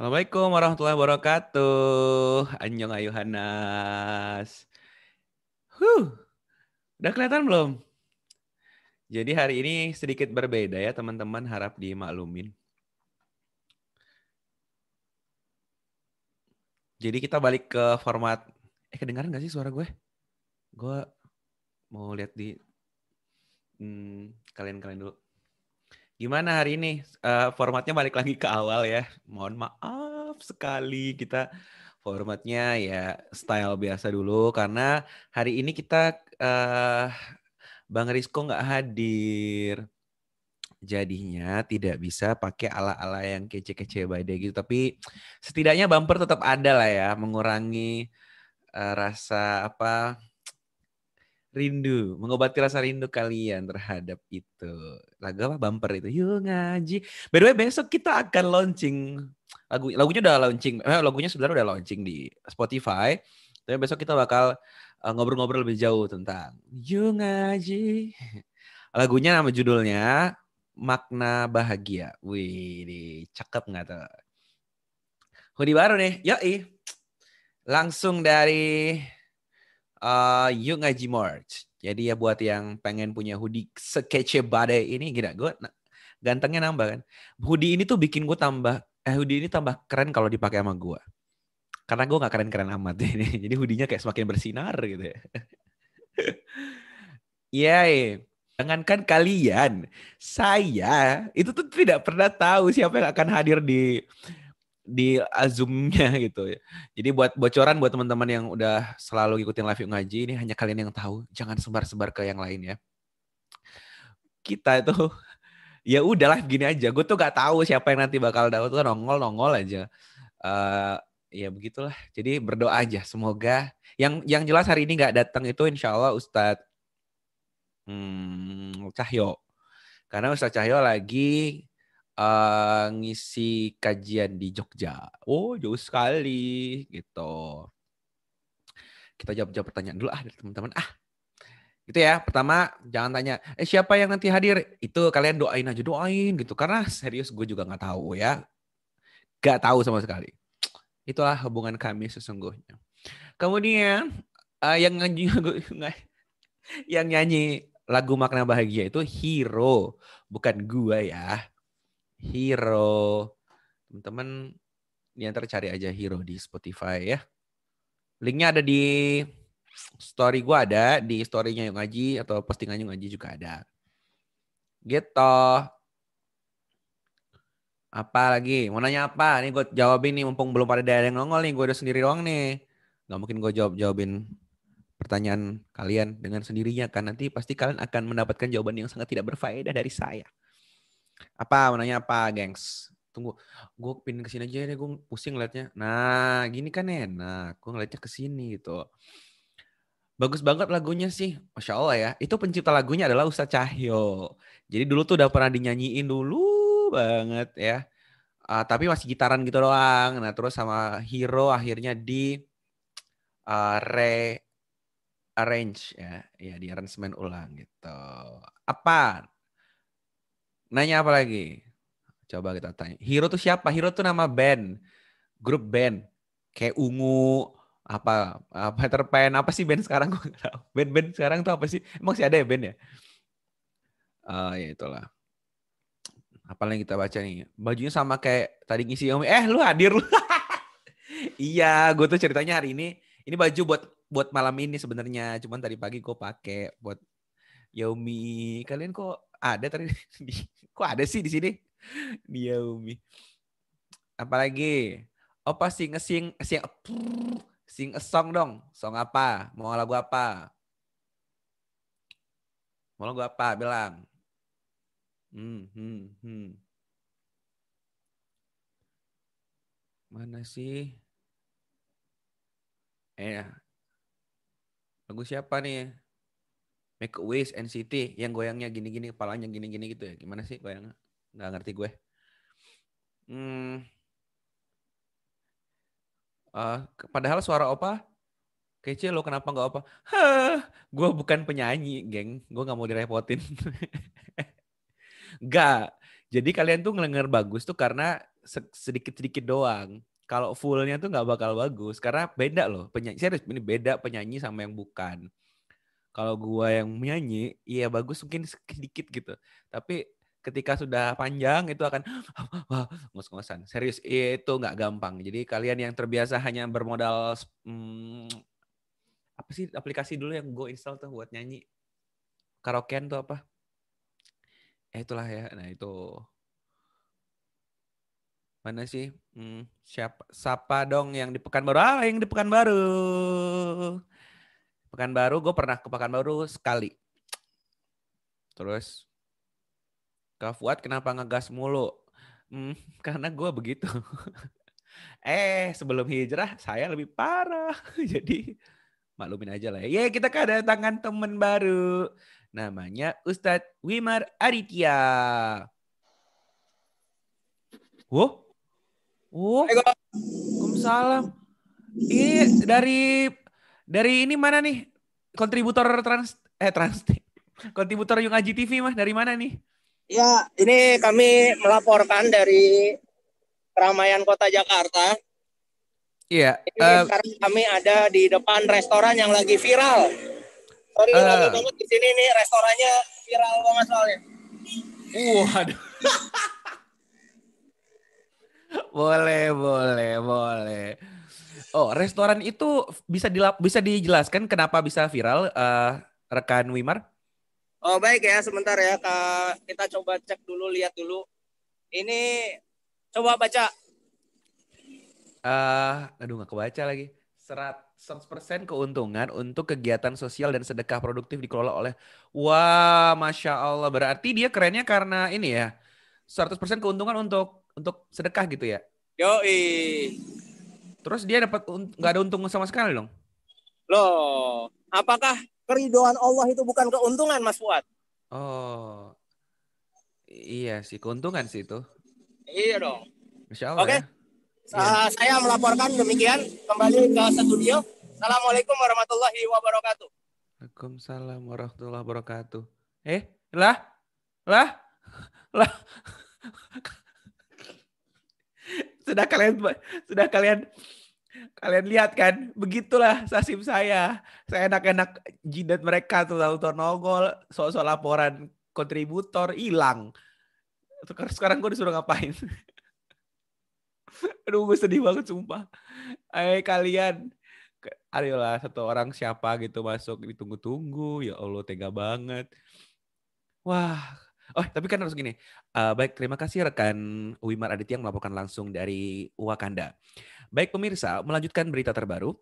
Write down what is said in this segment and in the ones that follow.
Assalamualaikum warahmatullahi wabarakatuh. Anjong Ayuhanas. Huh, udah kelihatan belum? Jadi hari ini sedikit berbeda ya teman-teman, harap dimaklumin. Jadi kita balik ke format, eh kedengaran gak sih suara gue? Gue mau lihat di hmm, kalian-kalian dulu. Gimana hari ini? Uh, formatnya balik lagi ke awal ya. Mohon maaf sekali kita formatnya ya style biasa dulu karena hari ini kita uh, Bang Rizko nggak hadir. Jadinya tidak bisa pakai ala-ala yang kece-kece badai gitu. Tapi setidaknya bumper tetap ada lah ya, mengurangi uh, rasa apa rindu, mengobati rasa rindu kalian terhadap itu. Lagu apa bumper itu? Yuk ngaji. By the way, besok kita akan launching lagu lagunya udah launching. Eh, lagunya sebenarnya udah launching di Spotify. Tapi besok kita bakal eh, ngobrol-ngobrol uh, lebih jauh tentang Yuk ngaji. Lagunya nama judulnya Makna Bahagia. Wih, cakep nggak tuh? Hoodie baru nih. Yoi. Langsung dari uh, Yuk Ngaji Merch. Jadi ya buat yang pengen punya hoodie sekece badai ini, gila gue gantengnya nambah kan. Hoodie ini tuh bikin gue tambah, eh hoodie ini tambah keren kalau dipakai sama gue. Karena gue gak keren-keren amat ini. Jadi hoodie-nya kayak semakin bersinar gitu ya. Iya, yeah, jangankan kalian, saya itu tuh tidak pernah tahu siapa yang akan hadir di di Zoom-nya gitu ya. Jadi buat bocoran buat teman-teman yang udah selalu ikutin live yuk ngaji ini hanya kalian yang tahu, jangan sebar-sebar ke yang lain ya. Kita itu ya udah live gini aja. Gue tuh gak tahu siapa yang nanti bakal dapat tuh nongol-nongol aja. Uh, ya begitulah. Jadi berdoa aja semoga yang yang jelas hari ini nggak datang itu insya Allah Ustadz hmm, Cahyo. Karena Ustadz Cahyo lagi uh, ngisi kajian di Jogja. Oh, jauh sekali gitu. Kita jawab-jawab pertanyaan dulu ah dari teman-teman. Ah, gitu ya. Pertama, jangan tanya, eh siapa yang nanti hadir? Itu kalian doain aja, doain gitu. Karena serius gue juga nggak tahu ya. Gak tahu sama sekali. Itulah hubungan kami sesungguhnya. Kemudian uh, yang nyanyi yang nyanyi lagu makna bahagia itu hero, bukan gua ya. Hero. Teman-teman ini antar cari aja Hero di Spotify ya. Linknya ada di story gue ada, di storynya yang Ngaji atau postingannya yang Ngaji juga ada. Gitu. Apa lagi? Mau nanya apa? Nih gue jawabin nih mumpung belum pada ada yang nongol nih. Gue udah sendiri doang nih. Gak mungkin gue jawab jawabin pertanyaan kalian dengan sendirinya kan nanti pasti kalian akan mendapatkan jawaban yang sangat tidak berfaedah dari saya. Apa? Mau nanya apa, gengs? Tunggu, gue pindah ke sini aja deh, gue pusing ngeliatnya. Nah, gini kan enak, gue ngeliatnya ke sini gitu. Bagus banget lagunya sih, Masya Allah ya. Itu pencipta lagunya adalah Ustaz Cahyo. Jadi dulu tuh udah pernah dinyanyiin dulu banget ya. Uh, tapi masih gitaran gitu doang. Nah terus sama Hero akhirnya di uh, re arrange ya, ya di arrangement ulang gitu. Apa Nanya apa lagi? Coba kita tanya. Hero tuh siapa? Hero tuh nama band. Grup band. Kayak Ungu, apa, apa Peter Pan, apa sih band sekarang tahu. Band-band sekarang tuh apa sih? Emang sih ada ya band ya? Uh, ya itulah. Apa yang kita baca nih? Bajunya sama kayak tadi ngisi Yomi. Eh lu hadir lu. iya, gue tuh ceritanya hari ini. Ini baju buat buat malam ini sebenarnya. Cuman tadi pagi gue pakai buat Yomi. Kalian kok ada tadi. Kok ada sih di sini? Dia Umi. Apalagi? Opa sing sing sing sing a song dong. Song apa? Mau lagu apa? Mau lagu apa? Bilang. Hmm, hmm, hmm. Mana sih? Eh, lagu siapa nih? Make a Wish NCT yang goyangnya gini-gini, kepalanya gini-gini gitu ya. Gimana sih goyangnya? Nggak ngerti gue. Hmm. Uh, padahal suara opa kece lo kenapa nggak opa? Hah, gue bukan penyanyi, geng. Gue nggak mau direpotin. Gak. Jadi kalian tuh ngedenger bagus tuh karena sedikit-sedikit doang. Kalau fullnya tuh nggak bakal bagus karena beda loh penyanyi. Serius ini beda penyanyi sama yang bukan kalau gua yang menyanyi, iya bagus mungkin sedikit gitu. Tapi ketika sudah panjang itu akan wah ngos-ngosan. Serius itu nggak gampang. Jadi kalian yang terbiasa hanya bermodal hmm, apa sih aplikasi dulu yang gue install tuh buat nyanyi karaokean tuh apa? Eh itulah ya. Nah itu mana sih? Hmm, siapa? Siapa dong yang di Pekanbaru? Ah, yang di Pekanbaru. Pekanbaru, gue pernah ke Pekanbaru sekali. Terus, Kak Fuad kenapa ngegas mulu? Hmm, karena gue begitu. eh, sebelum hijrah saya lebih parah. Jadi, maklumin aja lah. Ya, kita kedatangan teman baru. Namanya Ustadz Wimar Aditya. Wow. Oh. Waalaikumsalam. Ini dari dari ini mana nih? Kontributor trans eh trans kontributor Yung Aji TV mah dari mana nih? Ya, ini kami melaporkan dari keramaian kota Jakarta. Iya. Ini uh, sekarang kami ada di depan restoran yang lagi viral. Sorry, uh, lagi banget di sini nih restorannya viral banget soalnya. Waduh. boleh, boleh, boleh. Oh, restoran itu bisa dilap, bisa dijelaskan kenapa bisa viral uh, rekan Wimar? Oh, baik ya, sebentar ya Kak. Kita coba cek dulu, lihat dulu. Ini coba baca. Uh, aduh nggak kebaca lagi. Serat 100% keuntungan untuk kegiatan sosial dan sedekah produktif dikelola oleh Wah, Masya Allah. Berarti dia kerennya karena ini ya. 100% keuntungan untuk untuk sedekah gitu ya? Yoi. Terus dia dapat nggak ada untung sama sekali dong? Loh, apakah keridoan Allah itu bukan keuntungan, Mas Fuad? Oh, iya sih keuntungan sih itu. Iya dong. Insya Allah. Oke. Okay. Ya. Uh, saya melaporkan demikian kembali ke studio. Assalamualaikum warahmatullahi wabarakatuh. Waalaikumsalam warahmatullahi wabarakatuh. Eh, lah, lah, lah sudah kalian sudah kalian kalian lihat kan? Begitulah sasim saya. Saya enak-enak jidat mereka tuh tahu nongol soal-soal laporan kontributor hilang. Sekarang gue disuruh ngapain? Aduh gue sedih banget sumpah. Eh kalian. Ayolah satu orang siapa gitu masuk ditunggu-tunggu. Ya Allah tega banget. Wah Oh, tapi kan harus gini. Uh, baik, terima kasih rekan Wimar Aditya yang melaporkan langsung dari Wakanda. Baik pemirsa, melanjutkan berita terbaru.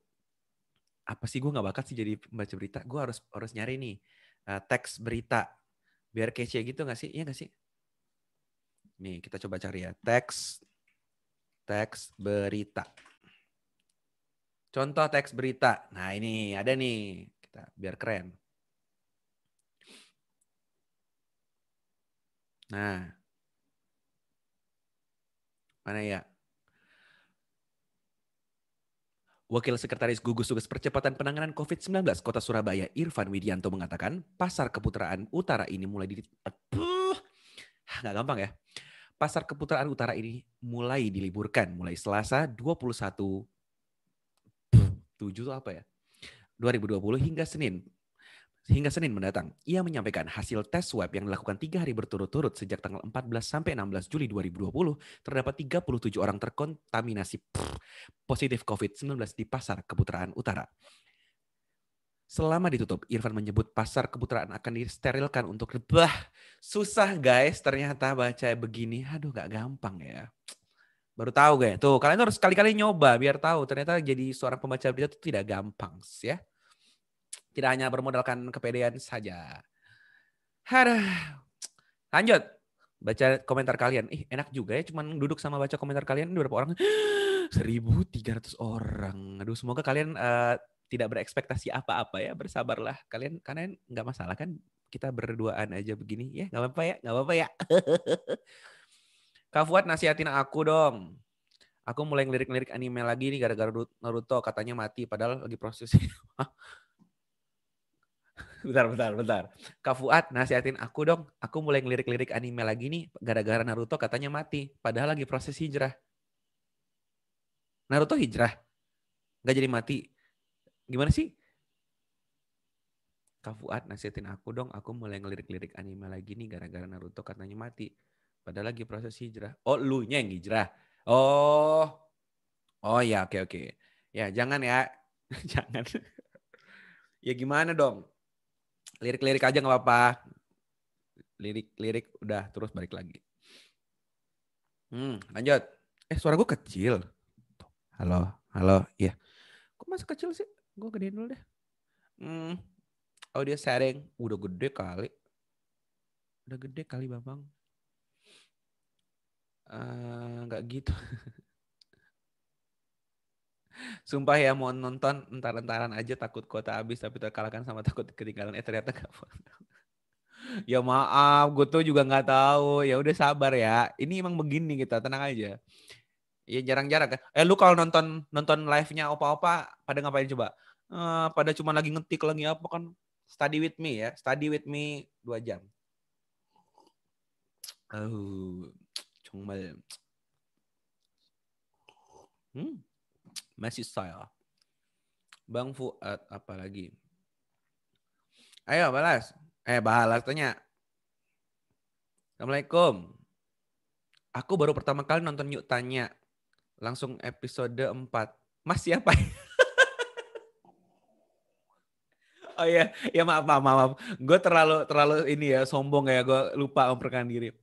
Apa sih gue nggak bakat sih jadi baca berita? Gue harus harus nyari nih uh, teks berita biar kece gitu nggak sih? Iya nggak sih? Nih kita coba cari ya teks teks berita. Contoh teks berita. Nah ini ada nih kita biar keren. Nah. Mana ya? Wakil Sekretaris Gugus Tugas Percepatan Penanganan COVID-19 Kota Surabaya, Irfan Widianto mengatakan, pasar keputraan utara ini mulai di... Nggak gampang ya. Pasar keputraan utara ini mulai diliburkan mulai Selasa 21 7 itu apa ya? 2020 hingga Senin hingga Senin mendatang. Ia menyampaikan hasil tes swab yang dilakukan tiga hari berturut-turut sejak tanggal 14 sampai 16 Juli 2020 terdapat 37 orang terkontaminasi positif COVID-19 di pasar Keputraan Utara. Selama ditutup, Irfan menyebut pasar keputraan akan disterilkan untuk bah susah guys ternyata baca begini. Aduh gak gampang ya. Baru tahu guys. Tuh kalian harus sekali-kali nyoba biar tahu ternyata jadi seorang pembaca berita itu tidak gampang ya. Tidak hanya bermodalkan kepedean saja. Aduh. Lanjut. Baca komentar kalian. Ih enak juga ya cuman duduk sama baca komentar kalian. Berapa orang? 1300 orang. Aduh semoga kalian uh, tidak berekspektasi apa-apa ya bersabarlah kalian karena nggak masalah kan kita berduaan aja begini ya nggak apa-apa ya nggak apa-apa ya Kak nasihatin aku dong aku mulai ngelirik-lirik anime lagi nih gara-gara Naruto katanya mati padahal lagi proses bentar bentar bentar Kak Fuad nasihatin aku dong aku mulai ngelirik-lirik anime lagi nih gara-gara Naruto katanya mati padahal lagi proses hijrah Naruto hijrah nggak jadi mati Gimana sih? Kak Fuad nasihatin aku dong, aku mulai ngelirik-lirik anime lagi nih gara-gara Naruto katanya mati. Padahal lagi proses hijrah. Oh, lu yang hijrah. Oh. Oh ya, oke oke. Ya, jangan ya. jangan. ya gimana dong? Lirik-lirik aja nggak apa-apa. Lirik-lirik udah terus balik lagi. Hmm, lanjut. Eh, suara gue kecil. Halo, halo, iya. Kok masa kecil sih? Gue gedein dulu deh. Hmm. Audio setting. Udah gede kali. Udah gede kali Bambang. Uh, nggak gitu. Sumpah ya mau nonton entar-entaran aja takut kota habis tapi terkalahkan sama takut ketinggalan. Eh ternyata gak ya maaf gue tuh juga nggak tahu. Ya udah sabar ya. Ini emang begini kita tenang aja. Ya jarang-jarang kan. Eh lu kalau nonton nonton live nya opa-opa pada ngapain coba? Uh, pada cuma lagi ngetik lagi apa kan? Study with me ya study with me dua jam. Oh 정말 hmm masih saya Bang Fuad apa lagi? Ayo balas. Eh balas tanya. Assalamualaikum. Aku baru pertama kali nonton Yuk Tanya. Langsung episode 4 Mas siapa? Oh iya, ya maaf, maaf, maaf. Gue terlalu terlalu ini ya sombong ya, gue lupa memperkenalkan diri.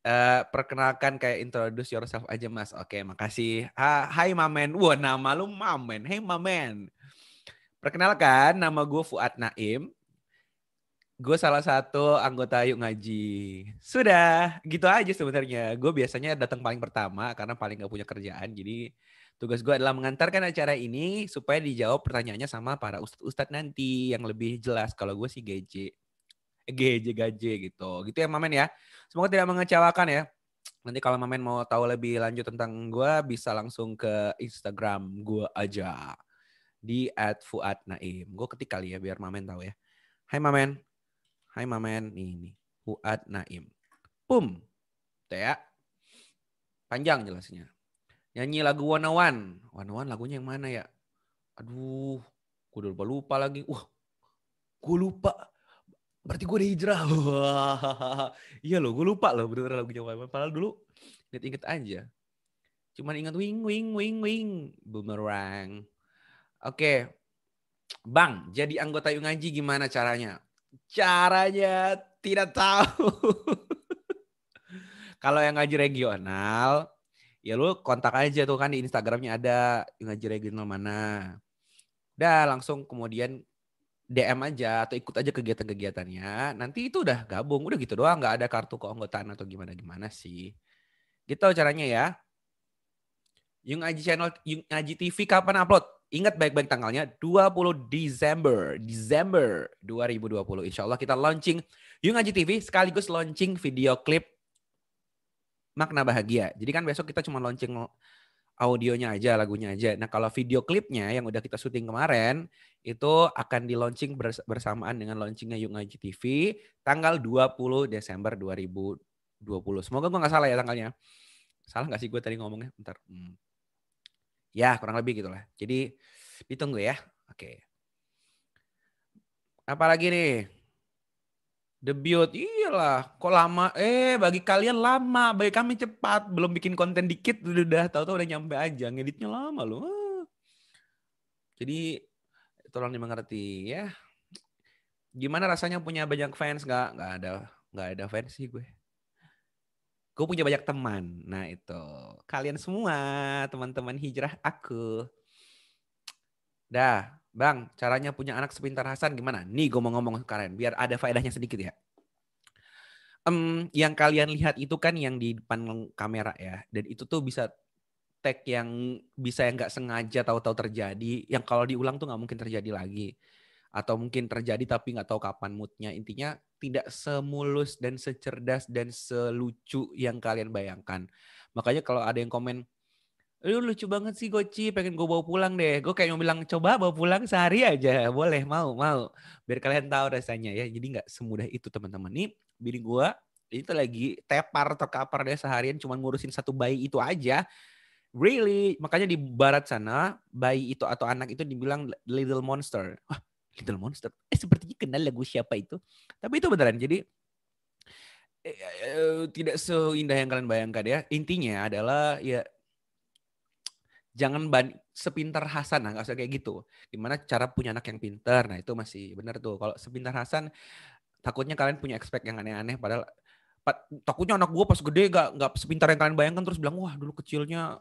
Uh, perkenalkan kayak introduce yourself aja mas. Oke, makasih. Ha, hai Mamen. Wah nama lu Mamen. Hey Mamen. Perkenalkan, nama gue Fuad Naim. Gue salah satu anggota Yuk Ngaji. Sudah, gitu aja sebenarnya. Gue biasanya datang paling pertama karena paling gak punya kerjaan. Jadi Tugas gue adalah mengantarkan acara ini supaya dijawab pertanyaannya sama para ustadz-ustadz nanti yang lebih jelas. Kalau gue sih GJ. GJ, GJ gitu. Gitu ya Mamen ya. Semoga tidak mengecewakan ya. Nanti kalau Mamen mau tahu lebih lanjut tentang gue, bisa langsung ke Instagram gue aja. Di at Fuad Naim. Gue ketik kali ya biar Mamen tahu ya. Hai Mamen. Hai Mamen. Nih. Fuad Naim. Pum. Tuh ya. Panjang jelasnya. Nyanyi lagu One One. One One lagunya yang mana ya? Aduh, gue udah lupa, lupa lagi. Wah, gue lupa. Berarti gue udah hijrah. iya loh, gue lupa loh bener lagunya One. Padahal dulu inget-inget aja. Cuman ingat wing, wing, wing, wing. Boomerang. Oke. Bang, jadi anggota Yung Ngaji gimana caranya? Caranya tidak tahu. Kalau yang ngaji regional, ya lu kontak aja tuh kan di Instagramnya ada ngaji regional mana. Udah langsung kemudian DM aja atau ikut aja kegiatan-kegiatannya. Nanti itu udah gabung, udah gitu doang, nggak ada kartu keanggotaan atau gimana-gimana sih. Gitu caranya ya. Yung Aji channel, Yung Aji TV kapan upload? Ingat baik-baik tanggalnya 20 Desember, Desember 2020. Insya Allah kita launching Yung Aji TV sekaligus launching video klip makna bahagia. Jadi kan besok kita cuma launching audionya aja, lagunya aja. Nah kalau video klipnya yang udah kita syuting kemarin itu akan di launching bersamaan dengan launchingnya Yung Ngaji TV tanggal 20 Desember 2020. Semoga gue nggak salah ya tanggalnya. Salah nggak sih gue tadi ngomongnya? Bentar. Hmm. Ya kurang lebih gitulah. Jadi ditunggu ya. Oke. Apalagi nih? Debut, iyalah. Kok lama? Eh, bagi kalian lama, bagi kami cepat. Belum bikin konten dikit udah tahu-tahu udah nyampe aja. Ngeditnya lama loh. Jadi tolong dimengerti ya. Gimana rasanya punya banyak fans? Gak, nggak ada, nggak ada fans sih gue. Gue punya banyak teman. Nah itu kalian semua teman-teman hijrah aku. Dah, bang, caranya punya anak sepintar Hasan gimana? Nih gue mau ngomong ke kalian, biar ada faedahnya sedikit ya. Um, yang kalian lihat itu kan yang di depan kamera ya, dan itu tuh bisa tag yang bisa yang nggak sengaja tahu-tahu terjadi, yang kalau diulang tuh nggak mungkin terjadi lagi, atau mungkin terjadi tapi nggak tahu kapan moodnya. Intinya tidak semulus dan secerdas dan selucu yang kalian bayangkan. Makanya kalau ada yang komen, lu lucu banget sih Goci, pengen gue bawa pulang deh. Gue kayak mau bilang coba bawa pulang sehari aja, boleh mau mau. Biar kalian tahu rasanya ya. Jadi nggak semudah itu teman-teman. Nih bini gue itu lagi tepar terkapar deh seharian cuma ngurusin satu bayi itu aja Really? Makanya di barat sana, bayi itu atau anak itu dibilang little monster. Wah, little monster. Eh, sepertinya kenal lagu siapa itu. Tapi itu beneran. Jadi eh, eh, tidak seindah yang kalian bayangkan ya. Intinya adalah ya jangan ban sepintar Hasan nah, nggak usah kayak gitu. Gimana cara punya anak yang pintar? Nah itu masih benar tuh. Kalau sepintar Hasan, takutnya kalian punya expect yang aneh-aneh. Padahal takutnya anak gue pas gede gak, gak sepintar yang kalian bayangkan terus bilang wah dulu kecilnya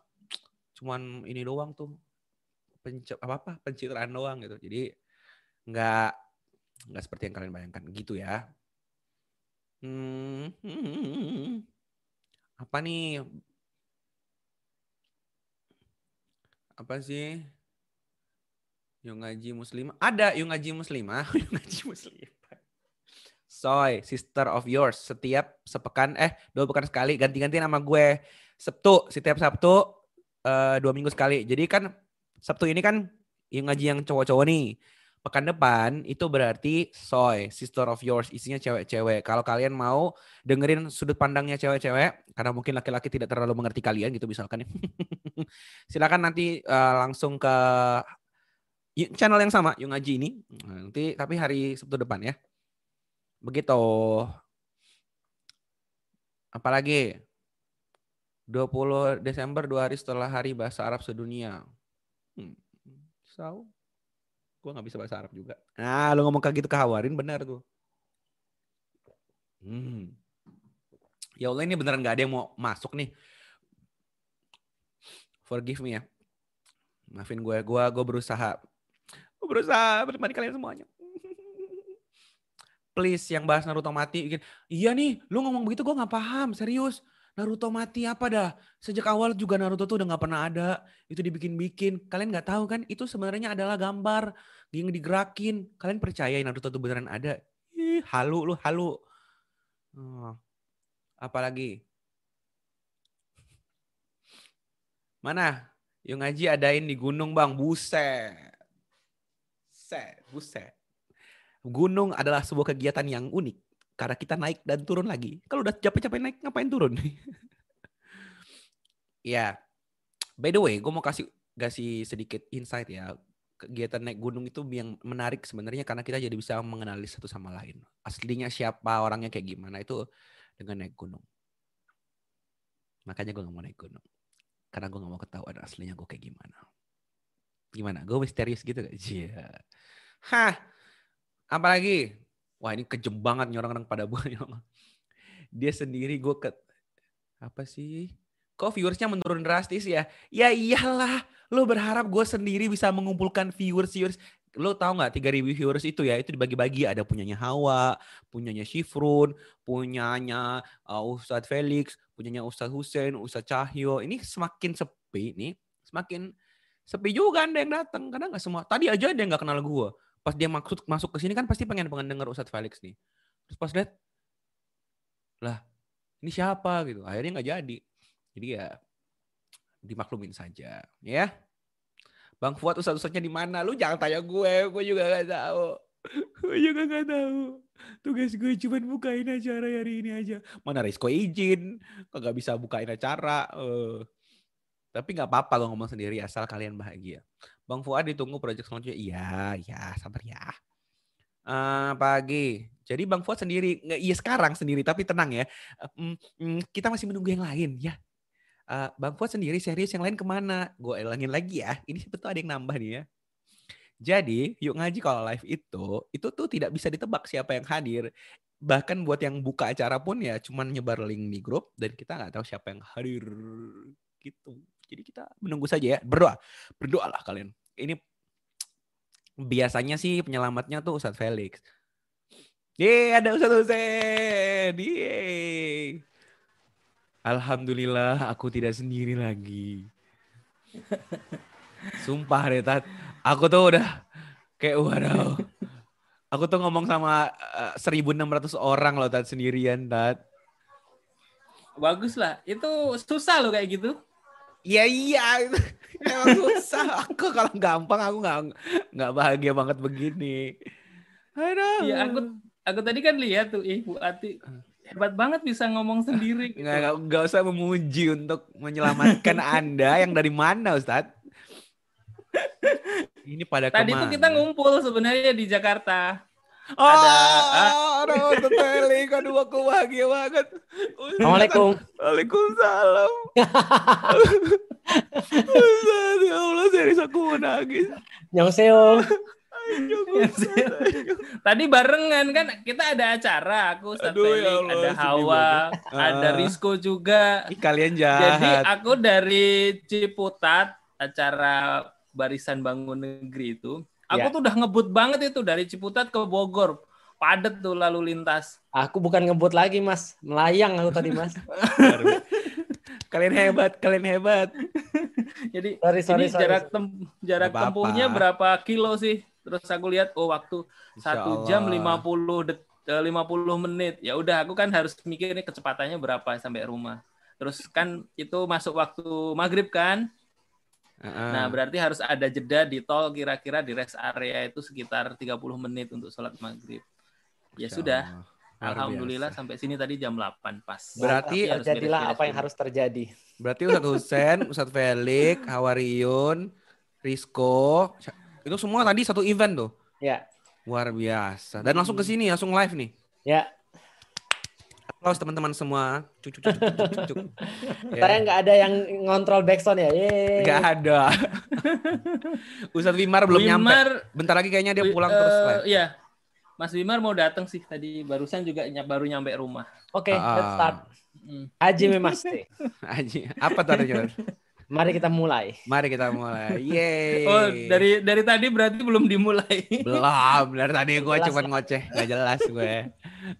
cuman ini doang tuh penc apa apa pencitraan doang gitu jadi nggak nggak seperti yang kalian bayangkan gitu ya hmm, apa nih apa sih yang ngaji muslimah ada yang ngaji muslimah yang ngaji muslimah Soy, sister of yours. Setiap sepekan, eh dua pekan sekali ganti-ganti nama gue. Sabtu, setiap Sabtu uh, dua minggu sekali. Jadi kan Sabtu ini kan yang ngaji yang cowok-cowok nih. Pekan depan itu berarti soy, sister of yours, isinya cewek-cewek. Kalau kalian mau dengerin sudut pandangnya cewek-cewek, karena mungkin laki-laki tidak terlalu mengerti kalian gitu misalkan. Ya. Silakan nanti uh, langsung ke channel yang sama, yang ngaji ini. Nanti tapi hari Sabtu depan ya. Begitu. Apalagi 20 Desember dua hari setelah hari bahasa Arab sedunia. Hmm. So, gue nggak bisa bahasa Arab juga. Nah, lu ngomong kayak gitu kehawarin benar tuh. Hmm. Ya Allah ini beneran gak ada yang mau masuk nih. Forgive me ya. Maafin gue, gue gue berusaha. Gue berusaha menemani kalian semuanya. Please yang bahas Naruto mati, iya nih, lu ngomong begitu gue nggak paham, serius Naruto mati apa dah? Sejak awal juga Naruto tuh udah nggak pernah ada. Itu dibikin-bikin. Kalian nggak tahu kan? Itu sebenarnya adalah gambar yang digerakin. Kalian percaya Naruto tuh beneran ada? Ih, halu lu, halu. Oh. Apalagi? Mana? Yang ngaji adain di gunung bang. Buset. Set, buset. Gunung adalah sebuah kegiatan yang unik karena kita naik dan turun lagi. Kalau udah capek-capek naik, ngapain turun? ya, by the way, gue mau kasih kasih sedikit insight ya. Kegiatan naik gunung itu yang menarik sebenarnya karena kita jadi bisa mengenali satu sama lain. Aslinya siapa, orangnya kayak gimana itu dengan naik gunung. Makanya gue gak mau naik gunung. Karena gue gak mau ketahuan aslinya gue kayak gimana. Gimana? Gue misterius gitu gak? Yeah. Hah. Apalagi? Wah ini kejem banget nih orang-orang pada buahnya. Dia sendiri gue ke apa sih? Kok viewersnya menurun drastis ya? Ya iyalah, lo berharap gue sendiri bisa mengumpulkan viewers viewers. Lo tau nggak 3000 viewers itu ya itu dibagi-bagi ada punyanya Hawa, punyanya Shifrun, punyanya uh, Ustadz Felix, punyanya Ustadz Hussein, Ustadz Cahyo. Ini semakin sepi nih, semakin sepi juga ada yang datang karena nggak semua. Tadi aja ada yang nggak kenal gue pas dia maksud masuk ke sini kan pasti pengen pengen denger Ustadz Felix nih. Terus pas lihat, lah ini siapa gitu. Akhirnya nggak jadi. Jadi ya dimaklumin saja, ya. Bang Fuad Ustadz-Ustadznya di mana? Lu jangan tanya gue, gue juga gak tahu. gue juga gak tahu. Tugas gue cuma bukain acara hari ini aja. Mana Rizko izin, kagak bisa bukain acara. Uh. Tapi nggak apa-apa gue ngomong sendiri asal kalian bahagia. Bang Fuad ditunggu proyek selanjutnya. Iya, ya sabar ya. Uh, pagi. Jadi Bang Fuad sendiri, iya sekarang sendiri, tapi tenang ya. Uh, um, kita masih menunggu yang lain ya. Uh, Bang Fuad sendiri serius yang lain ke mana? Gue elangin lagi ya. Ini sebetulnya ada yang nambah nih ya. Jadi, yuk ngaji kalau live itu, itu tuh tidak bisa ditebak siapa yang hadir. Bahkan buat yang buka acara pun ya cuman nyebar link di grup dan kita nggak tahu siapa yang hadir gitu. Jadi kita menunggu saja ya. Berdoa. Berdoalah kalian. Ini biasanya sih penyelamatnya tuh Ustadz Felix. Yeay, ada Ustadz Hussein. Yeay. Alhamdulillah aku tidak sendiri lagi. Sumpah deh. Aku tuh udah kayak waduh. Aku tuh ngomong sama uh, 1.600 orang loh, Tat, sendirian, Tat. Bagus lah. Itu susah loh kayak gitu. Iya iya, emang susah. Aku kalau gampang aku nggak nggak bahagia banget begini. Aduh. Iya, aku aku tadi kan lihat tuh, Ibu Ati hebat banget bisa ngomong sendiri. Gitu. Nggak, nggak, nggak usah memuji untuk menyelamatkan Anda yang dari mana, Ustadz? Ini pada Tadi ke mana? tuh kita ngumpul sebenarnya di Jakarta. Oh, Ada, aduh, Tetelik, aduh aku bahagia banget. Assalamualaikum. Waalaikumsalam. Ustaz, ya Allah, serius aku mau nangis. Nyongseong. Ayo, Tadi barengan kan kita ada acara, aku Aduh, ya Allah, ada Hawa, banget. ada Ah. Rizko juga. Ih, kalian Jadi jahat. aku dari Ciputat acara Barisan Bangun Negeri itu, aku Ya. tuh udah ngebut banget itu dari Ciputat ke Bogor. Padet tuh lalu lintas. Aku bukan ngebut lagi, Mas. Melayang aku tadi, Mas. kalian hebat, kalian hebat. Jadi Sorry, sorry, ini sorry. jarak tem jarak tempuhnya berapa kilo sih? Terus aku lihat oh waktu satu jam Allah. 50 det eh, 50 menit. Ya udah aku kan harus mikir ini kecepatannya berapa sampai rumah. Terus kan itu masuk waktu maghrib kan. Heeh. Nah, berarti harus ada jeda di tol kira-kira di rest area itu sekitar 30 menit untuk sholat maghrib. Ya Insya sudah. Alhamdulillah biasa. sampai sini tadi jam 8 pas. Berarti Tapi harus terjadilah apa yang dulu. harus terjadi. Berarti Ustadz Husen, Ustadz Felix, Hawariun, Rizko, itu semua tadi satu event tuh. Ya, Luar biasa. Dan langsung ke sini, langsung live nih. ya. Aplaus teman-teman semua. Cuk, cuk, cuk, cuk, cuk, cuk. Ya. Saya nggak ada yang ngontrol backsound ya. Yeay. Nggak ada. Ustadz Wimar belum nyampe. Wimar, Bentar lagi kayaknya dia pulang eh, terus live. Iya. Mas Wimar mau datang sih tadi barusan juga ny- baru nyampe rumah. Oke, Ah. let's start. Hmm. Haji Memaste. Aji, apa tuh artinya? Mari kita mulai. Mari kita mulai. Yeay. Oh, dari dari tadi berarti belum dimulai. belum. Dari tadi gue cuma ngoceh, nggak jelas gue.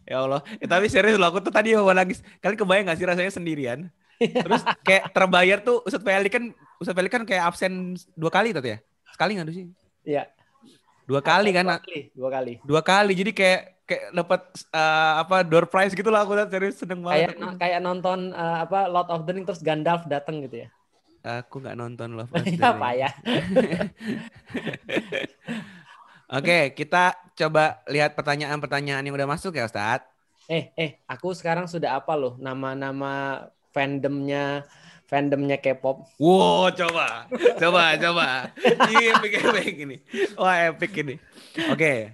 Ya Allah. Eh, tapi serius loh, aku tuh tadi mau nangis. Kalian kebayang gak sih rasanya sendirian? Terus kayak terbayar tuh Ustadz Felix kan Ustadz Felix kan kayak absen dua kali tuh ya? Sekali nggak tuh sih? Iya. Dua kali kan? Dua kali. Dua kali. Dua kali. Jadi kayak kayak dapat eh, apa door prize gitu lah aku tuh serius seneng Kayak banget. kayak nonton eh, apa Lord of the Ring terus Gandalf datang gitu ya. Aku nggak nonton Love Actually. Iya, Pak ya. Oke, kita coba lihat pertanyaan-pertanyaan yang udah masuk ya Ustadz. Eh, eh, aku sekarang sudah apa loh nama-nama fandomnya fandomnya K-pop. Wow, coba, coba, coba. Ini epic, epic ini. Wah, epic ini. Oke,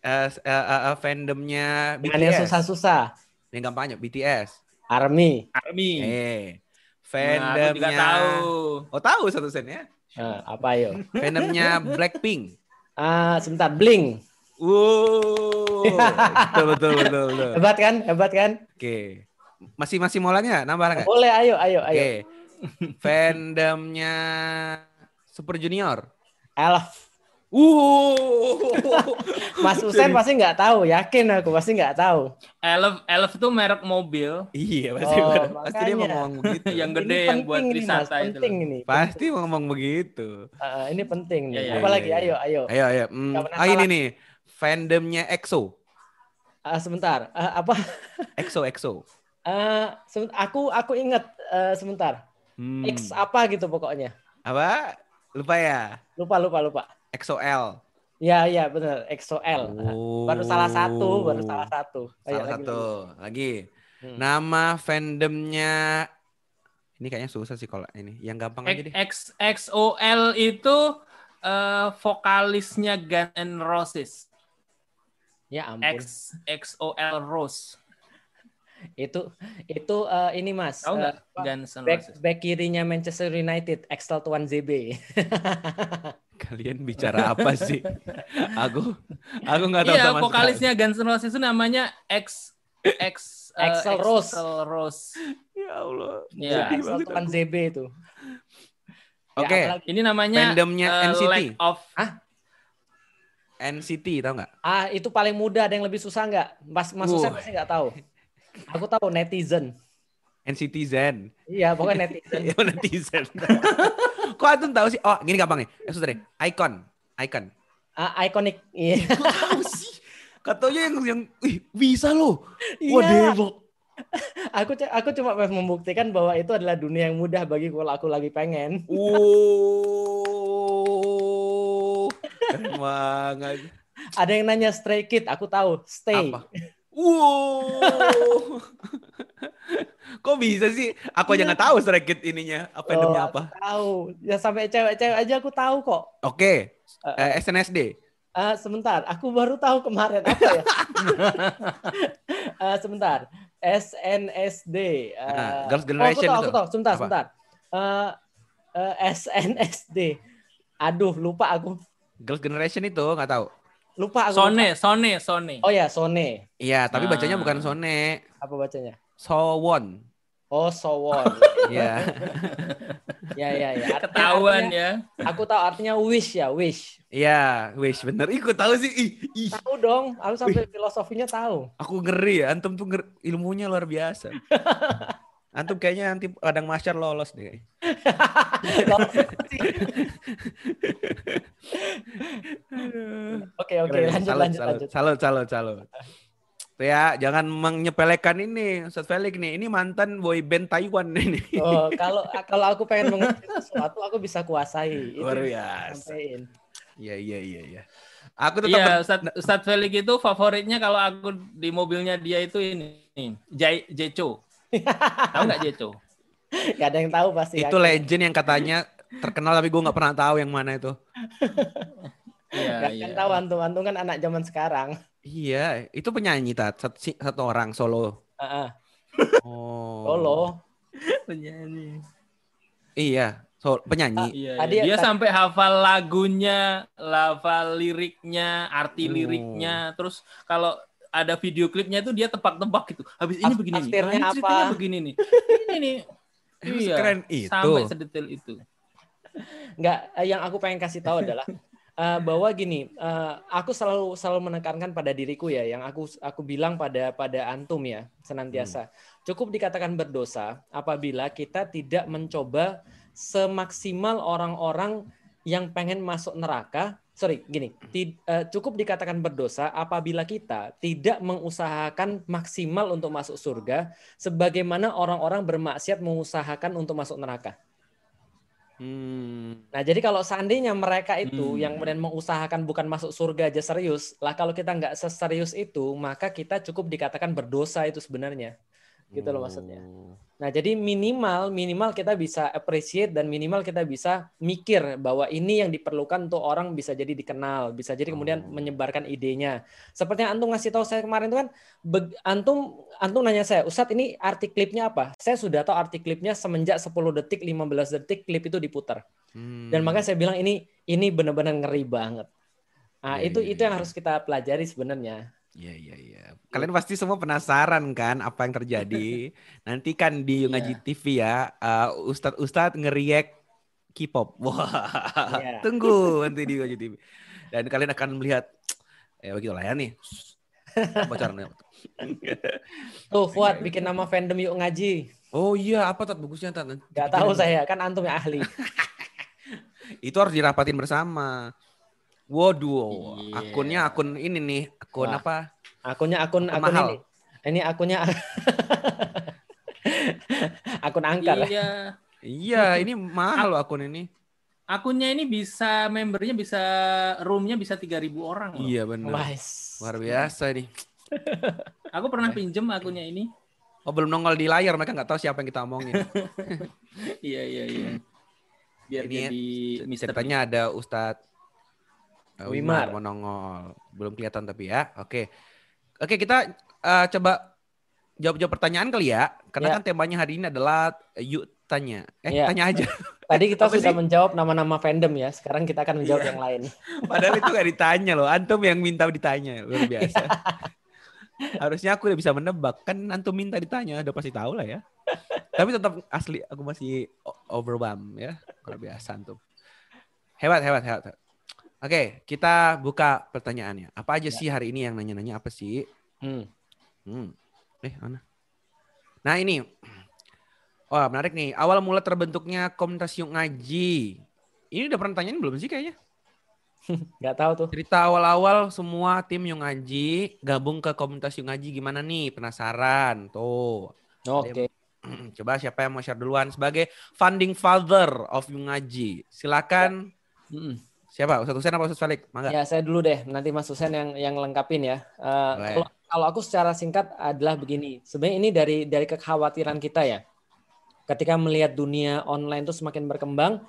Eh, s- eh, eh, eh, fandomnya Dengan yang BTS. susah-susah. Yang gampangnya BTS. Army. Army. Eh, Nah, juga fandomnya. tahu. Oh, tahu satu sen ya. Eh, apa yo? Fandomnya Blackpink. Ah, sebentar, Blink. Wow, betul, betul, betul, betul. Hebat kan? Hebat kan? Oke, masih masih mau lagi nggak? Nambah nggak? Boleh, ayo, ayo, ayo. Oke, fandomnya Super Junior. Elf. Uh, Mas Usen pasti nggak tahu, yakin aku pasti nggak tahu. Elf Elf tuh merek mobil Iya pasti Oh, bener. pasti dia ngomong begitu. yang Ini gede yang buat ini, Mas, wisata itu. penting loh. ini. Pasti mau ngomong begitu. Eh, ini penting nih. Iya, iya, Apalagi, iya, ayo, ayo. Ayo ayo. Hmm. Ah ini nih fandomnya EXO. Ah, sebentar, Eh, apa? EXO EXO. Eh, seben- aku aku ingat eh, sebentar. Hmm. X apa gitu pokoknya. Apa? Lupa ya. Lupa, lupa, lupa. EXO-L. Ya, ya, benar. XOL. Oh. Baru salah satu, baru salah satu. Ayo, Salah lagi, satu. Lagi. Hmm. Nama fandomnya ini kayaknya susah sih kalau ini. Yang gampang aja deh. X XOL itu eh, vokalisnya Guns N' Roses. lagi. Ya ampun. X XOL Rose. Itu itu eh, ini Mas. Tahu nggak eh, Guns N' back, Roses? back kirinya Manchester United, Axel Tuan ZB. Kalian bicara apa sih? aku aku nggak tahu Iya, sama vokalisnya Guns N' Roses itu namanya X X Axl Rose. Axl Rose. Ya Allah. Axel banget Tuan aku. ZB itu. Ya, Oke, apalagi- Ini namanya Fandomnya eh, NCT. lack of NCT tahu nggak? Ah, itu paling mudah. Ada yang lebih susah nggak? Mas Mas Hussein Wah. pasti nggak tahu. Aku tahu netizen. NCT Zen. Iya, pokoknya netizen. Ya netizen. Kok antum tahu sih? Oh, gini gampang nih. Eh, sudah deh. Icon. Icon. Ah, ikonik. Iya. Kok tahu sih? Katanya yang yang ih, bisa loh. Wah, Iya. debok. Aku aku cuma membuktikan bahwa itu adalah dunia yang mudah bagi kalau aku lagi pengen. Wow. Keren banget. Ada yang nanya Stray Kid, aku tahu. Stay. Apa? Wow. Kok bisa sih? Aku aja nggak tahu Kids ininya. Apa Oh, endemnya apa? Tahu. Ya sampai cewek-cewek aja aku tahu kok. Oke. Eh, Eh, SNSD. Eh, sebentar, aku baru tahu kemarin apa ya? Eh, sebentar, SNSD. eh, Nah, Girls' oh, Generation aku tahu, itu. aku tahu. Sebentar, Apa? sebentar. Eh, eh, SNSD. Aduh, lupa aku. Girls Generation itu nggak tahu. Lupa aku. Sone, lupa. Sone, Sone. Oh ya, Sone. Iya, tapi bacanya Ah. bukan Sone. Apa bacanya? Sowon. Oh, Sowon. Iya. ya, ya, ya. Artinya- Ketahuan artinya- ya. Aku tahu artinya wish ya, wish. Iya, wish bener. Ih, gue tahu sih. Ih, ih. Tahu dong, aku sampai filosofinya tahu. Aku ngeri ya. Antum tuh nger- ilmunya luar biasa. Antum kayaknya nanti kadang masyar lolos deh. Oke, oke, lanjut, salut, lanjut, salut, lanjut. Salut, salut, salut. Tuh ya, jangan menyepelekan ini, Ustaz Felix nih. Ini mantan boy band Taiwan ini. Oh, kalau kalau aku pengen mengerti sesuatu, aku bisa kuasai. Itu Luar biasa. Iya, iya, iya, iya. Aku tetap Iya, Ustadz, Ustadz Felix itu favoritnya kalau aku di mobilnya dia itu ini, Jai Jeco. Tahu nggak Jeco? Gak ada yang tahu pasti. itu aku. legend yang katanya terkenal tapi gue nggak pernah tahu yang mana itu. Iya, Gak iya. akan tahu antum, antum kan anak zaman sekarang. Iya, itu penyanyi tat satu, satu orang solo. Heeh. Oh. Solo. Penyanyi. Iya, so, penyanyi. Iya, Tadi- iya. dia tadi- sampai hafal lagunya, hafal liriknya, arti Oh. liriknya. Terus kalau ada video klipnya itu dia tebak-tebak gitu. Habis ini begini nih. tafsirnya Ah, ini apa? begini nih. Ini nih. Iya. sekeren itu. Sampai sedetail itu. Nggak, eh, yang aku pengen kasih tahu adalah eh, bahwa gini, eh, aku selalu selalu menekankan pada diriku ya, yang aku aku bilang pada pada antum ya senantiasa. Cukup dikatakan berdosa apabila kita tidak mencoba semaksimal orang-orang yang pengen masuk neraka. Sorry, gini, ti- eh, cukup dikatakan berdosa apabila kita tidak mengusahakan maksimal untuk masuk surga, sebagaimana orang-orang bermaksiat mengusahakan untuk masuk neraka. Hmm. Nah, jadi kalau seandainya mereka itu Hmm. yang kemudian mengusahakan bukan masuk surga aja serius, lah kalau kita nggak seserius itu, maka kita cukup dikatakan berdosa itu sebenarnya. Gitu loh maksudnya. Oh. Nah, jadi minimal minimal kita bisa appreciate dan minimal kita bisa mikir bahwa ini yang diperlukan untuk orang bisa jadi dikenal, bisa jadi kemudian Oh. menyebarkan idenya. Seperti yang antum ngasih tahu saya kemarin itu kan antum antum nanya saya, "Ustadz, ini arti klipnya apa?" Saya sudah tahu arti klipnya semenjak 10 detik, 15 detik klip itu diputar. Hmm. Dan makanya saya bilang ini ini benar-benar ngeri banget. Nah, Iya, itu iya, itu iya. yang harus kita pelajari sebenarnya. Iya iya iya. Kalian pasti semua penasaran kan apa yang terjadi. Nanti kan di Ngaji TV ya, uh, Ustadz Ustadz ngeriak K-pop. Wah, Iya. tunggu nanti di Ngaji TV. Dan kalian akan melihat, ya begitulah ya nih. Bocoran. Tuh, Fuad bikin nama fandom yuk ngaji. Oh iya, apa tat bagusnya tat? Gak tahu saya, kan antum yang ahli. Itu harus dirapatin bersama. Waduh, Iya. akunnya akun ini nih, akun Wah. apa? Akunnya akun Akun akun mahal. ini. Ini akunnya akun angker. Iya. Iya, ini mahal loh akun ini. Akunnya ini bisa membernya bisa roomnya bisa 3000 orang loh. Iya benar. Luar biasa nih. Aku pernah pinjem akunnya ini. Oh belum nongol di layar, mereka nggak tahu siapa yang kita omongin. Iya iya iya. Biar Ini jadi misteri. Ceritanya ada Ustadz Wimar. Wimar mau nongol. Belum kelihatan tapi ya. Oke. Oke, kita uh, coba jawab-jawab pertanyaan kali ya. Karena Ya. kan temanya hari ini adalah eh, yuk tanya. Eh, Ya. tanya aja. Tadi kita sudah sih? menjawab nama-nama fandom ya. Sekarang kita akan menjawab Iya. yang lain. Padahal itu gak ditanya loh. Antum yang minta ditanya. Luar biasa. Harusnya aku udah bisa menebak. Kan antum minta ditanya. Udah pasti tahu lah ya. Tapi tetap asli. Aku masih overwhelmed ya. Luar biasa antum. Hebat, hebat, hebat. hebat. Oke, kita buka pertanyaannya. Apa aja sih hari ini yang nanya-nanya apa sih? Hmm. Hmm. Eh, mana? Nah, ini. Wah, menarik nih. Awal mula terbentuknya komunitas Yuk Ngaji. Ini udah pernah tanyain belum sih kayaknya? Nggak tahu tuh. Cerita awal-awal semua tim Yuk Ngaji gabung ke komunitas Yuk Ngaji gimana nih? Penasaran. Tuh. Oke. Coba siapa yang mau share duluan sebagai founding father of Yuk Ngaji. Silakan. Mm-mm. Siapa? Ustaz Husain apa Ustaz Falik? Mangga. Ya, saya dulu deh. Nanti Mas Husen yang yang lengkapin ya. Boleh. kalau kalau aku secara singkat adalah begini. Sebenarnya ini dari dari kekhawatiran kita ya. Ketika melihat dunia online itu semakin berkembang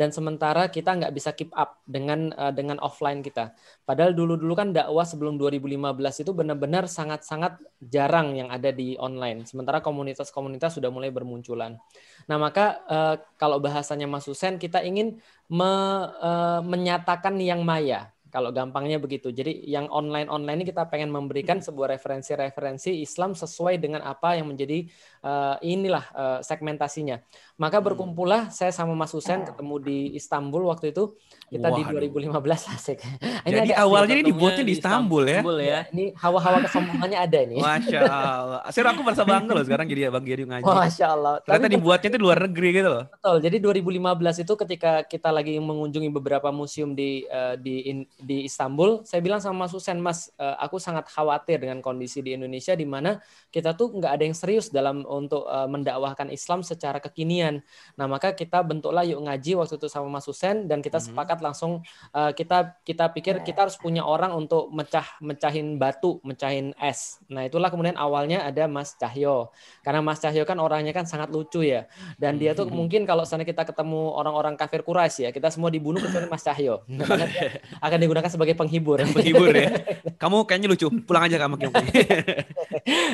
dan sementara kita nggak bisa keep up dengan eh, dengan offline kita. Padahal dulu-dulu kan dakwah sebelum 2015 itu benar-benar sangat-sangat jarang yang ada di online. Sementara komunitas-komunitas sudah mulai bermunculan. Nah, maka eh, kalau bahasanya Mas Husen kita ingin me- eh, menyatakan yang maya. Kalau gampangnya begitu. Jadi yang online-online ini kita pengen memberikan sebuah referensi-referensi Islam sesuai dengan apa yang menjadi eh, inilah eh, segmentasinya. Maka berkumpullah saya sama Mas Husen ketemu di Istanbul waktu itu. Kita di Waduh. 2015 asik. Ini Jadi awalnya ini dibuatnya di Istanbul ya. Istanbul ya. ini hawa-hawa kesombongannya ada ini. Masya Allah. Sir aku merasa bangga loh sekarang jadi Bang Giri ngaji. Masya Allah. Ternyata Tapi dibuatnya itu di luar negeri gitu loh. Betul. Jadi 2015 itu ketika kita lagi mengunjungi beberapa museum di eh, di in- di Istanbul, saya bilang sama Mas Husen, Mas, eh, aku sangat khawatir dengan kondisi di Indonesia di mana kita tuh nggak ada yang serius dalam untuk eh, mendakwahkan Islam secara kekinian. Nah, maka kita bentuklah yuk ngaji waktu itu sama Mas Husen dan kita Mhm. sepakat langsung eh, kita kita pikir kita harus punya orang untuk mecah mecahin batu, mecahin es. Nah, itulah kemudian awalnya ada Mas Cahyo. Karena Mas Cahyo kan orangnya kan sangat lucu ya. Dan dia tuh Mhm. mungkin kalau sana kita ketemu orang-orang kafir Quraisy ya, kita semua dibunuh kecuali Mas Cahyo. Akan digunakan sebagai penghibur. Menghibur ya. Kamu kayaknya lucu. Pulang aja kamu.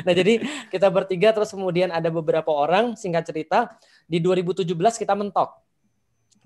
Nah, jadi kita bertiga terus kemudian ada beberapa orang, singkat cerita, di 2017 kita mentok.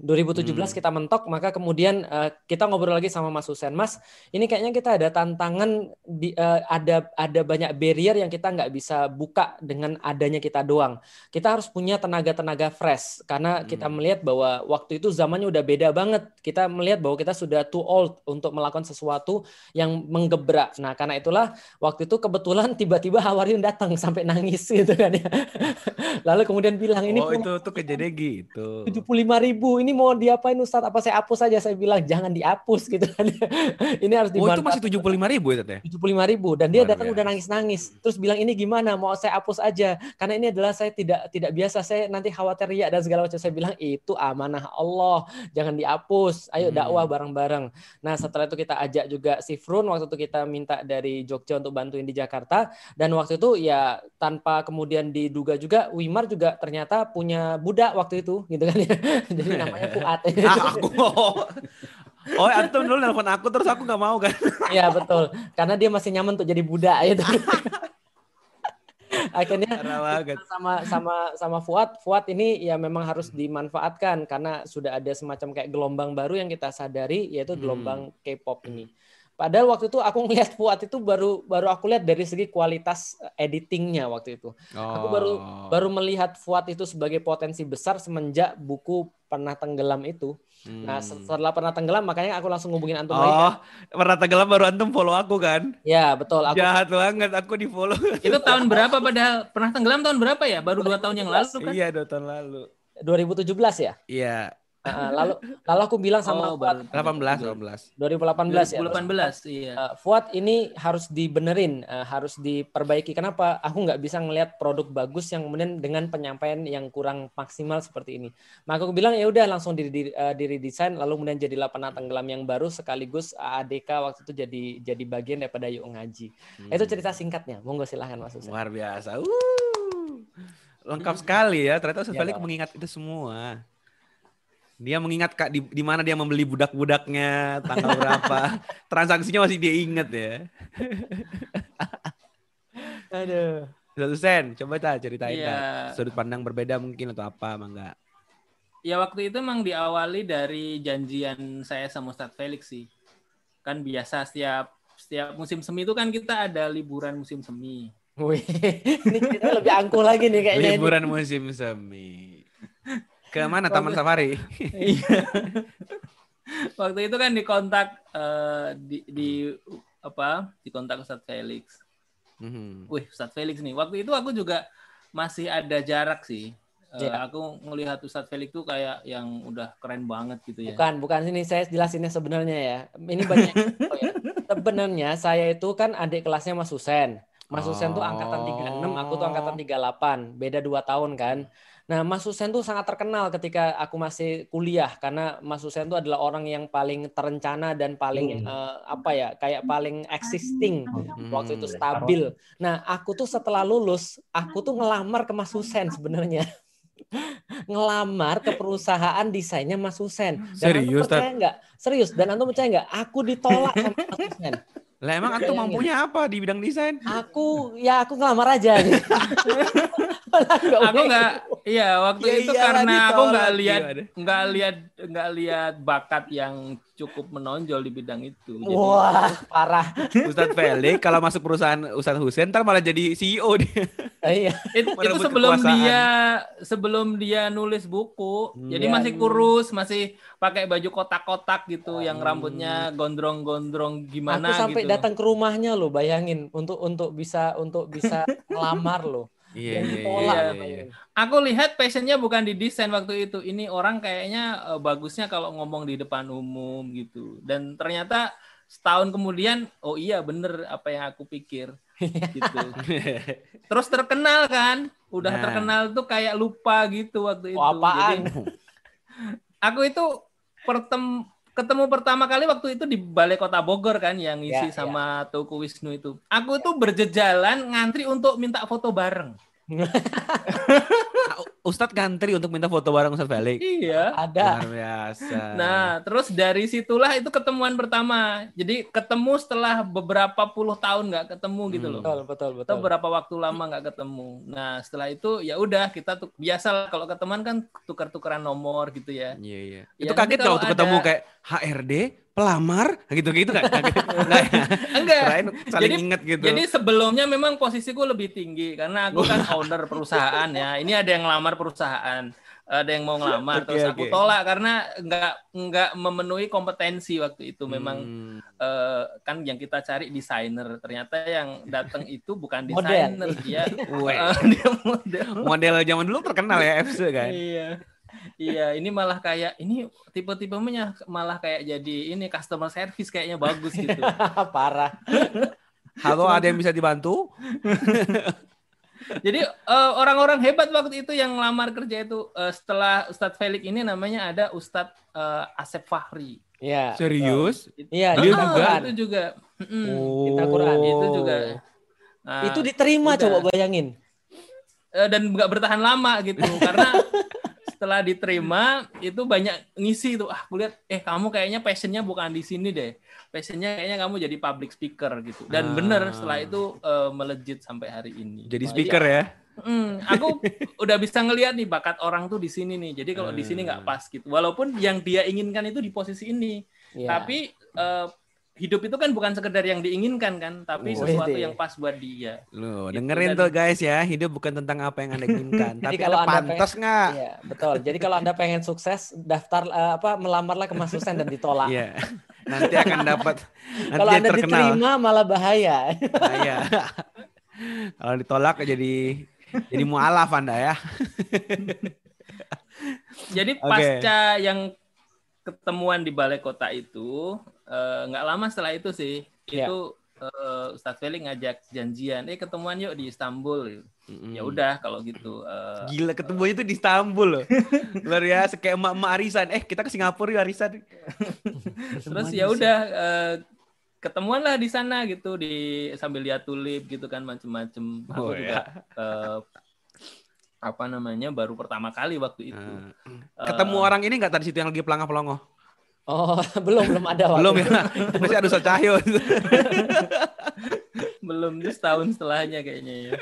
2017 Hmm. kita mentok, maka kemudian eh, kita ngobrol lagi sama Mas Husen, Mas, ini kayaknya kita ada tantangan, di, eh, ada ada banyak barrier yang kita nggak bisa buka dengan adanya kita doang. Kita harus punya tenaga-tenaga fresh, karena kita Hmm. melihat bahwa waktu itu zamannya udah beda banget. Kita melihat bahwa kita sudah too old untuk melakukan sesuatu yang menggebrak. Nah, karena itulah waktu itu kebetulan tiba-tiba Hawaryun datang sampai nangis gitu kan ya. Lalu kemudian bilang ini oh itu tuh kejadian gitu. tujuh puluh lima ribu ini mau diapain Ustadz? Apa saya hapus saja? Saya bilang jangan dihapus gitu kan. ini harus Oh itu masih tujuh puluh lima ribu ya puluh lima ribu. Dan dia Luar datang biasa. udah nangis nangis terus bilang ini gimana? Mau saya hapus aja? Karena ini adalah saya tidak tidak biasa. Saya nanti khawatir riak dan segala macam. Saya bilang itu amanah Allah. Jangan dihapus. Ayo Hmm. dakwah bareng bareng nah setelah itu kita ajak juga si Frun. Waktu itu kita minta dari Jogja untuk bantuin di Jakarta. Dan waktu itu ya tanpa kemudian diduga juga Wimar juga ternyata punya budak waktu itu gitu kan ya. Jadi namanya Fuad Ah aku. Oh antum dulu nelfon aku terus aku nggak mau kan? Iya betul, karena dia masih nyaman untuk jadi budak itu. Akhirnya sama sama sama Fuad, Fuad ini ya memang harus dimanfaatkan karena sudah ada semacam kayak gelombang baru yang kita sadari yaitu Hmm. gelombang K-pop ini. Padahal waktu itu aku ngeliat Fuad itu baru baru aku lihat dari segi kualitas editingnya waktu itu. Aku baru Oh. baru melihat Fuad itu sebagai potensi besar semenjak buku Pernah Tenggelam itu. Nah, Hmm. setelah Pernah Tenggelam makanya aku langsung ngubungin antum lagi. Oh, kan. pernah tenggelam baru antum follow aku kan? Ya, betul. Aku Jahat banget aku di follow. Itu tahun berapa padahal pernah tenggelam tahun berapa ya? Baru dua tahun yang lalu kan? iya dua tahun lalu. 2017 ya. Iya, Heeh, lalu lalu aku bilang sama Oh, Fuad baru 18 18. 2018 ya. 2018 iya. Eh, Fuad ini harus dibenerin, eh, harus diperbaiki. Kenapa? Aku nggak bisa ngelihat produk bagus yang kemudian dengan penyampaian yang kurang maksimal seperti ini. Maka aku bilang ya udah langsung di, di, eh, di redesign, lalu kemudian jadilah pernah tenggelam yang baru sekaligus ADK waktu itu jadi jadi bagian daripada yuk ngaji. Itu cerita singkatnya. Monggo silahkan Mas. Luar biasa. Uh. Lengkap sekali ya. Ternyata Ustaz Falik Bang. mengingat itu semua. Dia mengingat Kak di, di mana dia membeli budak-budaknya, tanggal berapa. Transaksinya masih dia ingat ya. Aduh. Ustadz Husen, coba tak ceritain Iya. tak. Sudut pandang berbeda mungkin atau apa, emang enggak? Ya waktu itu emang diawali dari janjian saya sama Ustadz Felix sih. Kan biasa setiap setiap musim semi itu kan kita ada liburan musim semi. Wih, ini kita lebih angkuh lagi nih kayaknya. ini. Liburan musim semi. Ke mana Taman Safari? Iya. waktu itu kan dikontak eh, di, di apa? Dikontak Ustadz Felix. Mhm. Wih, Ustadz Felix nih. Waktu itu aku juga masih ada jarak sih. Eh, Iya. Aku ngelihat Ustadz Felix tuh kayak yang udah keren banget gitu ya. Bukan, bukan sini saya jelasinnya sebenarnya ya. Ini banyak oh ya. Sebenarnya saya itu kan adik kelasnya Mas Husen. Mas Husen tuh angkatan 36, aku tuh angkatan 38. Beda 2 tahun kan. Nah, Mas Husen tuh sangat terkenal ketika aku masih kuliah karena Mas Husen tuh adalah orang yang paling terencana dan paling eh, apa ya, kayak paling existing waktu itu Hmm. stabil. Nah, aku tuh setelah lulus, aku tuh ngelamar ke Mas Husen sebenarnya. ngelamar ke perusahaan desainnya Mas Husen. Dan Serius, percaya nggak? Serius. Dan antum percaya nggak? Aku ditolak sama Mas Husen. Lah emang antum Bayangin. mampunya apa di bidang desain? Aku ya aku ngelamar aja. gitu. Aku nggak iya waktu Ya itu iyalah, karena aku ditolak, nggak lihat nggak lihat nggak lihat bakat yang cukup menonjol di bidang itu Jadi, Wah, parah. Ustadz Felix kalau masuk perusahaan Ustadz Husen ntar malah jadi CEO dia. Iya. it- itu merebut sebelum kekuasaan. dia sebelum dia nulis buku Hmm. jadi Iya. masih kurus masih pakai baju kotak-kotak gitu yang Hmm. rambutnya gondrong-gondrong gimana aku sampai gitu datang ke rumahnya loh, bayangin untuk untuk bisa untuk bisa ngelamar loh. Iya iya iya. iya. bayangin. aku lihat passionnya bukan di desain waktu itu ini orang kayaknya eh, bagusnya kalau ngomong di depan umum gitu dan ternyata setahun kemudian oh iya bener apa yang aku pikir gitu terus terkenal kan udah Nah. terkenal tuh kayak lupa gitu waktu itu Oh, apaan? Jadi, aku itu pertem ketemu pertama kali waktu itu di Balai Kota Bogor kan yang Ya, ngisi sama Tuku Wisnu itu. Aku tuh berjejalan ngantri untuk minta foto bareng Ustadz ngantri untuk minta foto bareng Ustadz Felix. iya Ada. Luar biasa. Nah, terus dari situlah itu ketemuan pertama. Jadi ketemu setelah beberapa puluh tahun nggak ketemu gitu Hmm. loh. Betul, betul, betul. Atau berapa waktu lama nggak ketemu. Nah, setelah itu ya udah kita tuh biasa lah kalau ketemuan kan tukar-tukaran nomor gitu ya. Iya iya. Ya, Itu kaget kalau kalau waktu ketemu ada- kayak HRD, pelamar, gitu-gitu kan? Kaget. Nggak ya? Enggak. Kirain saling Jadi- inget gitu. Jadi sebelumnya memang posisiku lebih tinggi karena aku kan owner perusahaan ya. Ini ada yang ngelamar perusahaan, ada yang mau ngelamar, Oke, terus aku oke. tolak karena nggak nggak memenuhi kompetensi waktu itu. Memang Hmm. eh, kan yang kita cari desainer ternyata yang datang itu bukan desainer dia eh, dia model model zaman dulu terkenal ya FC kan. iya iya ini malah kayak ini tipe-tipenya malah kayak jadi ini customer service kayaknya bagus gitu Parah. Halo, ada yang bisa dibantu? jadi eh, orang-orang hebat waktu itu yang lamar kerja itu eh, setelah Ustadz Felix ini namanya ada Ustadz eh, Asep Fahri Iya. Serius? Iya, Dia di juga? Itu juga Mm-mm. Oh. Kita Quran. itu juga Nah, Itu diterima udah. coba bayangin. eh, dan nggak bertahan lama gitu karena setelah diterima itu banyak ngisi tuh. Ah kulihat eh kamu kayaknya passionnya bukan di sini deh. Passionnya kayaknya kamu jadi public speaker gitu. Dan Ah. bener setelah itu eh, melejit sampai hari ini. Jadi Oh, speaker ya? Hmm, aku udah bisa ngelihat nih bakat orang tuh di sini nih. Jadi kalau di sini nggak pas gitu. Walaupun yang dia inginkan itu di posisi ini. Iya. tapi eh, hidup itu kan bukan sekedar yang diinginkan kan tapi Oh, sesuatu ide. yang pas buat dia Loh, Gitu, dengerin dan- tuh guys ya, hidup bukan tentang apa yang Anda inginkan, Jadi tapi kalau Anda pantas nggak? Iya, betul. Jadi kalau Anda pengen sukses, daftar eh, apa melamarlah ke Mas Husen dan ditolak. Iya. Nanti akan dapat nanti Kalau Anda terkenal. diterima malah bahaya. Iya. Kalau ditolak jadi jadi mualaf Anda ya. Jadi pasca yang ketemuan di balai kota itu eh, nggak lama setelah itu sih Iya. itu eh, Ustadz Felix ngajak janjian, eh ketemuan yuk di Istanbul. Mm-mm. Ya udah kalau gitu. eh, Gila ketemu itu di Istanbul loh. Luar biasa kayak emak-emak arisan. Eh, kita ke Singapura yuk arisan. terus ya udah eh, ketemuan lah di sana gitu di sambil lihat tulip gitu kan macem-macem. Aku Oh, juga eh, apa namanya baru pertama kali waktu itu. Ketemu Eh, orang ini nggak tadi situ yang lagi pelangah pelongo? Oh, belum belum ada waktu. Belum ya. Masih ada Ustaz Cahyo. belum tuh setahun setelahnya kayaknya ya.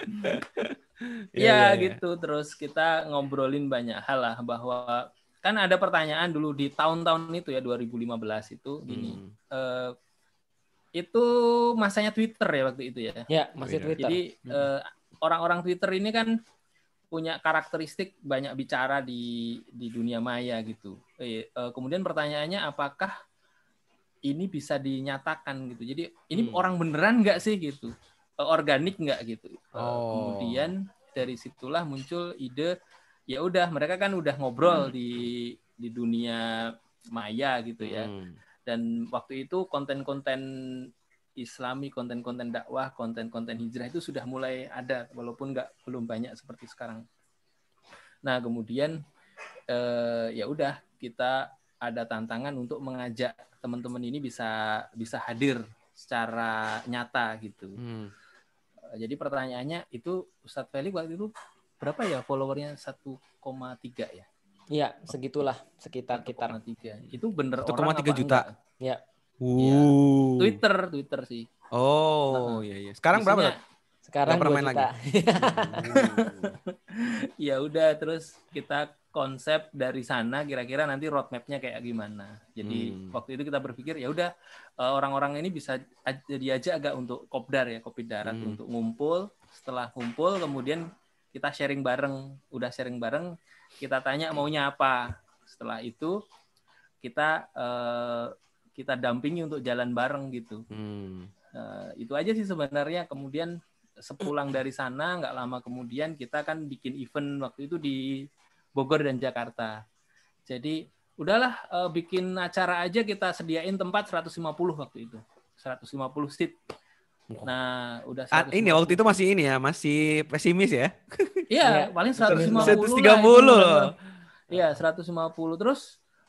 Iya, ya iya, iya. gitu terus kita ngobrolin banyak hal lah bahwa kan ada pertanyaan dulu di tahun-tahun itu ya 2015 itu gini Hmm. eh, itu masanya Twitter ya waktu itu ya Ya, masih Iya. Twitter. jadi eh, orang-orang Twitter ini kan punya karakteristik banyak bicara di di dunia maya gitu kemudian pertanyaannya apakah ini bisa dinyatakan gitu jadi ini Hmm. orang beneran nggak sih gitu Eh, organik nggak gitu Eh, Oh. kemudian dari situlah muncul ide ya udah mereka kan udah ngobrol di di dunia maya gitu ya Hmm. dan waktu itu konten-konten Islami, konten-konten dakwah, konten-konten hijrah itu sudah mulai ada walaupun nggak belum banyak seperti sekarang. Nah kemudian eh, ya udah kita ada tantangan untuk mengajak teman-teman ini bisa bisa hadir secara nyata gitu. Hmm. Eh, Jadi pertanyaannya itu Ustadz Felix waktu itu berapa ya followernya 1,3 ya? Iya, segitulah sekitar kitar. 1,3. Itu bener 1,3 orang apa juta. enggak? Ya. Uh. Twitter, Twitter sih. Oh, iya iya. Sekarang berapa? Isinya- Tat? Sekarang Nggak pernah 2 main juta. ya udah terus kita konsep dari sana kira-kira nanti roadmapnya kayak gimana jadi Hmm. waktu itu kita berpikir ya udah eh, orang-orang ini bisa aj- diajak agak untuk kopdar ya kopi darat Hmm. untuk ngumpul setelah ngumpul kemudian kita sharing bareng udah sharing bareng kita tanya maunya apa setelah itu kita eh, kita dampingi untuk jalan bareng gitu Hmm. Eh, itu aja sih sebenarnya. Kemudian sepulang dari sana, nggak lama kemudian kita kan bikin event waktu itu di Bogor dan Jakarta. Jadi udahlah eh, bikin acara aja kita sediain tempat 150 waktu itu. 150 seat. Nah, udah Ah, ini waktu itu masih ini ya, masih pesimis ya. Iya, paling 150 lah. 130 itu. loh. Iya, 150. Terus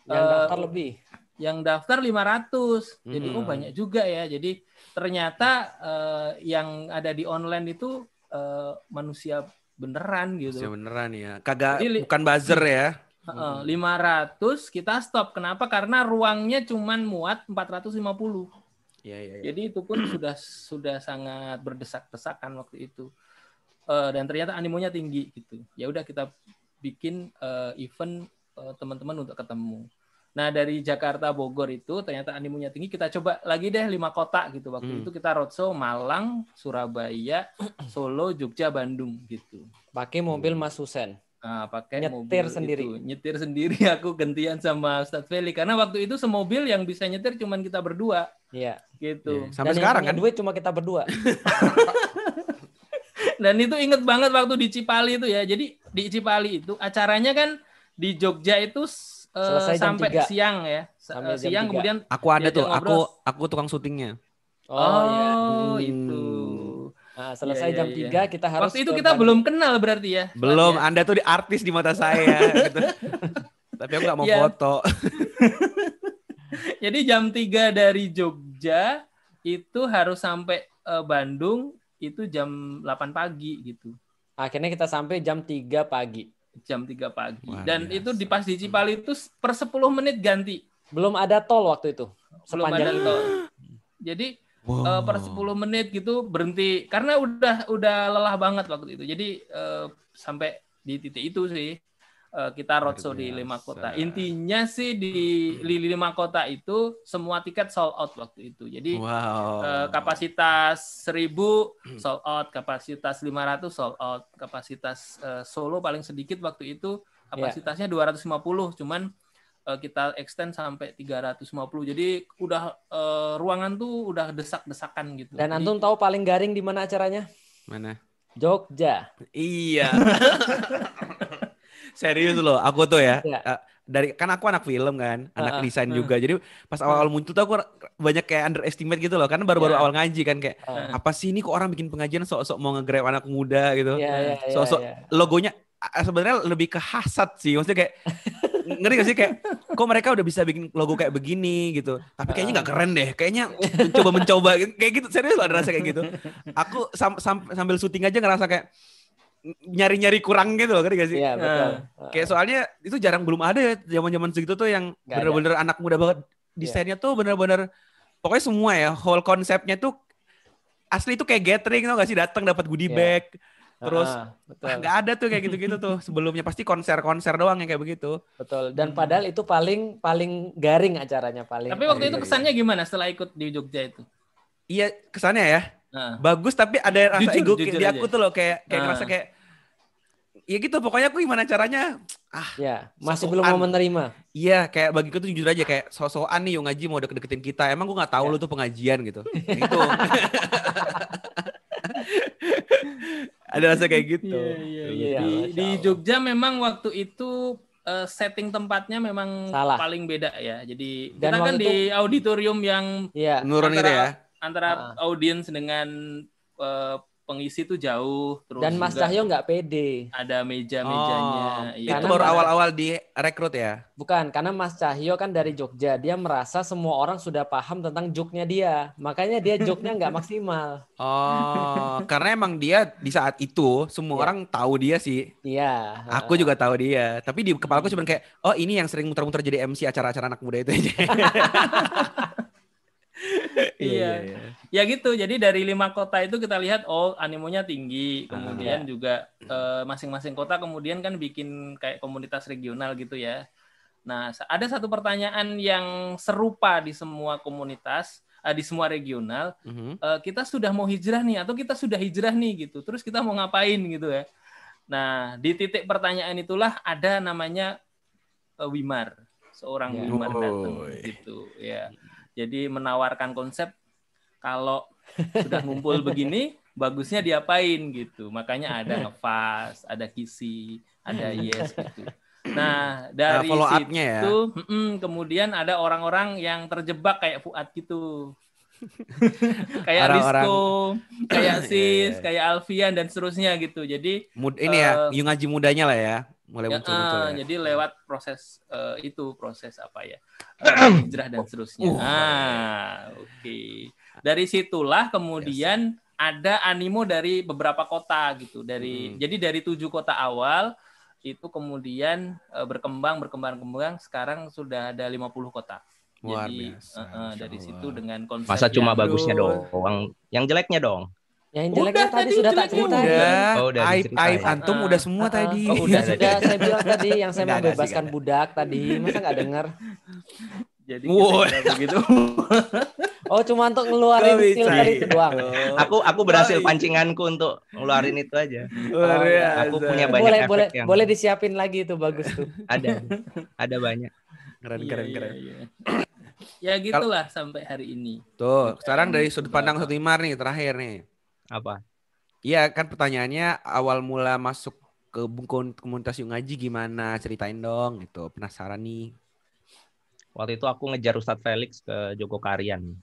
Yang eh, daftar lebih. yang daftar 500. Jadi Hmm. oh banyak juga ya. Jadi ternyata eh, yang ada di online itu eh, manusia beneran Ya gitu. beneran ya. Kagak Jadi bukan buzzer ya. Heeh, 500 kita stop. Kenapa? Karena ruangnya cuman muat 450. Iya iya. iya. Jadi itu pun sudah sudah sangat berdesak-desakan waktu itu. Eh, dan ternyata animonya tinggi gitu. Ya udah kita bikin eh, event eh, teman-teman untuk ketemu. Nah dari Jakarta Bogor itu ternyata animonya tinggi. Kita coba lagi deh lima kota gitu. Waktu Hmm. itu kita roadshow Malang, Surabaya, Solo, Jogja, Bandung gitu. Pakai mobil Mas Husen. Nah, pakai Nyetir mobil sendiri. itu. nyetir sendiri aku gantian sama Ustadz Feli karena waktu itu semobil yang bisa nyetir cuman kita berdua Iya. gitu. Iya. Sampai Dan sekarang kan. duit cuma kita berdua. Dan itu inget banget waktu di Cipali itu ya. Jadi di Cipali itu acaranya kan di Jogja itu Selesai jam sampai 3. siang ya. Sampai eh, jam siang 3. kemudian Aku ada tuh, aku ngobrol. aku tukang syutingnya. oh, iya. itu. Nah, selesai Iya, jam iya, 3 kita harus Waktu itu kita belum kenal berarti ya. Belum, ya? Anda tuh di artis di mata saya gitu. Tapi aku nggak mau Iya. foto. Jadi jam 3 dari Jogja itu harus sampai eh, Bandung itu jam 8 pagi gitu. Akhirnya kita sampai jam 3 pagi. Jam 3 pagi. Luar Dan biasa. itu di pas di Cipali itu per 10 menit ganti. Belum ada tol waktu itu. Belum Sepanjang ada itu. tol. Jadi Wow. eh, per 10 menit gitu berhenti karena udah udah lelah banget waktu itu. Jadi eh, sampai di titik itu sih kita roadshow di lima kota. Intinya sih di di lima kota itu semua tiket sold out waktu itu. Jadi Wow. eh, kapasitas 1000 sold out, kapasitas 500 sold out, kapasitas eh, Solo paling sedikit waktu itu kapasitasnya 250, cuman eh, kita extend sampai 350. Jadi udah eh, ruangan tuh udah desak-desakan gitu. Dan Jadi- antum tahu paling garing di mana acaranya? Mana? Jogja. Iya. Serius loh, aku tuh ya. Iya. eh, dari kan aku anak film kan, anak Heeh. desain juga. Jadi pas awal-awal muncul tuh aku banyak kayak underestimate gitu loh. Karena baru-baru Iya. awal ngaji kan kayak Heeh. apa sih ini kok orang bikin pengajian sok-sok mau nge-grab anak muda gitu. Iya, iya, iya, Sosok iya. logonya sebenarnya lebih ke hasad sih. Maksudnya kayak ngerti gak sih kayak kok mereka udah bisa bikin logo kayak begini gitu. Tapi kayaknya nggak keren deh. Kayaknya mencoba mencoba kayak gitu. Serius loh ada rasa kayak gitu. Aku sam- sam- sambil syuting aja ngerasa kayak nyari-nyari kurang gitu loh, ngerti gak sih? Iya, betul. Kayak soalnya itu jarang belum ada ya zaman-zaman segitu tuh yang Nggak bener-bener anak muda banget. Desainnya tuh bener-bener pokoknya semua ya, whole konsepnya tuh asli itu kayak gathering tau gak sih datang dapat goodie Iya. bag. Terus betul. ah, nggak ada tuh kayak gitu-gitu tuh. Sebelumnya pasti konser-konser doang yang kayak begitu. Betul. Dan padahal itu paling paling garing acaranya paling. Tapi waktu itu kesannya gimana setelah ikut di Jogja itu? Iya kesannya ya Nah, bagus tapi ada rasa Jujur, ego jujur di aku aja. tuh loh kayak kayak Ah. ngerasa kayak ya gitu pokoknya aku gimana caranya Ya, masih Sosokan. belum mau menerima. Iya, kayak bagiku tuh jujur aja kayak sosokan nih yang ngaji mau deket-deketin kita. Emang gua nggak tahu Ya. lu tuh pengajian gitu. gitu. Ada rasa kayak gitu. Iya, iya, iya. Iya, Di, di. Jogja memang waktu itu eh, setting tempatnya memang Salah. paling beda ya. Jadi Dan kita kan waktu di auditorium yang Iya. Menurun gitu ya. Antara Ah. audiens dengan eh, pengisi itu jauh. Terus Dan Mas Cahyo nggak pede. ada meja-mejanya. Oh, Iya. itu baru awal-awal di rekrut ya. Bukan, karena Mas Cahyo kan dari Jogja. Dia merasa semua orang sudah paham tentang joknya dia. Makanya dia joknya nggak maksimal. Oh, karena emang dia di saat itu semua Iya. orang tahu dia sih. Iya. Aku juga tahu dia. Tapi di kepalaku cuma kayak, oh ini yang sering muter-muter jadi MC acara-acara anak muda itu aja. Iya. Ya gitu. Jadi dari lima kota itu kita lihat oh animonya tinggi. Ah. Kemudian juga eh, masing-masing kota kemudian kan bikin kayak komunitas regional gitu ya. Nah, ada satu pertanyaan yang serupa di semua komunitas, eh, di semua regional. Mhm. Eh, kita sudah mau hijrah nih atau kita sudah hijrah nih gitu. Terus kita mau ngapain gitu ya. Nah, di titik pertanyaan itulah ada namanya eh, Wimar. Seorang Ya. Wimar datang gitu ya. Jadi menawarkan konsep kalau sudah ngumpul begini bagusnya diapain gitu. Makanya ada ngefas, ada kisi, ada yes gitu. Nah, dari follow up-nya ya. situ mm-mm, kemudian ada orang-orang yang terjebak kayak Fuad gitu. kayak Orang-orang- Rizko, kayak Iya, Sis, iya. kayak Alfian dan seterusnya gitu. Jadi Mud ini ya, Eh, yung ngaji mudanya lah ya. Mulai ya, muncul-muncul eh, ya. jadi lewat proses eh, itu proses apa ya hijrah dan seterusnya. Uh. Ah, oke. Dari situlah kemudian ada animo dari beberapa kota gitu. Dari Hmm. jadi dari tujuh kota awal itu kemudian eh, berkembang berkembang berkembang sekarang sudah ada 50 kota. Luar Jadi biasa, eh, Masya dari situ dengan konsep Masa cuma yang- bagusnya doang. Yang jeleknya dong. Yang Udah jeleknya tadi tadi, sudah tak ceritain. Udah, Oh, udah aib aib antum Ah. udah semua Ah, tadi. Oh, udah Tadi. sudah saya bilang tadi yang saya nggak ada. budak tadi. Masa nggak dengar? Jadi begitu. Oh, cuma untuk ngeluarin bisa. filter itu doang. Aku aku berhasil Baik. pancinganku untuk ngeluarin itu aja. Luar Oh, biasa. Aku punya banyak boleh efek boleh yang boleh disiapin lagi itu bagus tuh. ada. Ada banyak. keren Iya, keren iya, keren. iya. Ya gitulah sampai hari ini. Tuh, sekarang dari sudut pandang satu Imar nih terakhir nih. Apa? Iya kan pertanyaannya awal mula masuk ke bungkun komunitas yung ngaji gimana? Ceritain dong gitu. Penasaran nih. Waktu itu aku ngejar Ustadz Felix ke Jogokarian.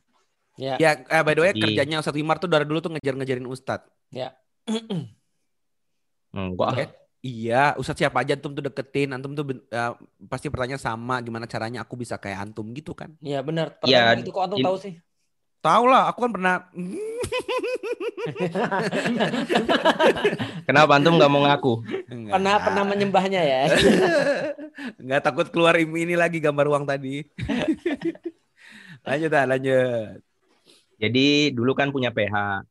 Ya. Ya, eh, by the way Jadi- kerjanya Ustadz Imar tuh dari dulu tuh ngejar-ngejarin Ustadz. Enggak. Oke. Iya, Ustadz siapa aja antum tuh deketin, antum tuh eh, pasti pertanyaan sama gimana caranya aku bisa kayak antum gitu kan. Iya benar. Iya, Pertanyaan itu kok antum tahu sih? Tahu lah, aku kan pernah Kenapa antum nggak mau ngaku? Enggak. Pernah pernah menyembahnya ya. Enggak takut keluar ini lagi gambar uang tadi. lanjut ah, lanjut. Jadi dulu kan punya PH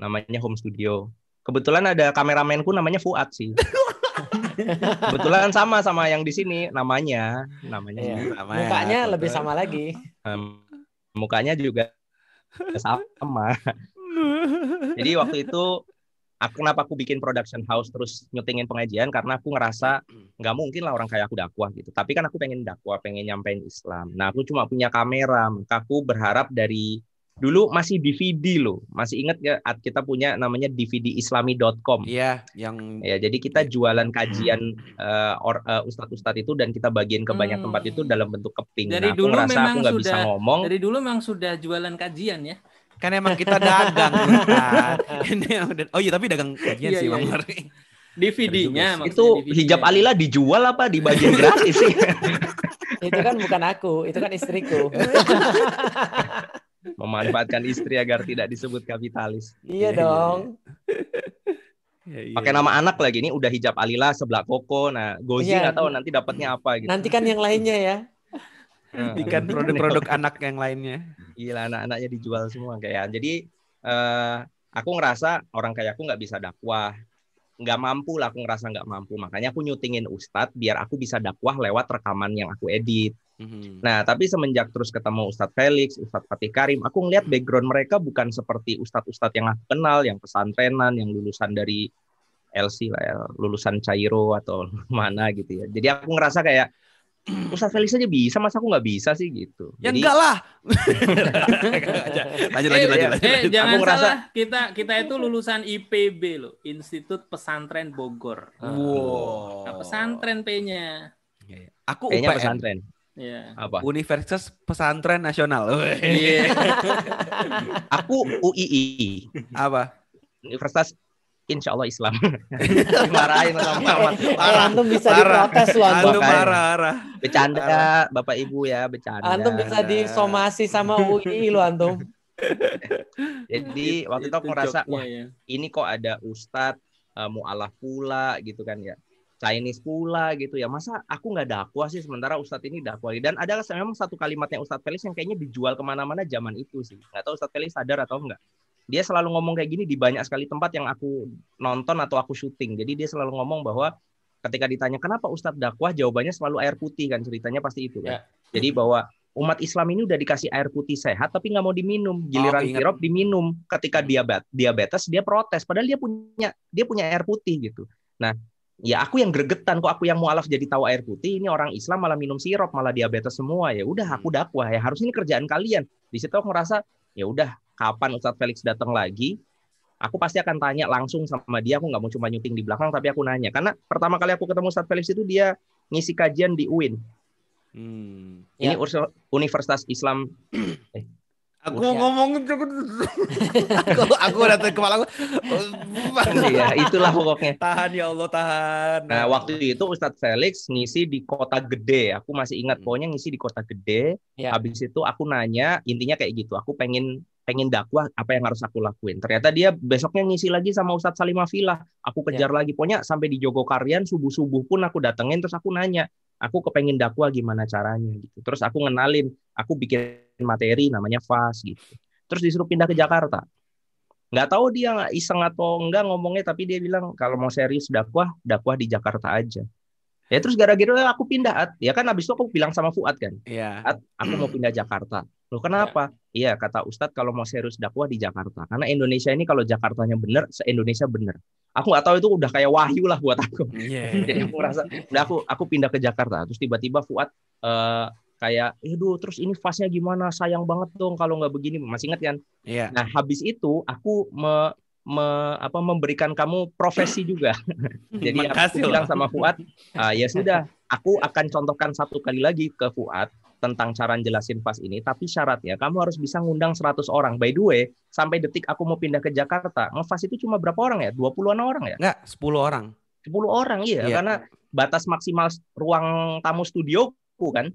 namanya home studio. Kebetulan ada kameramenku namanya Fuad sih. Kebetulan sama sama yang di sini namanya, namanya Iya. Sama ya, Mukanya lebih sama lagi. em, mukanya juga sama. Jadi waktu itu aku kenapa aku bikin production house terus nyutingin pengajian karena aku ngerasa nggak mungkin lah orang kayak aku dakwah gitu. Tapi kan aku pengen dakwah, pengen nyampein Islam. Nah aku cuma punya kamera, maka aku berharap dari dulu masih DVD loh. Masih ingat ya at- kita punya namanya dvdislami.com. Iya, yang Ya, jadi kita jualan kajian eh, or- eh, ustadz-ustadz itu dan kita bagian ke banyak Hmm. tempat itu dalam bentuk keping. Dari nah, aku dulu ngerasa memang aku nggak bisa sudah- ngomong. Dari dulu memang sudah jualan kajian ya. kan emang kita dagang udah- Oh iya tapi dagang kajian Iya, sih iya, Bang iya. DVD-nya Itu DVD-nya. hijab Alila dijual apa dibagiin gratis sih? Itu kan bukan aku, itu kan istriku. Memanfaatkan istri agar tidak disebut kapitalis. Iya Iya, dong. Iya, iya. Pakai nama anak lagi ini udah hijab Alila sebelah Koko. Nah, Gozi Iya. nggak tahu nanti dapatnya apa gitu. Nanti kan yang lainnya ya. Nah, Ikan produk-produk anak yang lainnya. Gila anak-anaknya dijual semua kayak. Jadi eh, aku ngerasa orang kayak aku nggak bisa dakwah, nggak mampu lah aku ngerasa nggak mampu. Makanya aku nyutingin Ustadz biar aku bisa dakwah lewat rekaman yang aku edit. Mhm. Nah, tapi semenjak terus ketemu Ustadz Felix, Ustadz Fatih Karim, aku ngeliat background mereka bukan seperti Ustadz-Ustadz yang aku kenal, yang pesantrenan, yang lulusan dari LC lah ya, lulusan Cairo atau mana gitu ya. Jadi aku ngerasa kayak Ustadz Felix aja bisa, masa aku nggak bisa sih gitu. Ya Jadi, enggak lah. lanjut lanjut Eh, lanjut. eh, lanjut. eh, jangan Aku ngerasa- salah, kita kita itu lulusan IPB loh, Institut Pesantren Bogor. Wow. Nah, pesantren P-nya. Iya, iya. Aku UPN. pesantren. Ya. Apa? Universitas Pesantren Nasional. Iya. Aku UII, Apa? Universitas Insya Allah Islam. Dimarahin sama. Eh, antum bisa Parah. diprotes loh antum. Marah, marah. Bercanda, Bapak Ibu ya, bercanda. Antum bisa disomasi sama UI lo antum. Jadi waktu itu aku ngerasa, jobnya wah ya. ini kok ada Ustadz uh, mualaf pula gitu kan ya. Chinese pula gitu ya. Masa aku nggak dakwah sih sementara Ustadz ini dakwah. Dan ada memang satu kalimatnya Ustadz Felix yang kayaknya dijual ke mana-mana zaman itu sih. Nggak tahu Ustadz Felix sadar atau enggak. Dia selalu ngomong kayak gini di banyak sekali tempat yang aku nonton atau aku syuting. Jadi dia selalu ngomong bahwa ketika ditanya kenapa Ustadz dakwah, jawabannya selalu air putih kan ceritanya pasti itu kan. Jadi bahwa umat Islam ini udah dikasih air putih sehat tapi nggak mau diminum. Giliran ingat. sirup diminum. Ketika diabetes, diabetes dia protes. Padahal dia punya dia punya air putih gitu. Nah, ya aku yang gregetan kok aku yang mualaf jadi tahu air putih. Ini orang Islam malah minum sirup, malah diabetes semua. Ya udah aku dakwah ya. Harus ini kerjaan kalian. Di situ aku ngerasa ya udah kapan Ustadz Felix datang lagi? Aku pasti akan tanya langsung sama dia. Aku nggak mau cuma nyuting di belakang, tapi aku nanya. Karena pertama kali aku ketemu Ustadz Felix itu dia ngisi kajian di UIN. Hmm. Ini Ya. Universitas Islam. Aku mau ngomong aku aku udah kepala aku. ya, itulah pokoknya. tahan ya Allah tahan. Nah, waktu itu Ustadz Felix ngisi di kota gede. Aku masih ingat Hmm. pokoknya ngisi di kota gede. Ya. Habis itu aku nanya, intinya kayak gitu. Aku pengen pengen dakwah apa yang harus aku lakuin. Ternyata dia besoknya ngisi lagi sama Ustadz Salimah Filah. Aku kejar lagi. Pokoknya sampai di Jogokarian subuh-subuh pun aku datengin terus aku nanya, aku kepengen dakwah gimana caranya gitu. Terus aku ngenalin, aku bikin materi namanya FAS gitu. Terus disuruh pindah ke Jakarta. Nggak tahu dia iseng atau enggak ngomongnya, tapi dia bilang kalau mau serius dakwah, dakwah di Jakarta aja. Ya terus gara-gara aku pindah, At. ya kan abis itu aku bilang sama Fuad kan, Iya. At, aku mau pindah Jakarta. Loh kenapa? Iya kata Ustadz kalau mau serius dakwah di Jakarta. Karena Indonesia ini kalau Jakartanya bener, se-Indonesia bener. Aku nggak tahu itu udah kayak wahyu lah buat aku. Iya. Jadi aku merasa, udah aku aku pindah ke Jakarta. Terus tiba-tiba Fuad eh, kayak, aduh terus ini fasnya gimana? Sayang banget dong kalau nggak begini. Masih ingat kan? Iya. Nah habis itu aku me, me- apa memberikan kamu profesi juga. Jadi aku Makasih bilang loh. sama Fuad, "Ah, ya sudah, aku akan contohkan satu kali lagi ke Fuad tentang cara jelasin pas ini, tapi syaratnya kamu harus bisa ngundang 100 orang. By the way, sampai detik aku mau pindah ke Jakarta, ngefas itu cuma berapa orang ya? 20-an orang ya? Enggak, 10 orang. 10 orang iya, Iya. karena batas maksimal ruang tamu studioku kan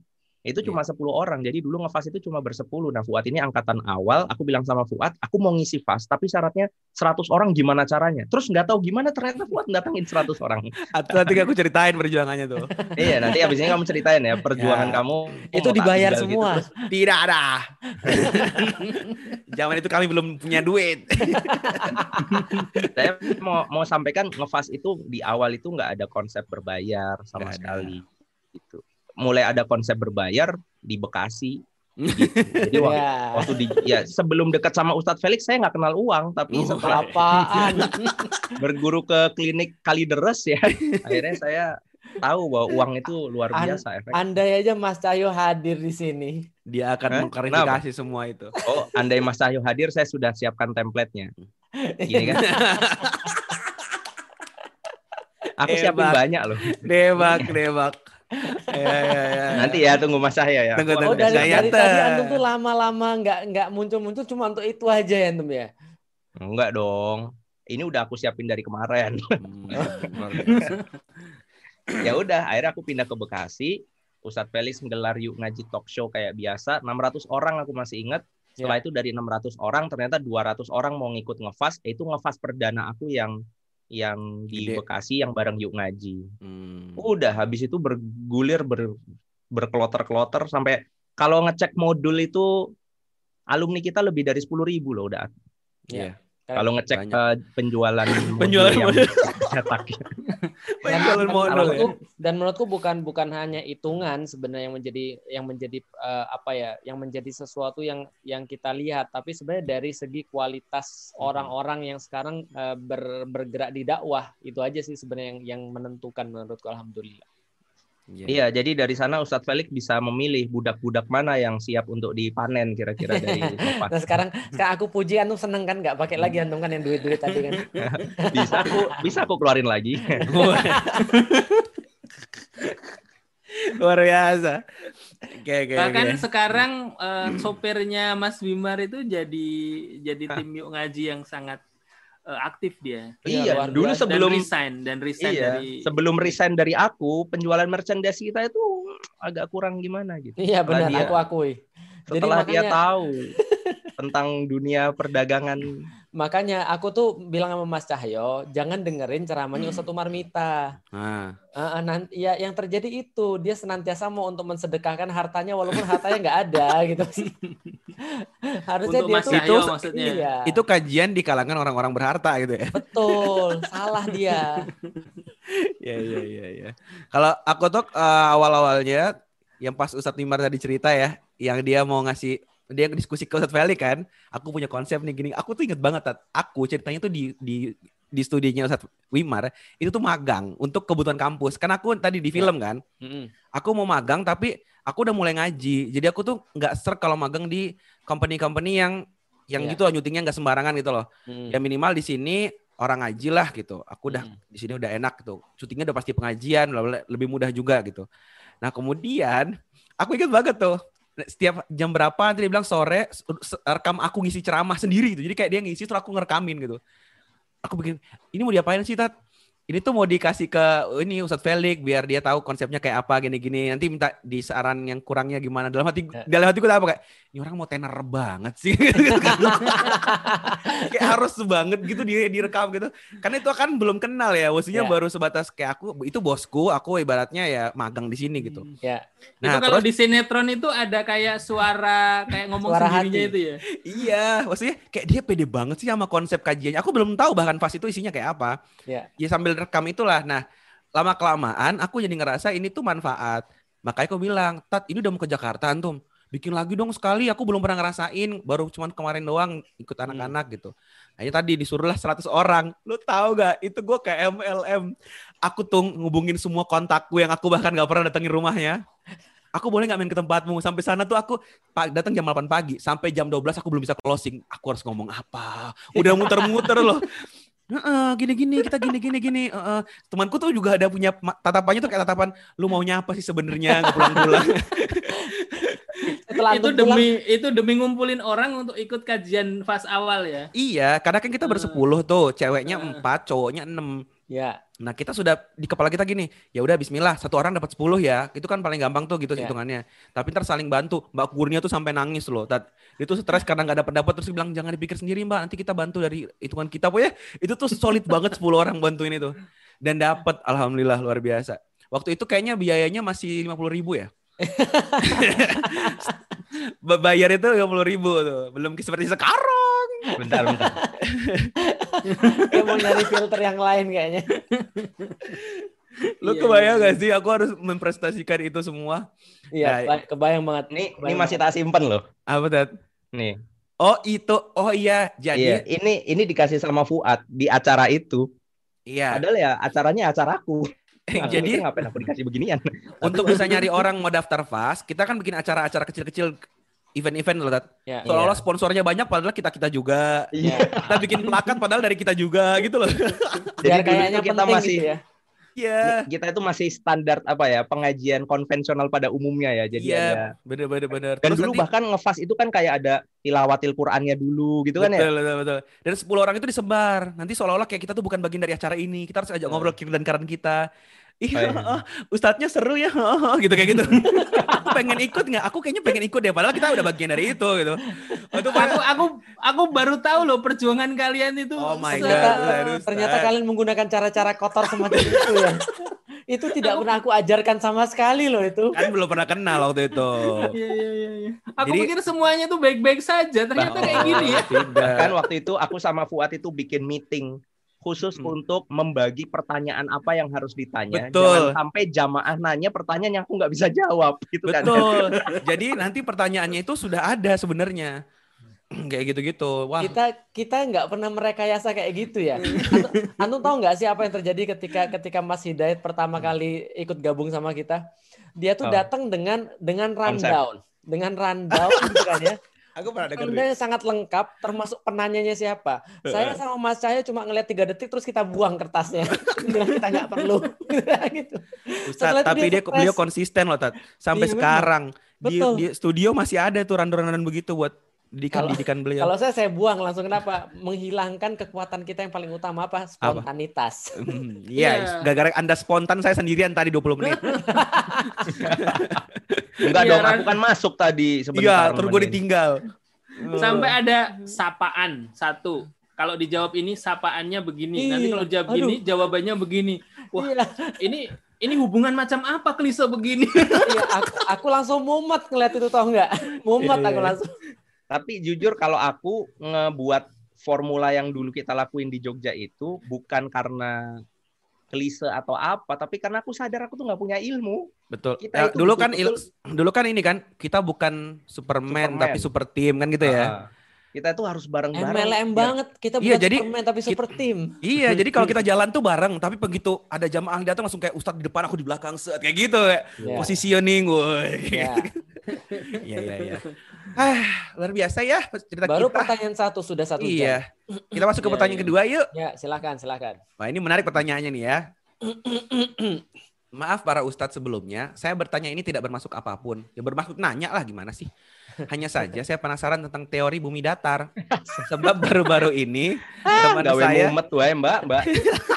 itu Iya. cuma 10 orang. Jadi dulu ngefas itu cuma bersepuluh. Nah, Fuad ini angkatan awal, aku bilang sama Fuad, aku mau ngisi fas, tapi syaratnya 100 orang gimana caranya? Terus nggak tahu gimana ternyata Fuad datangin 100 orang. Atau nanti aku ceritain perjuangannya tuh. iya, nanti abis ini kamu ceritain ya perjuangan Ya. kamu. Itu dibayar tinggal semua. gitu. Terus, Tidak ada. Zaman itu kami belum punya duit. saya mau mau sampaikan ngefas itu di awal itu nggak ada konsep berbayar sama Nggak ada. sekali. Gitu. Mulai ada konsep berbayar di Bekasi. Gitu. Jadi waktu Ya. waktu di ya sebelum dekat sama Ustadz Felix saya nggak kenal uang tapi Oh. setelah Apaan? berguru ke klinik Kalideres ya akhirnya saya tahu bahwa uang itu luar An- biasa efek. Andai aja Mas Cahyo hadir di sini. Dia akan mengklarifikasi semua itu. Oh, andai Mas Cahyo hadir saya sudah siapkan template-nya. Gini kan. Aku siapin Hebat. banyak loh. Debak, debak. Ya, ya, ya. Nanti ya tunggu Mas Cahyo ya. Tunggu, Aku tunggu. Oh dari, Saya dari tadi antum tuh lama-lama nggak nggak muncul-muncul cuma untuk itu aja ya antum ya. Enggak dong. Ini udah aku siapin dari kemarin. Hmm, ya udah, akhirnya aku pindah ke Bekasi. Ustadz Felix menggelar yuk ngaji talk show kayak biasa. 600 orang aku masih ingat. Setelah itu dari 600 orang ternyata 200 orang mau ngikut ngefas. Itu ngefas perdana aku yang yang di Gede. Bekasi yang bareng yuk ngaji. Hmm. Udah habis itu bergulir ber, berkloter-kloter sampai kalau ngecek modul itu alumni kita lebih dari 10.000 ribu loh udah. Iya. Kalau ngecek Banyak. eh, penjualan modul Penjualan yang modul. cetak. Dan, dan modal ya. menurutku, dan menurutku bukan bukan hanya hitungan sebenarnya yang menjadi yang menjadi eh, apa ya yang menjadi sesuatu yang yang kita lihat. Tapi sebenarnya dari segi kualitas orang-orang yang sekarang eh, ber- bergerak di dakwah itu aja sih sebenarnya yang yang menentukan menurutku alhamdulillah Iya. Iya, jadi dari sana Ustadz Felix bisa memilih budak-budak mana yang siap untuk dipanen kira-kira dari Sofa. nah sekarang sekarang aku puji antum seneng kan nggak pakai lagi antum kan yang duit-duit tadi kan Bisa aku bisa aku keluarin lagi. Luar biasa. Oke, oke, Bahkan oke. sekarang eh, sopirnya Mas Wimar itu jadi jadi tim yuk ngaji yang sangat eh, aktif dia. Iya, Iya, dulu biasa. sebelum dan resign dan resign iya, dari sebelum resign dari aku, penjualan merchandise kita itu agak kurang gimana gitu. iya benar dia- aku akui Jadi Setelah dia makanya- tahu tentang dunia perdagangan. Makanya aku tuh bilang sama Mas Cahyo jangan dengerin ceramahnya Ustadz Umar Mita Nah, Eh, nanti ya yang terjadi itu dia senantiasa mau untuk mensedekahkan hartanya walaupun hartanya nggak ada gitu harusnya Untuk dia Mas tuh Cahyo itu maksudnya. iya, itu kajian di kalangan orang-orang berharta gitu ya. betul salah dia Iya, iya, iya, iya. Kalau aku tuh eh, awal-awalnya yang pas Ustadz Nimar tadi cerita ya, yang dia mau ngasih dia diskusi ke Ustadz Felix kan, aku punya konsep nih gini. Aku tuh inget banget, Tat. Aku ceritanya tuh di di di studinya Ustadz Wimar itu tuh magang untuk kebutuhan kampus. Kan aku tadi di film kan, aku mau magang tapi aku udah mulai ngaji. Jadi aku tuh nggak ser kalau magang di company-company yang yang Iya. gitu loh nyutingnya nggak sembarangan gitu loh. Hmm. Ya minimal di sini orang ngaji lah gitu. Aku udah Mm. di sini udah enak gitu. Syutingnya udah pasti pengajian, lebih mudah juga gitu. Nah kemudian aku ingat banget tuh setiap jam berapa nanti dia bilang sore rekam aku ngisi ceramah sendiri gitu. Jadi kayak dia ngisi terus aku ngerekamin gitu. Aku bikin ini mau diapain sih Tat? Ini tuh mau dikasih ke ini Ustadz Felix biar dia tahu konsepnya kayak apa gini-gini. Nanti minta di saran yang kurangnya gimana. Dalam hati Ya. dalam hati gue apa kayak ini orang mau tenar banget sih. kayak harus banget gitu di direkam gitu. Karena itu kan belum kenal ya. Maksudnya Ya. baru sebatas kayak aku itu bosku, aku ibaratnya ya magang di sini gitu. ya itu Nah, kalau terus di sinetron itu ada kayak suara kayak ngomong Suara sendirinya hati. itu ya. iya, maksudnya kayak dia pede banget sih sama konsep kajiannya. Aku belum tahu bahkan pas itu isinya kayak apa. ya Ya sambil rekam itulah. Nah, lama kelamaan aku jadi ngerasa ini tuh manfaat. Makanya aku bilang, Tat, ini udah mau ke Jakarta antum. Bikin lagi dong sekali, aku belum pernah ngerasain. Baru cuman kemarin doang ikut anak-anak gitu. Akhirnya tadi disuruhlah 100 orang. Lu tahu gak, itu gue kayak MLM. Aku tuh ngubungin semua kontakku yang aku bahkan gak pernah datengin rumahnya. Aku boleh gak main ke tempatmu? Sampai sana tuh aku datang jam 8 pagi. Sampai jam 12 aku belum bisa closing. Aku harus ngomong apa? Udah muter-muter loh. Heeh, gini-gini kita gini-gini gini. Heeh. Temanku tuh juga ada punya tatapannya tuh kayak tatapan lu maunya apa sih sebenarnya nggak pulang-pulang. itu antum pulang, demi itu demi ngumpulin orang untuk ikut kajian fase awal ya. iya, karena kan kita bersepuluh tuh, ceweknya empat, cowoknya enam. Ya Nah kita sudah di kepala kita gini, ya udah Bismillah satu orang dapat 10 ya, itu kan paling gampang tuh gitu Ya. hitungannya. Tapi ntar saling bantu, Mbak Kurnia tuh sampai nangis loh. Tat. Dia tuh stres karena nggak dapat dapat terus bilang jangan dipikir sendiri Mbak, nanti kita bantu dari hitungan kita pokoknya itu tuh solid banget 10 orang bantuin itu. Dan dapat, alhamdulillah luar biasa. Waktu itu kayaknya biayanya masih 50 ribu ya. Ba- Bayar itu 50 ribu tuh, belum seperti sekarang. Bentar, bentar. mau nyari filter yang lain kayaknya Lu Iya, kebayang iya, gak sih aku harus memprestasikan itu semua? iya Nah, keba- kebayang banget Ini ini masih tak simpen loh. Apa Tat? Nih. Oh itu, oh iya, Iya, jadi ini ini dikasih sama Fuad di acara itu. iya. Padahal ya acaranya acaraku. Aku Jadi ngapain aku dikasih beginian? untuk bisa nyari orang mau daftar fast, kita kan bikin acara-acara kecil-kecil event-event loh, Tat. ya Seolah-olah sponsornya banyak padahal kita-kita juga. Iya. Kita bikin plakat padahal dari kita juga gitu loh. biar dulu kayaknya kita penting masih gitu ya Iya. kita itu masih standar apa ya pengajian konvensional pada umumnya ya. Jadi Iya, ada bener bener bener. dan Terus dulu nanti- bahkan ngefas itu kan kayak ada tilawatil Qur'annya dulu gitu kan ya. betul, betul, betul. Dan 10 orang itu disebar. Nanti seolah-olah kayak kita tuh bukan bagian dari acara ini. Kita harus ajak ngobrol kiri dan kanan kita. Ih, Oh, iya. ustadznya seru ya, gitu kayak gitu. aku pengen ikut nggak? Aku kayaknya pengen ikut deh. Padahal kita udah bagian dari itu gitu. Itu Aku aku aku baru tahu loh perjuangan kalian itu. Oh my God. ternyata, ternyata kalian menggunakan cara-cara kotor semacam itu ya itu tidak pernah aku ajarkan sama sekali loh itu. Kan belum pernah kenal waktu itu. Iya iya iya. iya. Aku Jadi- pikir semuanya tuh baik-baik saja. Ternyata kayak gini ya. Tidak. Kan waktu itu aku sama Fuad itu bikin meeting khusus Hmm. untuk membagi pertanyaan apa yang harus ditanya. Betul. Jangan sampai jamaah nanya pertanyaan yang aku nggak bisa jawab gitu kan. Betul. Jadi nanti pertanyaannya itu sudah ada sebenarnya. Kayak gitu-gitu. Wah. Kita kita nggak pernah merekayasa kayak gitu ya. Antum, antum tahu nggak sih apa yang terjadi ketika ketika Mas Hidayat pertama kali ikut gabung sama kita? Dia tuh Oh. datang dengan dengan Konsep. rundown, dengan rundown gitu kan ya. Aku pernah dengar. Anda yang sangat lengkap, termasuk penanyanya siapa. Saya sama Mas Cahyo cuma ngeliat tiga detik terus kita buang kertasnya. Kita nggak perlu. gitu. Ustaz, Setelah tapi dia dia beliau konsisten loh, Tat. Sampai Iya, sekarang di, Betul. di studio masih ada tuh rundown-rundown begitu buat didikan-didikan beliau. Kalau saya saya buang langsung kenapa? Menghilangkan kekuatan kita yang paling utama apa? Spontanitas. Hmm, Iya. Iya, gara-gara Anda spontan saya sendirian tadi 20 menit. Enggak Iya, dong, Ran. aku kan masuk tadi Iya, sebentar. terus gue ditinggal. Sampai ada sapaan satu. Kalau dijawab ini sapaannya begini. Nanti Iya. kalau jawab Aduh. ini jawabannya begini. Wah, Iya, ini ini hubungan macam apa klise begini? iya, aku, aku langsung mumet ngeliat itu tau nggak? Mumet Iya, aku iya. langsung. Tapi jujur kalau aku ngebuat formula yang dulu kita lakuin di Jogja itu bukan karena klise atau apa, tapi karena aku sadar aku tuh nggak punya ilmu. Betul. Kita Ya, itu dulu kan il- dulu kan ini kan kita bukan Superman, Superman. tapi super team kan gitu ya. Ah, kita itu harus bareng-bareng. MLM Ya, banget. Kita Iya, bukan jadi Superman tapi super team. Iya, jadi kalau kita jalan tuh bareng, tapi begitu ada jamaah yang datang langsung kayak Ustadz di depan, aku di belakang, set kayak gitu kayak Ya. positioning, woi. Ya. Iya, iya, iya. Ah, luar biasa ya cerita Baru kita. pertanyaan satu sudah satu jam. Iya. Kita masuk ke Iya, pertanyaan iya. kedua yuk. Ya, silakan, silakan. Wah, ini menarik pertanyaannya nih ya. Maaf para ustadz sebelumnya, saya bertanya ini tidak bermasuk apa pun. Ya bermaksud nanya lah gimana sih. Hanya saja saya penasaran tentang teori bumi datar. Sebab baru-baru ini teman Gawe saya mumet wae, Mbak, Mbak.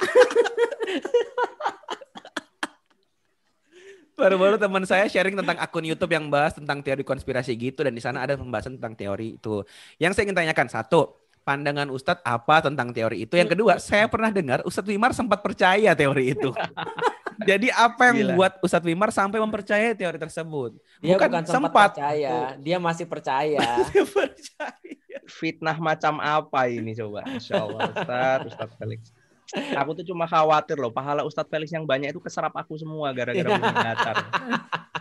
baru-baru teman saya sharing tentang akun YouTube yang bahas tentang teori konspirasi gitu dan di sana ada pembahasan tentang teori itu. Yang saya ingin tanyakan satu, pandangan Ustadz apa tentang teori itu? Yang kedua, saya pernah dengar Ustadz Wimar sempat percaya teori itu. Jadi apa yang Gila. membuat Ustadz Wimar sampai mempercayai teori tersebut? Dia Bukan bukan, sempat, sempat. percaya, dia masih percaya. Dia percaya. Fitnah macam apa ini coba? Insya Allah, Ustaz, Ustaz Felix. Aku tuh cuma khawatir loh, pahala Ustadz Felix yang banyak itu keserap aku semua gara-gara bumi datar.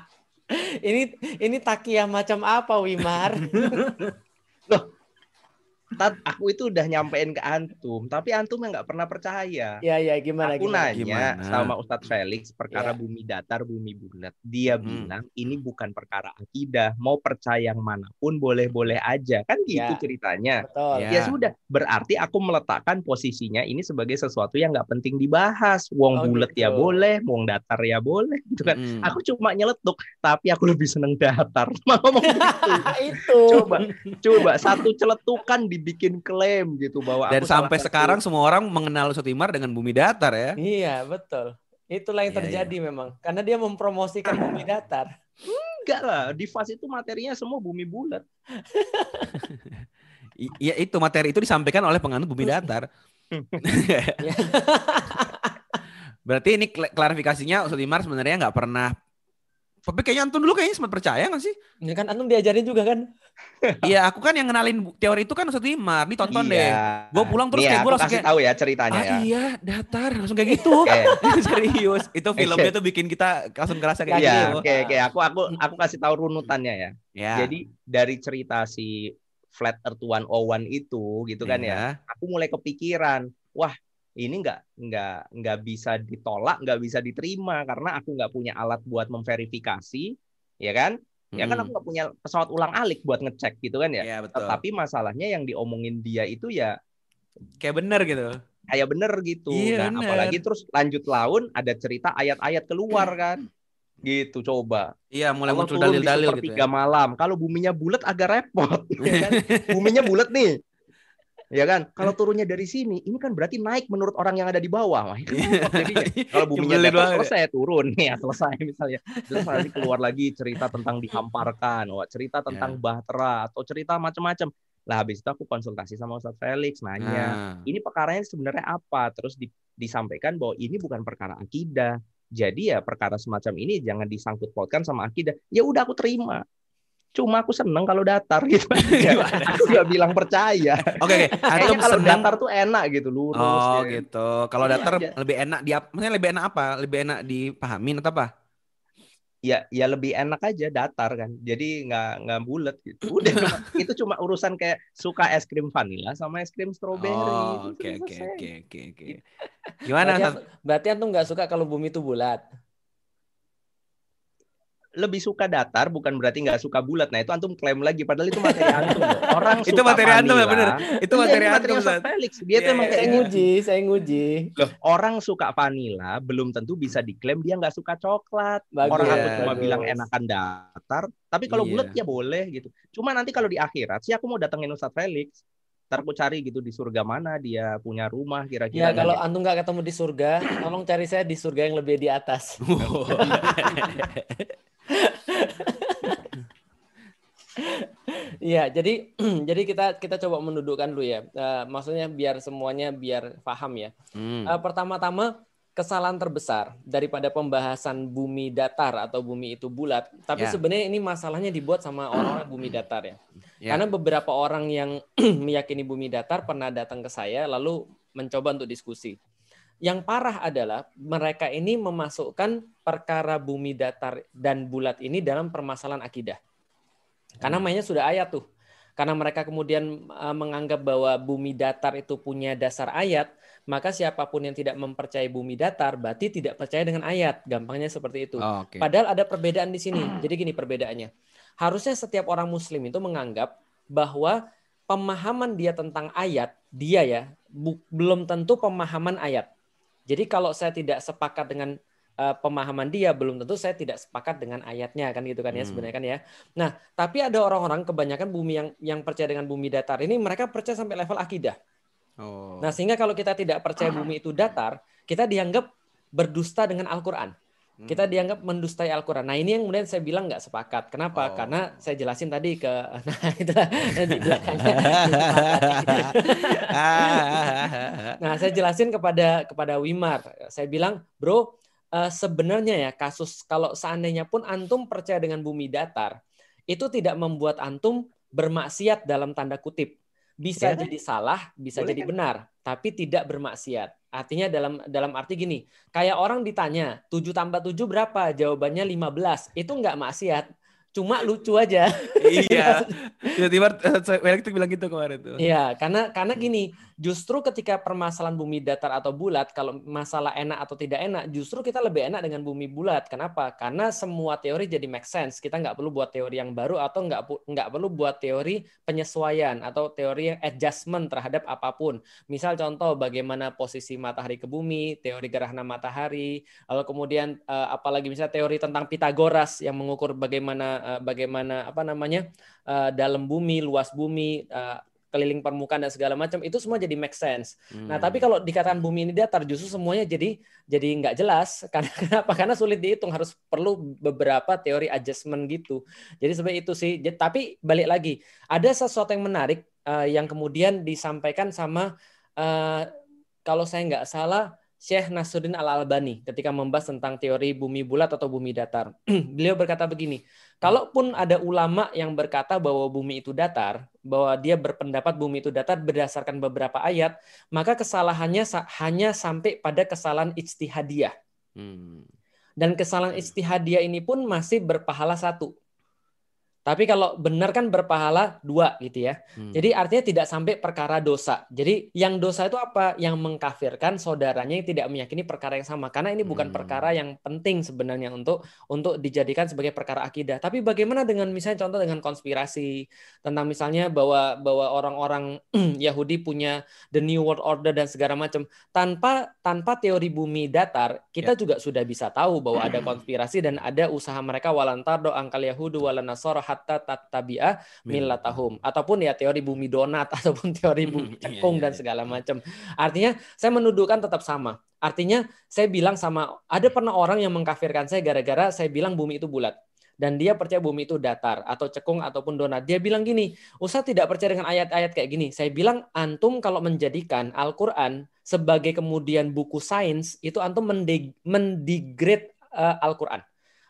ini ini takia macam apa Wimar? Tat, aku itu udah nyampein ke antum, tapi antum yang nggak pernah percaya. ya ya gimana Aku gimana? nanya Gimana? sama Ustadz Felix perkara Ya. bumi datar, bumi bulat. Dia Hmm. bilang ini bukan perkara akidah, mau percaya yang mana pun boleh-boleh aja. Kan gitu Ya. ceritanya. Betul. Ya. Ya sudah, berarti aku meletakkan posisinya ini sebagai sesuatu yang nggak penting dibahas. Wong Oh, bulat ya gitu. boleh, wong datar ya boleh, gitu kan. Mm. Aku cuma nyeletuk, tapi aku lebih seneng datar. Mau ngomong gitu. itu. Coba, coba satu celetukan dibikin klaim gitu bahwa Dan aku salah sampai satu- sekarang semua orang mengenal Ustadz Wimar dengan bumi datar ya. Iya, betul. Itulah yang Iya, terjadi memang. Karena dia mempromosikan bumi datar. enggak lah, di fase itu materinya semua bumi bulat. Iya itu materi itu disampaikan oleh penganut bumi datar. Ya. Berarti ini kla- klarifikasinya Ustadz Wimar sebenarnya nggak pernah. Tapi kayaknya Antum dulu kayaknya sempat percaya nggak sih? Ini kan antum diajarin juga kan? Iya, aku kan yang kenalin teori itu kan Ustadz Wimar. Nih tonton deh. Iya. Gua pulang terus Nih, kayak gua langsung kasih kayak, tahu ya ceritanya Ah ya. iya, datar langsung kayak gitu. Serius. Itu filmnya tuh bikin kita langsung kerasa kayak Iya, gitu. oke oke. Aku aku aku kasih tahu runutannya ya. Ya. Jadi dari cerita si Flat Earth 101 itu gitu kan ya. Iya. Aku mulai kepikiran, wah ini nggak nggak nggak bisa ditolak, nggak bisa diterima karena aku nggak punya alat buat memverifikasi, ya kan? Ya kan aku Mm. nggak punya pesawat ulang alik buat ngecek gitu kan ya. Iya, betul. Tetapi masalahnya yang diomongin dia itu ya Kayak bener gitu. kayak bener gitu. Iya, nah, bener. apalagi terus lanjut laun ada cerita ayat-ayat keluar kan. Gitu coba. Iya, mulai Allah muncul dalil-dalil gitu. Ya. malam. Kalau buminya bulat agak repot. ya kan? buminya bulat nih. Ya kan? Kalau turunnya dari sini, ini kan berarti naik menurut orang yang ada di bawah. Wah, jadinya. Kalau buminya datar selesai turun ya selesai misalnya. Terus nanti keluar lagi cerita tentang dihamparkan, wah cerita tentang Ya. bahtera atau cerita macam-macam. Lah habis itu aku konsultasi sama Ustadz Felix nanya, Nah, ini perkaranya sebenarnya apa? Terus di- disampaikan bahwa ini bukan perkara akidah, Jadi ya perkara semacam ini jangan disangkut pautkan sama akidah. Ya udah aku terima. Cuma aku seneng kalau datar gitu. Ya, aku nggak bilang percaya. Oke, oke. Kayaknya Antum kalau senang datar tuh enak gitu lurus. Oh, ya. gitu. Kalau datar Iya. lebih enak di maksudnya lebih enak apa? Lebih enak dipahamin atau apa? ya ya lebih enak aja datar kan jadi nggak nggak bulat gitu udah cuma, itu cuma urusan kayak suka es krim vanilla sama es krim strawberry Oh, oke oke oke oke oke. Gimana? Berarti, berarti antum nggak suka kalau bumi itu bulat. Lebih suka datar bukan berarti nggak suka bulat nah itu antum klaim lagi padahal itu materi antum orang Itu suka materi antum ya, bener. Itu Iya, materi antum, Ustaz. Felix dia Iya, tuh emang iya, Saya kayak iya. gitu. nguji, saya nguji. Loh, orang suka vanilla belum tentu bisa diklaim dia nggak suka coklat. Bagus, orang aku Iya. cuma bagus. bilang enakan datar, tapi kalau Iya. bulat ya boleh gitu. Cuma nanti kalau di akhirat sih aku mau datengin Ustadz Felix. Ntar aku cari gitu di surga mana dia punya rumah kira-kira. Ya kalau antum nggak ketemu di surga, tolong cari saya di surga yang lebih di atas. Iya, jadi jadi kita kita coba mendudukkan dulu ya. Eh, maksudnya biar semuanya biar paham ya. Hmm. Eh, pertama-tama kesalahan terbesar daripada pembahasan bumi datar atau bumi itu bulat. Tapi Ya. sebenarnya ini masalahnya dibuat sama orang-orang bumi datar ya. Ya. Karena beberapa orang yang meyakini bumi datar pernah datang ke saya lalu mencoba untuk diskusi. Yang parah adalah mereka ini memasukkan perkara bumi datar dan bulat ini dalam permasalahan akidah. Karena mainnya sudah ayat tuh. Karena mereka kemudian uh, menganggap bahwa bumi datar itu punya dasar ayat, maka siapa pun yang tidak mempercayai bumi datar berarti tidak percaya dengan ayat. Gampangnya seperti itu. Oh, Oke. Padahal ada perbedaan di sini. Jadi gini perbedaannya. Harusnya setiap orang muslim itu menganggap bahwa pemahaman dia tentang ayat, dia ya, bu- belum tentu pemahaman ayat. Jadi kalau saya tidak sepakat dengan uh, pemahaman dia, belum tentu saya tidak sepakat dengan ayatnya kan gitu kan ya Hmm. sebenarnya kan ya. Nah, tapi ada orang-orang kebanyakan bumi yang yang percaya dengan bumi datar ini mereka percaya sampai level akidah. Oh. Nah, sehingga kalau kita tidak percaya bumi itu datar, kita dianggap berdusta dengan Al-Qur'an. Kita Hmm. dianggap mendustai Al-Quran. Nah ini yang kemudian saya bilang nggak sepakat. Kenapa? Oh. Karena saya jelasin tadi ke, nah itulah di belakangnya. nah saya jelasin kepada kepada Wimar. Saya bilang, bro, eh, sebenarnya ya kasus kalau seandainya pun antum percaya dengan bumi datar, itu tidak membuat antum bermaksiat dalam tanda kutip. Bisa Ya. jadi salah, bisa Boleh jadi kan? benar, tapi tidak bermaksiat. Artinya dalam dalam arti gini, kayak orang ditanya 7 tambah 7 berapa? Jawabannya 15. Itu nggak maksiat. Cuma lucu aja. iya. Tiba-tiba eh, Felix tuh bilang gitu kemarin tuh. Iya, karena karena gini, justru ketika permasalahan bumi datar atau bulat, kalau masalah enak atau tidak enak, justru kita lebih enak dengan bumi bulat. Kenapa? Karena semua teori jadi make sense. Kita nggak perlu buat teori yang baru atau nggak nggak perlu buat teori penyesuaian atau teori yang adjustment terhadap apa pun. Misal contoh bagaimana posisi matahari ke bumi, teori gerhana matahari, lalu kemudian eh, apalagi misalnya teori tentang Pitagoras yang mengukur bagaimana eh, bagaimana apa namanya eh, dalam bumi, luas bumi, eh, keliling permukaan dan segala macam itu semua jadi make sense. Nah, Hmm. tapi kalau dikatakan bumi ini datar justru semuanya jadi jadi nggak jelas. Karena kenapa? Karena sulit dihitung, harus perlu beberapa teori adjustment gitu. Jadi sebenarnya itu sih. Tapi balik lagi, ada sesuatu yang menarik yang kemudian disampaikan sama kalau saya nggak salah Syekh Nasruddin Al Albani ketika membahas tentang teori bumi bulat atau bumi datar. Beliau berkata begini, kalaupun ada ulama yang berkata bahwa bumi itu datar, bahwa dia berpendapat bumi itu datar berdasarkan beberapa ayat, maka kesalahannya sa- hanya sampai pada kesalahan ijtihadiyah. Hmm. Dan kesalahan ijtihadiyah ini pun masih berpahala satu. Tapi kalau benar kan berpahala dua gitu ya. Hmm. Jadi artinya tidak sampai perkara dosa. Jadi yang dosa itu apa? Yang mengkafirkan saudaranya yang tidak meyakini perkara yang sama. Karena ini bukan Hmm. perkara yang penting sebenarnya untuk untuk dijadikan sebagai perkara akidah. Tapi bagaimana dengan misalnya contoh dengan konspirasi tentang misalnya bahwa bahwa orang-orang Yahudi punya the new world order dan segala macam. Tanpa tanpa teori bumi datar, kita Ya. juga sudah bisa tahu bahwa ada konspirasi dan ada usaha mereka walantardo angkal Yahudu walanasoro hatta tattabi'a millatahum ataupun ya teori bumi donat ataupun teori bumi Iya, cekung iya, dan iya. segala macam. Artinya saya mendudukan tetap sama. Artinya saya bilang sama ada pernah orang yang mengkafirkan saya gara-gara saya bilang bumi itu bulat. dan dia percaya bumi itu datar atau cekung ataupun donat. Dia bilang gini, Ustaz tidak percaya dengan ayat-ayat kayak gini. Saya bilang antum kalau menjadikan Al-Qur'an sebagai kemudian buku sains itu antum mendegrade uh, Al-Qur'an.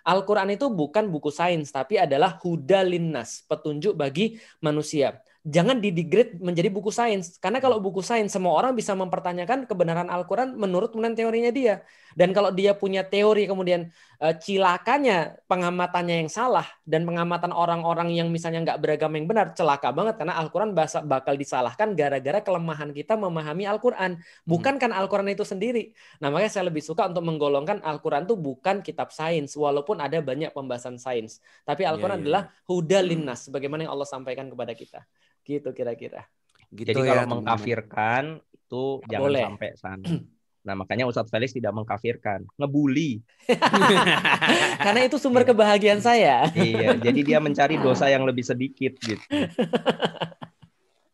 Al-Quran itu bukan buku sains, tapi adalah huda linnas, petunjuk bagi manusia jangan didegrade menjadi buku sains. Karena kalau buku sains semua orang bisa mempertanyakan kebenaran Al-Qur'an menurut teorinya dia. Dan kalau dia punya teori kemudian uh, cilakannya pengamatannya yang salah dan pengamatan orang-orang yang misalnya nggak beragama yang benar, celaka banget karena Al-Qur'an bakal disalahkan gara-gara kelemahan kita memahami Al-Qur'an, bukan hmm. kan Al-Qur'an itu sendiri. Nah, makanya saya lebih suka untuk menggolongkan Al-Qur'an itu bukan kitab sains walaupun ada banyak pembahasan sains. Tapi iya, Al-Qur'an yeah, yeah. adalah huda linnas sebagaimana yang Allah sampaikan kepada kita. Gitu kira-kira. Gitu Jadi ya, kalau mengkafirkan itu jangan Boleh. sampai sana. Nah, makanya Ustadz Felix tidak mengkafirkan, ngebully. Karena itu sumber kebahagiaan saya. iya, jadi dia mencari dosa yang lebih sedikit gitu.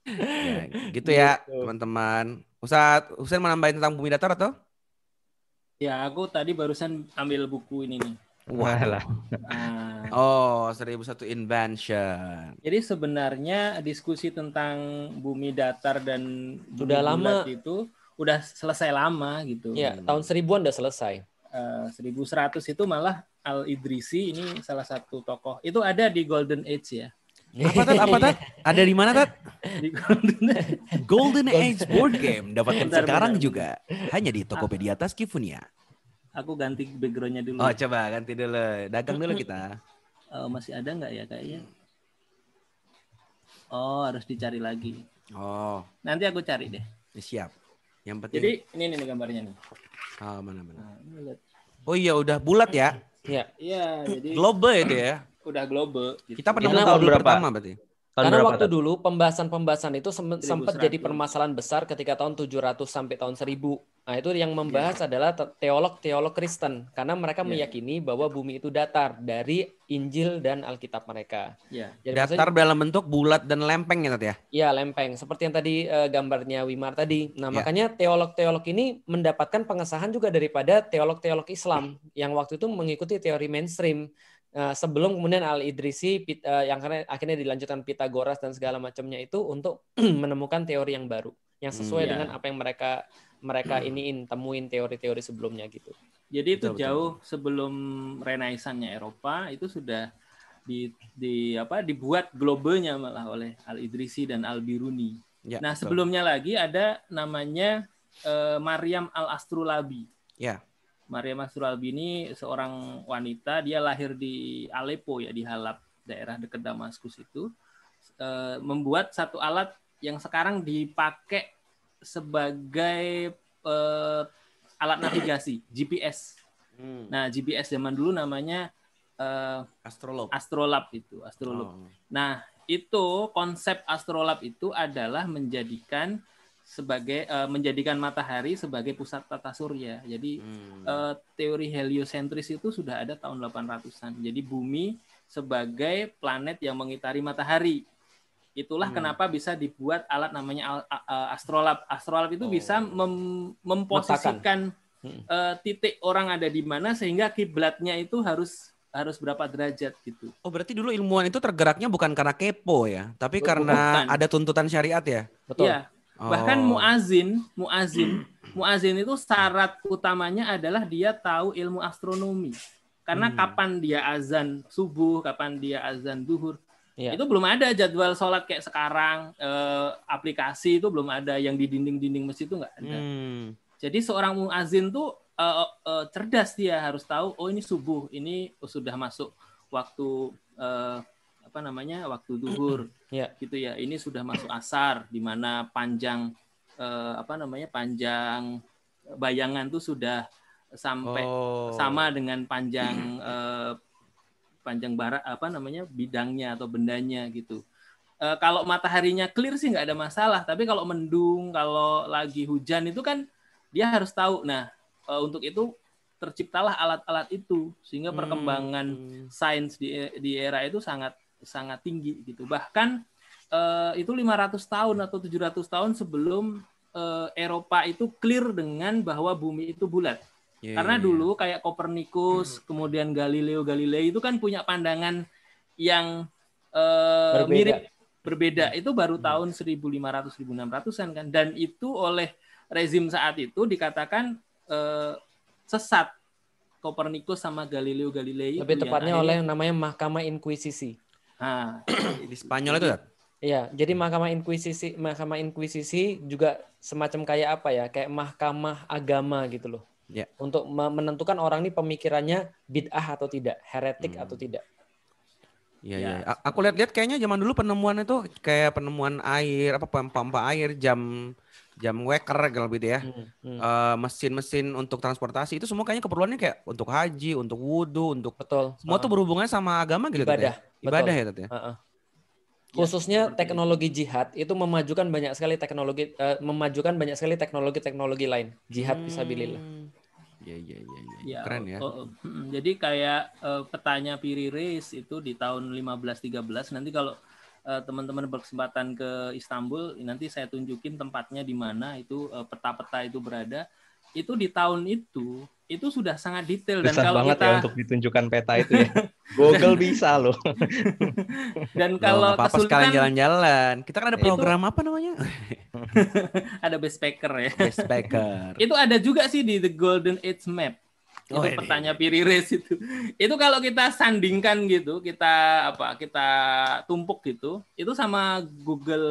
ya, gitu ya, gitu. teman-teman. Ustadz, Husain mau nambahin tentang bumi datar atau? Ya, aku tadi barusan ambil buku ini nih. Walah. Uh, oh, 1001 invention. Jadi sebenarnya diskusi tentang bumi datar dan sudah lama itu udah selesai lama gitu. Ya, tahun seribuan udah selesai. Uh, 1100 itu malah Al Idrisi ini salah satu tokoh. Itu ada di Golden Age ya. Apa tat? Apa tat? Ada di mana tat? Di Golden Age. Golden Age board game dapatkan sekarang bentar. juga hanya di Tokopedia Taskifunia. Aku ganti backgroundnya dulu. Oh coba ganti dulu. Dagang dulu kita. Oh, masih ada nggak ya kayaknya? Oh harus dicari lagi. Oh. Nanti aku cari deh. Siap. Yang penting. Jadi ini nih gambarnya nih. Oh mana mana. Nah, oh iya udah bulat ya? Iya. Iya. Jadi. Global itu ya? Udah global. Gitu. Kita pernah tahun berapa? Pertama berarti. Tahun Karena waktu dulu pembahasan-pembahasan itu sempat jadi permasalahan besar ketika tahun 700 sampai tahun 1000. Nah, itu yang membahas yeah. adalah teolog-teolog Kristen karena mereka yeah. meyakini bahwa bumi itu datar dari Injil dan Alkitab mereka. Yeah. Jadi datar maksudnya, dalam bentuk bulat dan lempeng ya, ya? Iya, lempeng. Seperti yang tadi uh, gambarnya Wimar tadi. Nah, yeah. makanya teolog-teolog ini mendapatkan pengesahan juga daripada teolog-teolog Islam yang waktu itu mengikuti teori mainstream Eh, sebelum kemudian Al Idrisi uh, yang akhirnya dilanjutkan Pitagoras dan segala macamnya itu untuk menemukan teori yang baru yang sesuai hmm, dengan apa yang mereka mereka hmm. iniin temuin teori-teori sebelumnya gitu. Jadi itu betul, jauh betul. sebelum renaisannya Eropa itu sudah di, di apa dibuat globalnya malah oleh Al Idrisi dan Al Biruni. Ya, nah, betul. sebelumnya lagi ada namanya uh, Maryam Al Astrulabi. Ya. Maria Masrulbi ini seorang wanita, dia lahir di Aleppo ya di Halab, daerah dekat Damaskus itu, e, membuat satu alat yang sekarang dipakai sebagai e, alat navigasi GPS. Hmm. Nah GPS zaman dulu namanya e, astrolab. Astrolab itu, astrolab. Oh. Nah itu konsep astrolab itu adalah menjadikan sebagai uh, menjadikan matahari sebagai pusat tata surya. Jadi hmm. uh, teori heliosentris itu sudah ada tahun 800-an. Jadi bumi sebagai planet yang mengitari matahari. Itulah hmm. kenapa bisa dibuat alat namanya astrolab. Astrolab itu oh. bisa mem memposisikan uh, titik orang ada di mana sehingga kiblatnya itu harus harus berapa derajat gitu. Oh berarti dulu ilmuwan itu tergeraknya bukan karena kepo ya, tapi bukan. karena ada tuntutan syariat ya? Betul. Iya, Bahkan oh. muazin, muazin, muazin itu syarat utamanya adalah dia tahu ilmu astronomi. Karena hmm. kapan dia azan subuh, kapan dia azan duhur, ya. itu belum ada jadwal sholat kayak sekarang. Eh, aplikasi itu belum ada yang di dinding-dinding masjid itu nggak ada. Hmm. Jadi seorang muazin tuh eh, eh, cerdas dia harus tahu, oh ini subuh, ini sudah masuk waktu eh, apa namanya waktu duhur ya. gitu ya ini sudah masuk asar di mana panjang eh, apa namanya panjang bayangan tuh sudah sampai oh. sama dengan panjang eh, panjang barat apa namanya bidangnya atau bendanya gitu eh, kalau mataharinya clear sih nggak ada masalah tapi kalau mendung kalau lagi hujan itu kan dia harus tahu nah eh, untuk itu terciptalah alat-alat itu sehingga perkembangan hmm. sains di di era itu sangat sangat tinggi gitu. Bahkan uh, itu 500 tahun atau 700 tahun sebelum uh, Eropa itu clear dengan bahwa bumi itu bulat. Iya, Karena iya. dulu kayak Kopernikus, kemudian Galileo Galilei itu kan punya pandangan yang eh, Berbeda. mirip berbeda. Itu baru Hmm. tahun 1500 1600-an kan dan itu oleh rezim saat itu dikatakan eh, sesat. Kopernikus sama Galileo Galilei Lebih tepatnya oleh yang namanya Mahkamah Inkuisisi. Nah, di Spanyol itu kan? Iya, jadi Mahkamah Inkuisisi, Mahkamah Inkuisisi juga semacam kayak apa ya? Kayak mahkamah agama gitu loh. Ya. Untuk me- menentukan orang ini pemikirannya bid'ah atau tidak, heretik Hmm. atau tidak. Iya, Ya. iya. A- Aku lihat-lihat kayaknya zaman dulu penemuan itu kayak penemuan air, apa pompa air, jam jam weker kalau gitu ya. Hmm, hmm. Eh, mesin-mesin untuk transportasi itu semua kayaknya keperluannya kayak untuk haji, untuk wudhu, untuk Betul. semua tuh berhubungannya sama agama gitu Ibadah, ya? Ibadah betul. ya ya? Heeh. Ya, Khususnya teknologi jihad itu memajukan banyak sekali teknologi eh, memajukan banyak sekali teknologi-teknologi lain. Jihad fisabilillah. Hmm. Iya, iya, iya, iya. Ya, Keren ya. oh, oh, mm, jadi kayak eh, petanya Piri Reis itu di tahun 1513 nanti kalau teman-teman berkesempatan ke Istanbul nanti saya tunjukin tempatnya di mana itu eh, peta-peta itu berada itu di tahun itu itu sudah sangat detail dan kalau banget kita ya untuk ditunjukkan peta itu ya. Google bisa loh. dan kalau apa-apa sekalian kesulitan jalan-jalan. Kita kan ada Itu- program apa namanya? ada backpacker ya Best Baker. itu ada juga sih di The Golden Age Map itu Oh, ini. petanya Piri Reis itu itu kalau kita sandingkan gitu kita apa kita tumpuk gitu itu sama Google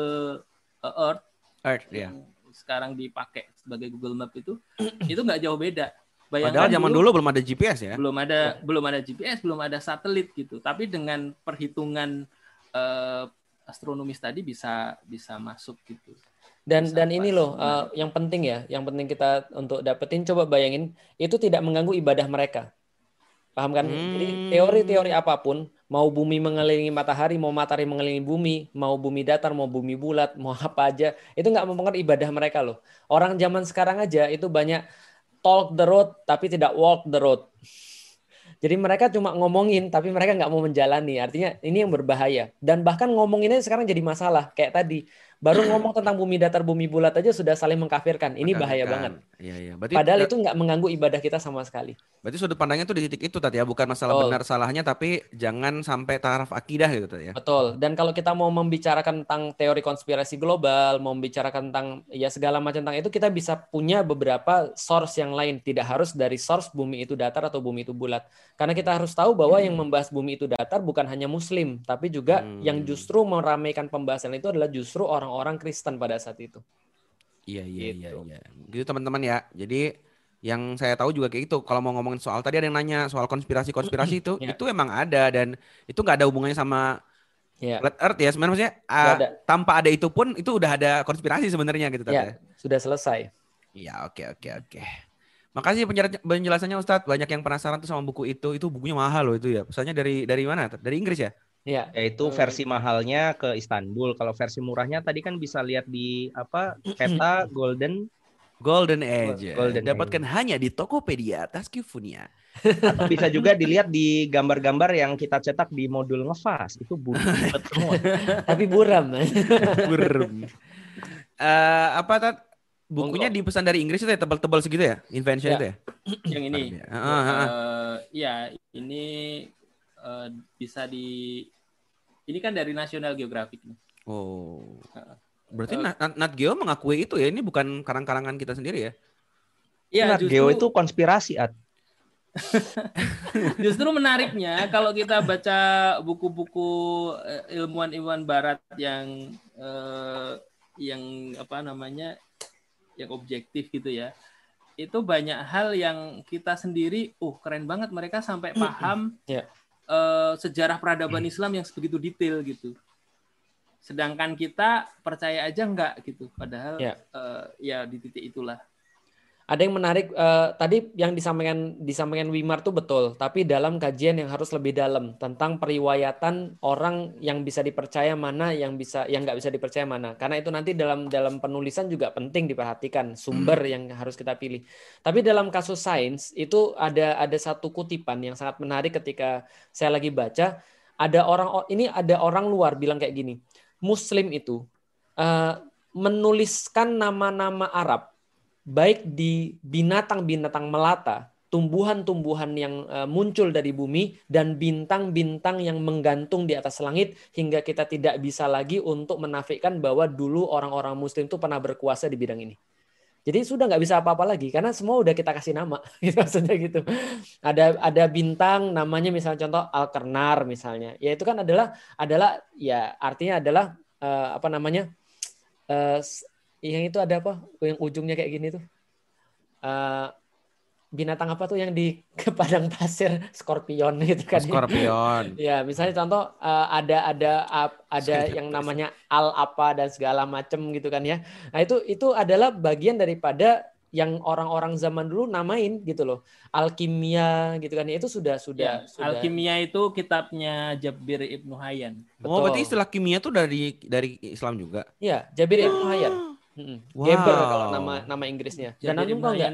uh, Earth Earth, ya. sekarang dipakai sebagai Google Map itu itu nggak jauh beda bayangkan Padahal zaman dulu belum ada GPS ya. belum ada belum ada GPS belum ada satelit gitu tapi dengan perhitungan eh, astronomis tadi bisa bisa masuk gitu Dan dan ini loh eh, yang penting ya, yang penting kita untuk dapetin coba bayangin itu tidak mengganggu ibadah mereka. Paham kan? Jadi Hmm. teori-teori apa pun, mau bumi mengelilingi matahari, mau matahari mengelilingi bumi, mau bumi datar, mau bumi bulat, mau apa aja, itu nggak mempengaruhi ibadah mereka loh. Orang zaman sekarang aja itu banyak talk the road tapi tidak walk the road. Jadi mereka cuma ngomongin tapi mereka nggak mau menjalani. Artinya ini yang berbahaya. Dan bahkan ngomonginnya sekarang jadi masalah. Kayak tadi baru ngomong tentang bumi datar, bumi bulat aja sudah saling mengkafirkan. Ini bahaya banget. Iya, iya. Berarti Padahal itu nggak mengganggu ibadah kita sama sekali. berarti sudut pandangnya tuh di titik itu tadi ya, bukan masalah Betul. benar salahnya tapi jangan sampai taraf akidah gitu tadi ya. Betul. Dan kalau kita mau membicarakan tentang teori konspirasi global, mau membicarakan tentang ya segala macam tentang itu, kita bisa punya beberapa source yang lain. Tidak harus dari source bumi itu datar atau bumi itu bulat. Karena kita harus tahu bahwa yang membahas bumi itu datar bukan hanya Muslim, tapi juga Hmm. yang justru meramaikan pembahasan itu adalah justru orang-orang Kristen pada saat itu. Iya, iya, iya, Gitu. iya. Gitu teman-teman ya. Jadi yang saya tahu juga kayak gitu. Kalau mau ngomongin soal tadi ada yang nanya soal konspirasi-konspirasi itu, Ya. itu emang ada dan itu nggak ada hubungannya sama Ya, flat earth ya. Sebenarnya maksudnya Nggak ada. tanpa ada itu pun itu udah ada konspirasi sebenarnya gitu Tat, ya, sudah selesai. Iya, oke oke oke. Makasih penjela- penjelasannya Ustadz. Banyak yang penasaran tuh sama buku itu. Itu bukunya mahal loh itu ya. Pesannya dari dari mana? Dari Inggris ya? Ya, Yaitu versi mahalnya ke Istanbul. Kalau versi murahnya tadi kan bisa lihat di apa peta Golden Golden Age. Golden Dapatkan hanya di Tokopedia Taskifunia. atau bisa juga dilihat di gambar-gambar yang kita cetak di modul ngefas. Itu semua. tapi buram. Burem. Eh, apa tat? Bukunya dipesan dari Inggris itu ya tebal-tebal segitu ya? Invention Ya. itu ya? yang ini Ah, ah, ah. Eh, ya ini eh, bisa di ini kan dari National Geographic nih. Oh. Berarti Eh. Nat, Nat- Geo mengakui itu ya? Ini bukan karang-karangan kita sendiri ya? Iya, Nat Geo itu konspirasi at. Justru menariknya kalau kita baca buku-buku eh, ilmuwan-ilmuwan barat yang eh, yang apa namanya yang objektif gitu ya. Itu banyak hal yang kita sendiri uh keren banget mereka sampai paham Ya. Eh, sejarah peradaban Islam yang sebegitu detail gitu. Sedangkan kita percaya aja enggak gitu. Padahal Ya. eh, ya di titik itulah. Ada yang menarik eh, tadi yang disampaikan disampaikan Wimar tuh betul, tapi dalam kajian yang harus lebih dalam tentang periwayatan orang yang bisa dipercaya mana, yang bisa yang nggak bisa dipercaya mana. Karena itu nanti dalam dalam penulisan juga penting diperhatikan sumber yang harus kita pilih. Tapi dalam kasus sains itu ada ada satu kutipan yang sangat menarik ketika saya lagi baca. Ada orang ini ada orang luar bilang kayak gini, Muslim itu eh, menuliskan nama-nama Arab baik di binatang-binatang melata tumbuhan-tumbuhan yang uh, muncul dari bumi dan bintang-bintang yang menggantung di atas langit hingga kita tidak bisa lagi untuk menafikan bahwa dulu orang-orang muslim itu pernah berkuasa di bidang ini. Jadi sudah nggak bisa apa-apa lagi karena semua udah kita kasih nama, gitu maksudnya gitu. Ada ada bintang namanya misalnya contoh Alkernar misalnya, ya itu kan adalah adalah ya artinya adalah uh, apa namanya uh, yang itu ada apa? Yang ujungnya kayak gini tuh. Uh, binatang apa tuh yang di ke padang pasir? Scorpion gitu kan. Scorpion. Ya misalnya contoh uh, ada ada ada yang namanya al apa dan segala macam gitu kan ya. Nah itu itu adalah bagian daripada yang orang-orang zaman dulu namain gitu loh. Alkimia gitu kan ya. Itu sudah sudah, ya, sudah. alkimia itu kitabnya Jabir ibnu Hayyan. Oh berarti istilah kimia tuh dari dari Islam juga? Ya Jabir ibnu Hayyan wow. Geber kalau nama nama Inggrisnya. Dan Jabir antum tahu nggak?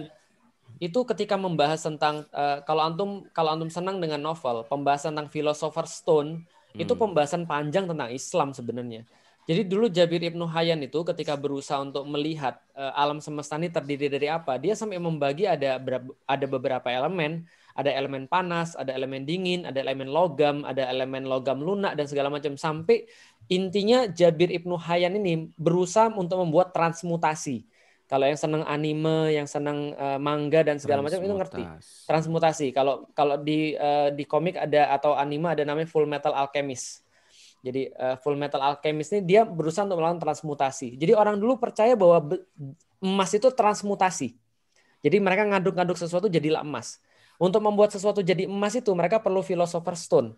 Itu ketika membahas tentang uh, kalau antum kalau antum senang dengan novel pembahasan tentang philosopher stone hmm. itu pembahasan panjang tentang Islam sebenarnya. Jadi dulu Jabir ibnu Hayyan itu ketika berusaha untuk melihat uh, alam semesta ini terdiri dari apa dia sampai membagi ada ada beberapa elemen ada elemen panas, ada elemen dingin, ada elemen logam, ada elemen logam lunak dan segala macam sampai intinya Jabir ibnu Hayyan ini berusaha untuk membuat transmutasi kalau yang senang anime, yang senang uh, manga dan segala macam itu ngerti transmutasi. Kalau kalau di uh, di komik ada atau anime ada namanya Full Metal Alchemist. Jadi uh, Full Metal Alchemist ini dia berusaha untuk melakukan transmutasi. Jadi orang dulu percaya bahwa emas itu transmutasi. Jadi mereka ngaduk-ngaduk sesuatu jadilah emas. Untuk membuat sesuatu jadi emas itu mereka perlu philosopher stone.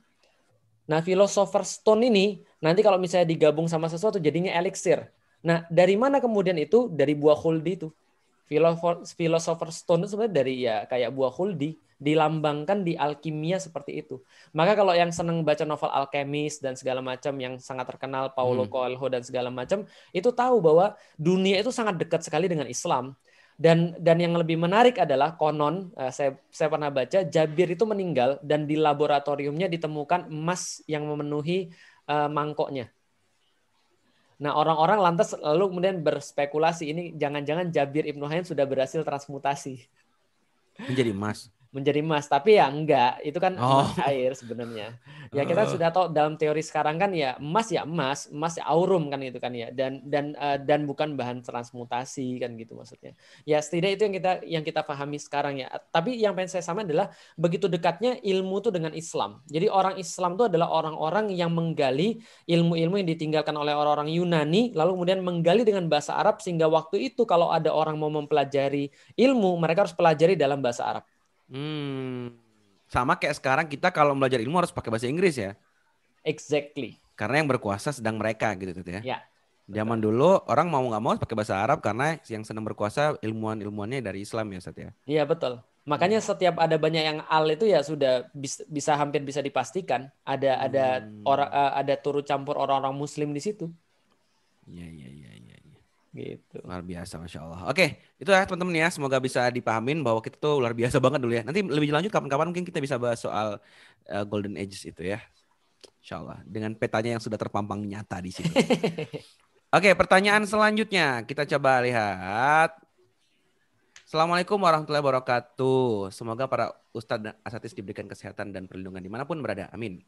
Nah, philosopher stone ini nanti kalau misalnya digabung sama sesuatu jadinya elixir. Nah, dari mana kemudian itu? Dari buah huldi itu. Philosopher stone itu sebenarnya dari ya kayak buah huldi dilambangkan di alkimia seperti itu. Maka kalau yang senang baca novel alkemis dan segala macam yang sangat terkenal Paulo hmm. Coelho dan segala macam itu tahu bahwa dunia itu sangat dekat sekali dengan Islam. Dan dan yang lebih menarik adalah konon uh, saya saya pernah baca Jabir itu meninggal dan di laboratoriumnya ditemukan emas yang memenuhi uh, mangkoknya. Nah, orang-orang lantas lalu kemudian berspekulasi ini jangan-jangan Jabir Ibnu Hayyan sudah berhasil transmutasi menjadi emas menjadi emas. Tapi ya enggak. Itu kan oh. emas air sebenarnya. Ya kita uh. sudah tahu dalam teori sekarang kan ya emas ya emas emas ya aurum kan gitu kan ya. Dan dan uh, dan bukan bahan transmutasi kan gitu maksudnya. Ya setidaknya itu yang kita yang kita pahami sekarang ya. Tapi yang pengen saya sama adalah begitu dekatnya ilmu itu dengan Islam. Jadi orang Islam itu adalah orang-orang yang menggali ilmu-ilmu yang ditinggalkan oleh orang-orang Yunani lalu kemudian menggali dengan bahasa Arab sehingga waktu itu kalau ada orang mau mempelajari ilmu mereka harus pelajari dalam bahasa Arab Hmm. Sama kayak sekarang kita kalau belajar ilmu harus pakai bahasa Inggris ya. Exactly. Karena yang berkuasa sedang mereka gitu gitu ya. Ya. Zaman dulu orang mau nggak mau pakai bahasa Arab karena yang sedang berkuasa ilmuwan-ilmuannya dari Islam ya Ustaz ya. Iya betul. Makanya setiap ada banyak yang al itu ya sudah bisa, bisa hampir bisa dipastikan ada ada hmm. orang uh, ada turut campur orang-orang muslim di situ. Iya iya iya gitu. Luar biasa masya Allah. Oke itu ya teman-teman ya. Semoga bisa dipahamin bahwa kita tuh luar biasa banget dulu ya. Nanti lebih lanjut kapan-kapan mungkin kita bisa bahas soal uh, golden ages itu ya. Insya Allah. Dengan petanya yang sudah terpampang nyata di sini oke pertanyaan selanjutnya. Kita coba lihat. Assalamualaikum warahmatullahi wabarakatuh. Semoga para ustadz dan asatis diberikan kesehatan dan perlindungan di mana pun berada. Amin.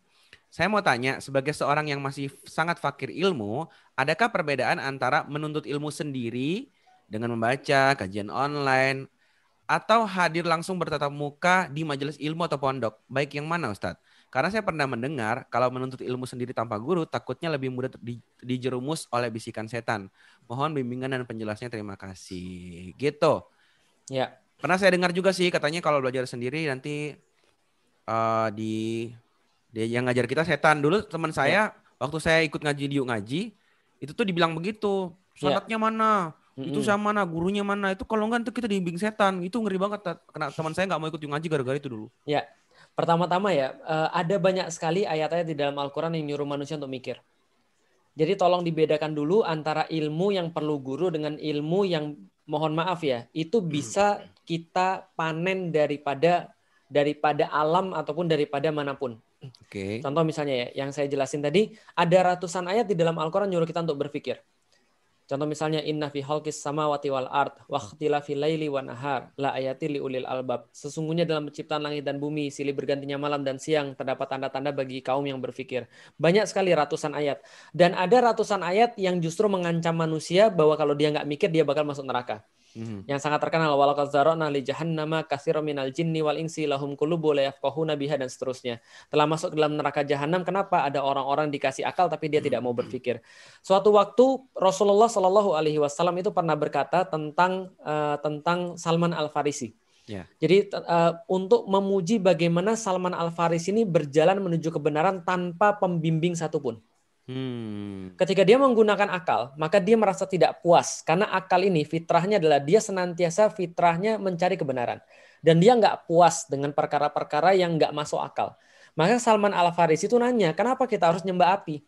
Saya mau tanya, sebagai seorang yang masih sangat fakir ilmu, adakah perbedaan antara menuntut ilmu sendiri dengan membaca kajian online atau hadir langsung bertatap muka di majelis ilmu atau pondok? Baik yang mana Ustadz? Karena saya pernah mendengar kalau menuntut ilmu sendiri tanpa guru takutnya lebih mudah di, dijerumus oleh bisikan setan. Mohon bimbingan dan penjelasnya terima kasih. Gitu. Ya. Pernah saya dengar juga sih katanya kalau belajar sendiri nanti uh, di dia yang ngajar kita setan dulu teman saya ya. waktu saya ikut ngaji di ngaji itu tuh dibilang begitu. Sholatnya ya. mana? Mm-hmm. Itu sama mana? Gurunya mana? Itu kalau enggak tuh kita dibimbing setan. Itu ngeri banget. Karena teman saya nggak mau ikut ngaji gara-gara itu dulu. Ya. Pertama-tama ya, eh, ada banyak sekali ayat-ayat di dalam Al-Quran yang nyuruh manusia untuk mikir. Jadi tolong dibedakan dulu antara ilmu yang perlu guru dengan ilmu yang mohon maaf ya, itu bisa kita panen daripada daripada alam ataupun daripada mana pun. Oke. Okay. Contoh misalnya ya, yang saya jelasin tadi, ada ratusan ayat di dalam Al-Quran nyuruh kita untuk berpikir. Contoh misalnya inna fi khalqis samawati wal ard wa ikhtilafil laili wan nahar la ayati liulil albab. Sesungguhnya dalam penciptaan langit dan bumi, silih bergantinya malam dan siang terdapat tanda-tanda bagi kaum yang berfikir. Banyak sekali ratusan ayat dan ada ratusan ayat yang justru mengancam manusia bahwa kalau dia nggak mikir dia bakal masuk neraka. Hmm. Yang sangat terkenal walaqad zara'na li jahannama katsiran minal jinni wal insi lahum qulubu la yafqahuna biha dan seterusnya. Telah masuk dalam neraka jahanam kenapa ada orang-orang dikasih akal tapi dia tidak mau berpikir. Suatu waktu Rasulullah Shallallahu alaihi wasallam itu pernah berkata tentang uh, tentang Salman Al-Farisi. Yeah. Jadi uh, untuk memuji bagaimana Salman Al Farisi ini berjalan menuju kebenaran tanpa pembimbing satupun. Hmm. Ketika dia menggunakan akal, maka dia merasa tidak puas karena akal ini fitrahnya adalah dia senantiasa fitrahnya mencari kebenaran dan dia nggak puas dengan perkara-perkara yang nggak masuk akal. Maka Salman Al Farisi itu nanya, kenapa kita harus nyembah api?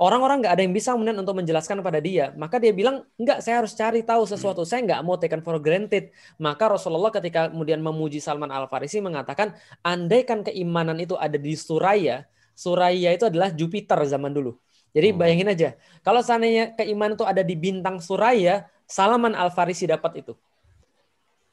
Orang-orang nggak ada yang bisa kemudian untuk menjelaskan pada dia. Maka dia bilang, enggak, saya harus cari tahu sesuatu. Saya nggak mau taken for granted. Maka Rasulullah ketika kemudian memuji Salman Al-Farisi mengatakan, andaikan keimanan itu ada di Suraya, Suraya itu adalah Jupiter zaman dulu. Jadi oh. bayangin aja, kalau seandainya keimanan itu ada di bintang Suraya, Salaman Al Farisi dapat itu.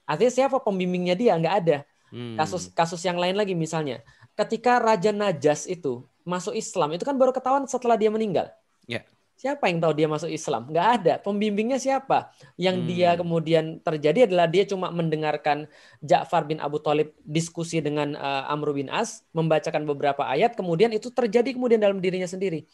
Artinya siapa pembimbingnya dia? Nggak ada. Hmm. Kasus kasus yang lain lagi misalnya, ketika Raja Najas itu masuk Islam, itu kan baru ketahuan setelah dia meninggal. Yeah. Siapa yang tahu dia masuk Islam? Nggak ada. Pembimbingnya siapa? Yang hmm. dia kemudian terjadi adalah dia cuma mendengarkan Ja'far bin Abu Talib diskusi dengan uh, Amr bin As, membacakan beberapa ayat, kemudian itu terjadi kemudian dalam dirinya sendiri.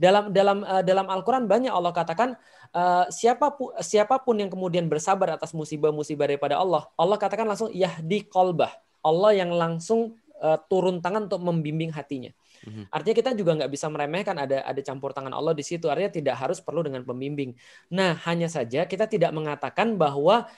Dalam dalam uh, dalam Al-Quran banyak Allah katakan uh, siapa pun siapa pun yang kemudian bersabar atas musibah-musibah daripada Allah, Allah katakan langsung yahdi kolbah. Allah yang langsung uh, turun tangan untuk membimbing hatinya. Mhm. Artinya kita juga nggak bisa meremehkan ada ada campur tangan Allah di situ. Artinya tidak harus perlu dengan pembimbing. Nah, hanya saja kita tidak mengatakan bahwa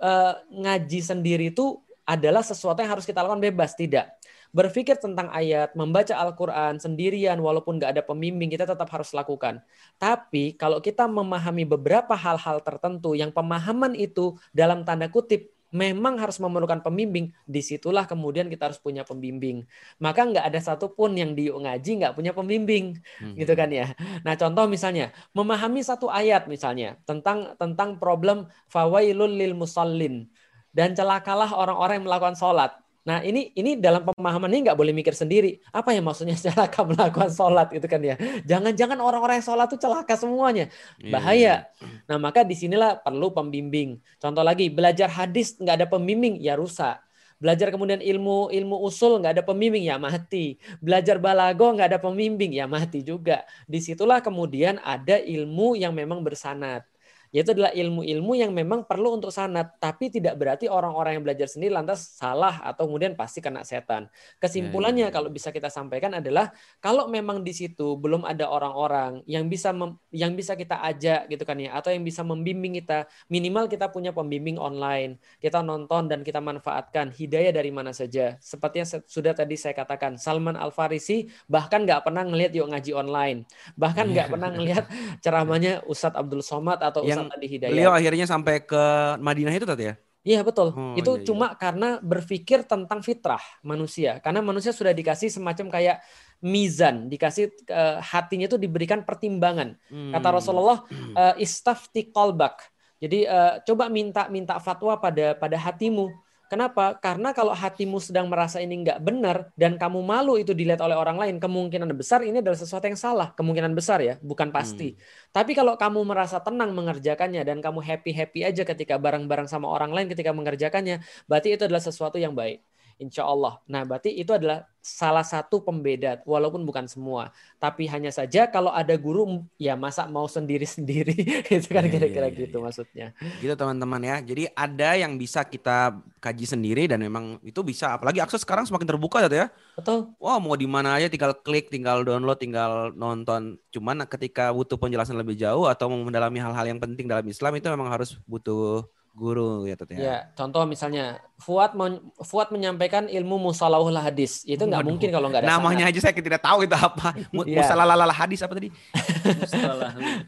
uh, ngaji sendiri itu adalah sesuatu yang harus kita lakukan bebas. Tidak. Berpikir tentang ayat, membaca Al-Quran sendirian walaupun nggak ada pembimbing, kita tetap harus lakukan. Tapi kalau kita memahami beberapa hal-hal tertentu yang pemahaman itu dalam tanda kutip memang harus memerlukan pembimbing, di situlah kemudian kita harus punya pembimbing. Maka nggak ada satupun yang di ngaji nggak punya pembimbing, hmm. gitu kan ya. Nah contoh misalnya memahami satu ayat misalnya tentang tentang problem fawailul lil musallin dan celakalah orang-orang yang melakukan sholat. Nah ini ini dalam pemahaman ini nggak boleh mikir sendiri. Apa yang maksudnya celaka melakukan sholat itu kan ya? Jangan-jangan orang-orang yang sholat itu celaka semuanya, iya, bahaya. Yeah. Nah maka di sinilah perlu pembimbing. Contoh lagi belajar hadis nggak ada pembimbing ya rusak. Belajar kemudian ilmu ilmu usul nggak ada pembimbing ya mati. Belajar balago nggak ada pembimbing ya mati juga. Di situlah kemudian ada ilmu yang memang bersanat yaitu adalah ilmu-ilmu yang memang perlu untuk sanat, tapi tidak berarti orang-orang yang belajar sendiri lantas salah atau kemudian pasti kena setan. Kesimpulannya ya, ya, ya. kalau bisa kita sampaikan adalah kalau memang di situ belum ada orang-orang yang bisa mem, yang bisa kita ajak gitu kan ya atau yang bisa membimbing kita, minimal kita punya pembimbing online, kita nonton dan kita manfaatkan hidayah dari mana saja. Seperti yang sudah tadi saya katakan, Salman Al Farisi bahkan nggak pernah ngelihat yuk ngaji online, bahkan nggak pernah ngelihat ceramahnya Ustadz Abdul Somad atau yang Hidayat. Beliau akhirnya sampai ke Madinah itu tadi ya? Iya betul. Oh, itu iya, iya. cuma karena berpikir tentang fitrah manusia. Karena manusia sudah dikasih semacam kayak mizan, dikasih uh, hatinya itu diberikan pertimbangan. Hmm. Kata Rasulullah, uh, istafti kolbak. Jadi uh, coba minta minta fatwa pada pada hatimu Kenapa? Karena kalau hatimu sedang merasa ini nggak benar dan kamu malu itu dilihat oleh orang lain, kemungkinan besar ini adalah sesuatu yang salah. Kemungkinan besar ya, bukan pasti. Hmm. Tapi kalau kamu merasa tenang mengerjakannya dan kamu happy-happy aja ketika bareng-bareng sama orang lain ketika mengerjakannya, berarti itu adalah sesuatu yang baik. Insya Allah. Nah, berarti itu adalah salah satu pembeda, walaupun bukan semua. Tapi hanya saja kalau ada guru, ya masa mau sendiri-sendiri, itu kan iya, kira-kira ya, ya, gitu ya. maksudnya. Gitu teman-teman ya. Jadi ada yang bisa kita kaji sendiri dan memang itu bisa. Apalagi akses sekarang semakin terbuka ya. Betul. Wah mau di mana aja tinggal klik, tinggal download, tinggal nonton. Cuman ketika butuh penjelasan lebih jauh atau mau mendalami hal-hal yang penting dalam Islam itu memang harus butuh guru ya Tut ya. Ya, contoh misalnya Fuad men Fuad menyampaikan ilmu musalahul hadis. Itu nggak mungkin kalau nggak ada Namanya sana. aja saya tidak tahu itu apa. ya. Musalahul hadis apa tadi?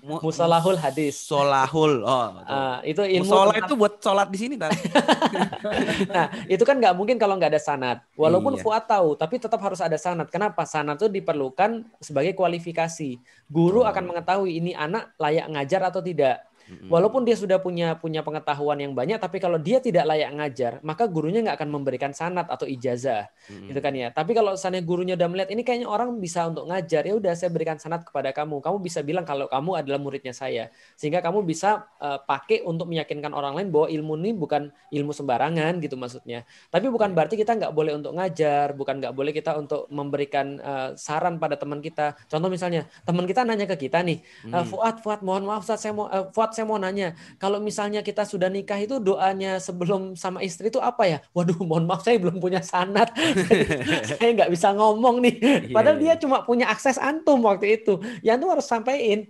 musalahul hadis. Solahul. Oh, uh, itu ilmu Musola itu buat sholat di sini nah, itu kan nggak mungkin kalau nggak ada sanat. Walaupun iya. Fuad tahu, tapi tetap harus ada sanat. Kenapa? Sanat itu diperlukan sebagai kualifikasi. Guru oh. akan mengetahui ini anak layak ngajar atau tidak Walaupun dia sudah punya punya pengetahuan yang banyak, tapi kalau dia tidak layak ngajar, maka gurunya nggak akan memberikan sanat atau ijazah, Mm-mm. gitu kan ya. Tapi kalau misalnya gurunya udah melihat ini kayaknya orang bisa untuk ngajar, ya udah saya berikan sanat kepada kamu. Kamu bisa bilang kalau kamu adalah muridnya saya, sehingga kamu bisa eh, pakai untuk meyakinkan orang lain bahwa ilmu ini bukan ilmu sembarangan, gitu maksudnya. Tapi bukan berarti kita nggak boleh untuk ngajar, bukan nggak boleh kita untuk memberikan eh, saran pada teman kita. Contoh misalnya teman kita nanya ke kita nih, Hmm. Fuad, Fuad, mohon maaf, saya mau, eh, Fuad, saya mau nanya, kalau misalnya kita sudah nikah itu doanya sebelum sama istri itu apa ya? Waduh, mohon maaf, saya belum punya sanat, saya nggak bisa ngomong nih. Iya, Padahal iya. dia cuma punya akses antum waktu itu. Ya antum harus sampaikan.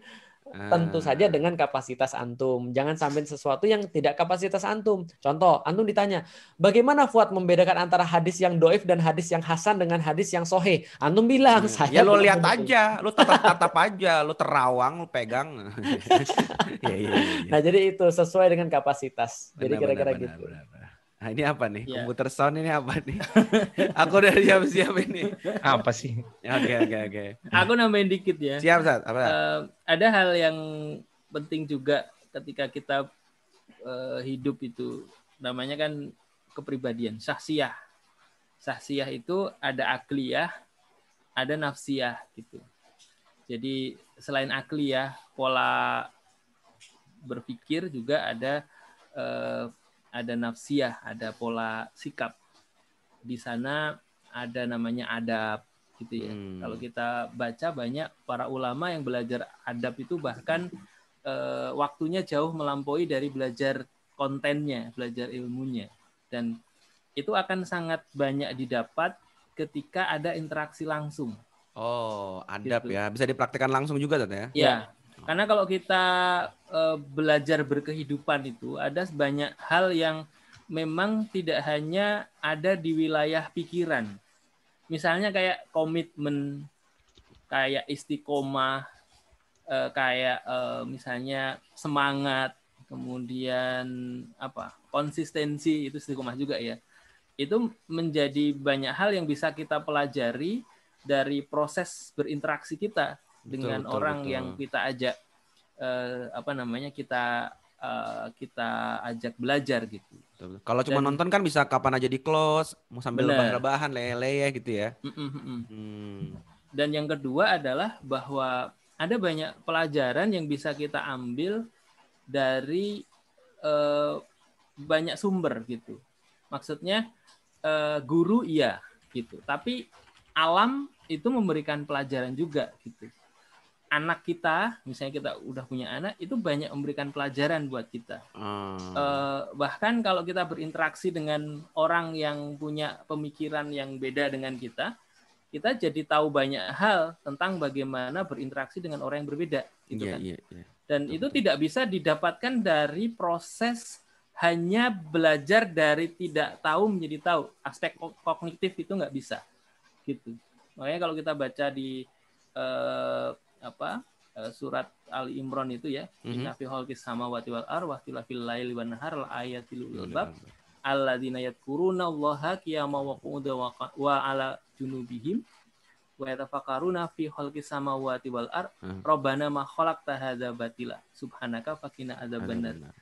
Tentu Ah. saja dengan kapasitas antum. Jangan sampai sesuatu yang tidak kapasitas antum. Contoh, antum ditanya, bagaimana Fuad membedakan antara hadis yang doif dan hadis yang hasan dengan hadis yang sohe? Antum bilang, Ya saya lo belum lihat aja, lo tatap-tatap aja, lo terawang, lo pegang. Iya, iya, iya. Nah, jadi itu sesuai dengan kapasitas. Jadi kira-kira gitu. benar, benar. Nah, ini apa nih? Iya. Komputer sound ini apa nih? Aku udah siap-siap ini. Apa sih? Oke, oke, oke. Aku nambahin dikit ya. Siap, Sat. Apa? Eh, ada hal yang penting juga ketika kita eh, hidup itu namanya kan kepribadian sahsiah sahsiah itu ada akliyah ada nafsiyah gitu jadi selain akliyah pola berpikir juga ada eh, ada nafsiyah ada pola sikap di sana ada namanya adab gitu ya Hmm. kalau kita baca banyak para ulama yang belajar adab itu bahkan eh, waktunya jauh melampaui dari belajar kontennya, belajar ilmunya. Dan itu akan sangat banyak didapat ketika ada interaksi langsung. Oh, adab gitu. ya. Bisa dipraktekkan langsung juga, Sat ya? Ya, karena kalau kita eh, belajar berkehidupan itu ada banyak hal yang memang tidak hanya ada di wilayah pikiran. Misalnya kayak komitmen, kayak istiqomah, eh, kayak eh, misalnya semangat, kemudian apa konsistensi itu istiqomah juga ya. Itu menjadi banyak hal yang bisa kita pelajari dari proses berinteraksi kita dengan betul, orang betul. yang kita ajak eh, apa namanya kita eh, kita ajak belajar gitu. Betul. Kalau cuma Dan- nonton kan bisa kapan aja di close, mau sambil lebah-lebahan, leleh gitu ya. Mm-mm, mm-mm. Hmm. Dan yang kedua adalah bahwa ada banyak pelajaran yang bisa kita ambil dari eh, banyak sumber gitu. Maksudnya eh, guru iya gitu, tapi alam itu memberikan pelajaran juga gitu. Anak kita, misalnya kita udah punya anak, itu banyak memberikan pelajaran buat kita. Ah. Eh, bahkan kalau kita berinteraksi dengan orang yang punya pemikiran yang beda dengan kita, kita jadi tahu banyak hal tentang bagaimana berinteraksi dengan orang yang berbeda. Gitu Iya, kan. iya, iya. Dan itu tidak bisa didapatkan dari proses hanya belajar dari tidak tahu menjadi tahu. Aspek ko- kognitif itu nggak bisa. Gitu. Makanya kalau kita baca di eh, apa eh, surat Ali Imran itu ya, Mhm. Inna fi khalqis samawati wal ar wa ikhtilafil laili wan nahar ayatil betul. alladzina yadhkuruna Allaha qiyaman wa qu'udan wa ala junubihim wa yatafakkaruna fi khalqis samawati wal ar Hmm. Rabbana ma khalaqta hadza batila subhanaka faqina Ada adzabannar. benar.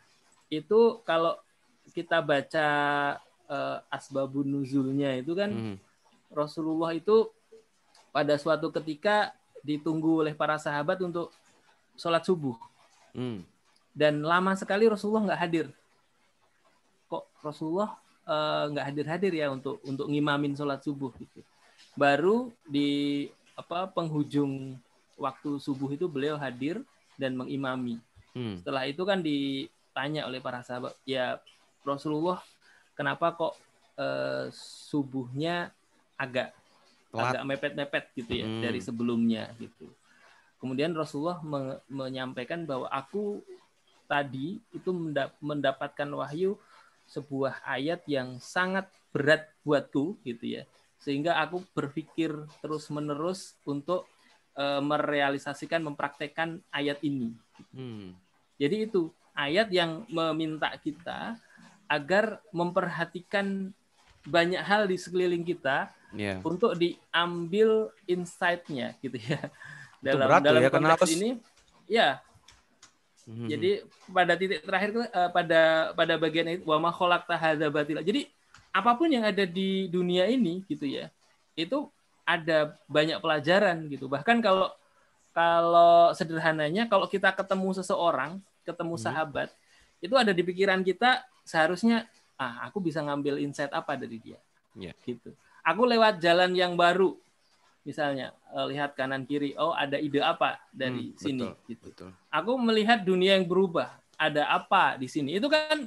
Itu kalau kita baca eh, asbabun nuzulnya itu kan Mhm. Rasulullah itu pada suatu ketika ditunggu oleh para sahabat untuk sholat subuh Hmm. dan lama sekali Rasulullah nggak hadir. Kok Rasulullah eh, nggak hadir-hadir ya untuk untuk ngimamin sholat subuh gitu. Baru di apa penghujung waktu subuh itu beliau hadir dan mengimami. Hmm. Setelah itu kan ditanya oleh para sahabat, ya Rasulullah kenapa kok eh, subuhnya agak Telat. agak mepet-mepet gitu ya Hmm. dari sebelumnya gitu. Kemudian Rasulullah me- menyampaikan bahwa aku tadi itu menda- mendapatkan wahyu sebuah ayat yang sangat berat buatku gitu ya. Sehingga aku berpikir terus-menerus untuk eh, merealisasikan mempraktekkan ayat ini. Hmm. Jadi itu ayat yang meminta kita agar memperhatikan banyak hal di sekeliling kita Iya. untuk diambil insight-nya gitu ya. Itu berat ya, karena konteks harus- ini ya Mhm. Jadi pada titik terakhir eh, pada pada bagian itu wa ma khalaqta hadza batila. Jadi apa pun yang ada di dunia ini gitu ya. Itu ada banyak pelajaran gitu. Bahkan kalau kalau sederhananya kalau kita ketemu seseorang, ketemu Hmm. sahabat, itu ada di pikiran kita seharusnya ah aku bisa ngambil insight apa dari dia. Iya. Gitu. Aku lewat jalan yang baru misalnya eh, lihat kanan kiri, oh ada ide apa dari Hmm, sini betul, gitu Betul. aku melihat dunia yang berubah. Ada apa di sini? Itu kan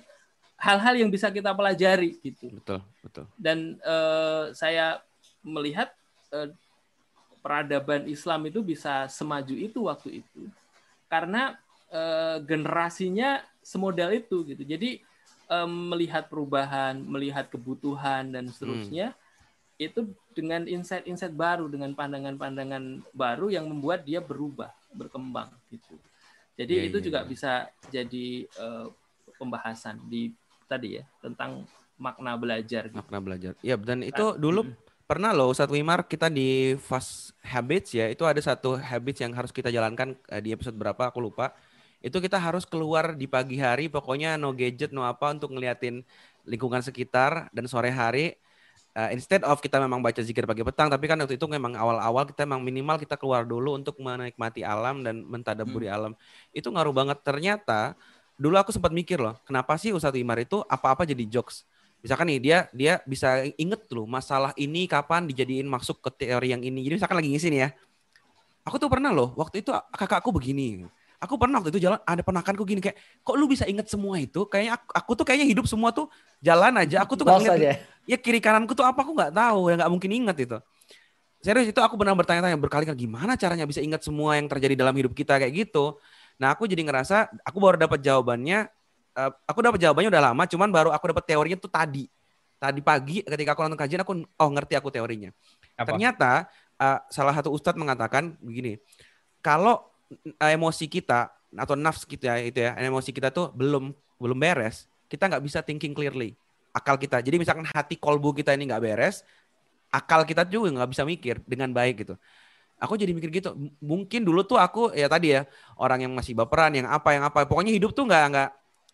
hal-hal yang bisa kita pelajari gitu. Betul, betul. Dan eh, saya melihat eh, peradaban Islam itu bisa semaju itu waktu itu karena eh, generasinya semodal itu gitu. Jadi eh, melihat perubahan, melihat kebutuhan dan seterusnya itu dengan insight-insight baru, dengan pandangan-pandangan baru yang membuat dia berubah, berkembang gitu. Jadi Iya, itu iya, juga iya. bisa jadi eh, pembahasan di tadi ya tentang makna belajar. Gitu. Makna belajar. Iya, dan Ah, itu dulu pernah loh Ustadz Wimar kita di Fast Habits ya, itu ada satu habits yang harus kita jalankan eh, di episode berapa aku lupa. Itu kita harus keluar di pagi hari, pokoknya no gadget, no apa untuk ngeliatin lingkungan sekitar dan sore hari uh, instead of kita memang baca zikir pagi petang, tapi kan waktu itu memang awal-awal kita memang minimal kita keluar dulu untuk menikmati alam dan mentadaburi alam. Itu ngaruh banget. Ternyata dulu aku sempat mikir loh, kenapa sih Ustadz Wimar itu apa-apa jadi jokes? Misalkan nih dia dia bisa inget loh masalah ini kapan dijadiin masuk ke teori yang ini. Jadi misalkan lagi ngisi nih ya. Aku tuh pernah loh waktu itu kakakku begini. Aku pernah waktu itu jalan ada ponakanku gini kayak kok lu bisa inget semua itu? Kayaknya aku, aku tuh kayaknya hidup semua tuh jalan aja. Aku tuh nggak inget aja. ya kiri kananku tuh apa aku nggak tahu ya nggak mungkin inget itu serius itu aku benar bertanya-tanya berkali-kali gimana caranya bisa ingat semua yang terjadi dalam hidup kita kayak gitu nah aku jadi ngerasa aku baru dapat jawabannya eh, aku dapat jawabannya udah lama cuman baru aku dapat teorinya tuh tadi tadi pagi ketika aku nonton kajian aku oh ngerti aku teorinya Apa? ternyata eh, salah satu ustadz mengatakan begini kalau emosi kita atau nafs kita itu ya emosi kita tuh belum belum beres kita nggak bisa thinking clearly. Akal kita jadi misalkan hati kolbu kita ini nggak beres akal kita juga nggak bisa mikir dengan baik gitu. Aku jadi mikir gitu mungkin dulu tuh aku ya tadi ya orang yang masih baperan yang apa yang apa pokoknya hidup tuh nggak nggak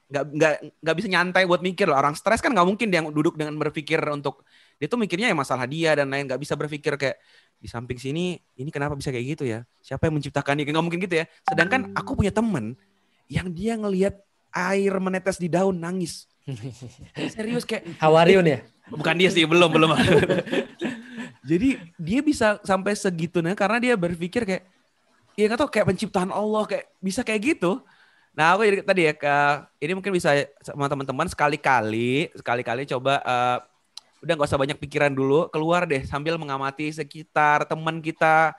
nggak nggak bisa nyantai buat mikir loh. Orang stres kan nggak mungkin dia duduk dengan berpikir untuk dia tuh mikirnya ya masalah dia dan lain nggak bisa berpikir kayak di samping sini ini kenapa bisa kayak gitu ya? Siapa yang menciptakan ini nggak mungkin gitu ya. Sedangkan aku punya temen yang dia ngelihat air menetes di daun nangis. Serius kayak Hawariun ya. bukan dia sih belum belum. Jadi dia bisa sampai segitunya karena dia berpikir kayak ya nggak tau kayak penciptaan Allah kayak bisa kayak gitu. Nah aku tadi ya ke ini mungkin bisa sama teman-teman sekali-kali sekali-kali coba eh, udah nggak usah banyak pikiran dulu keluar deh sambil mengamati sekitar teman kita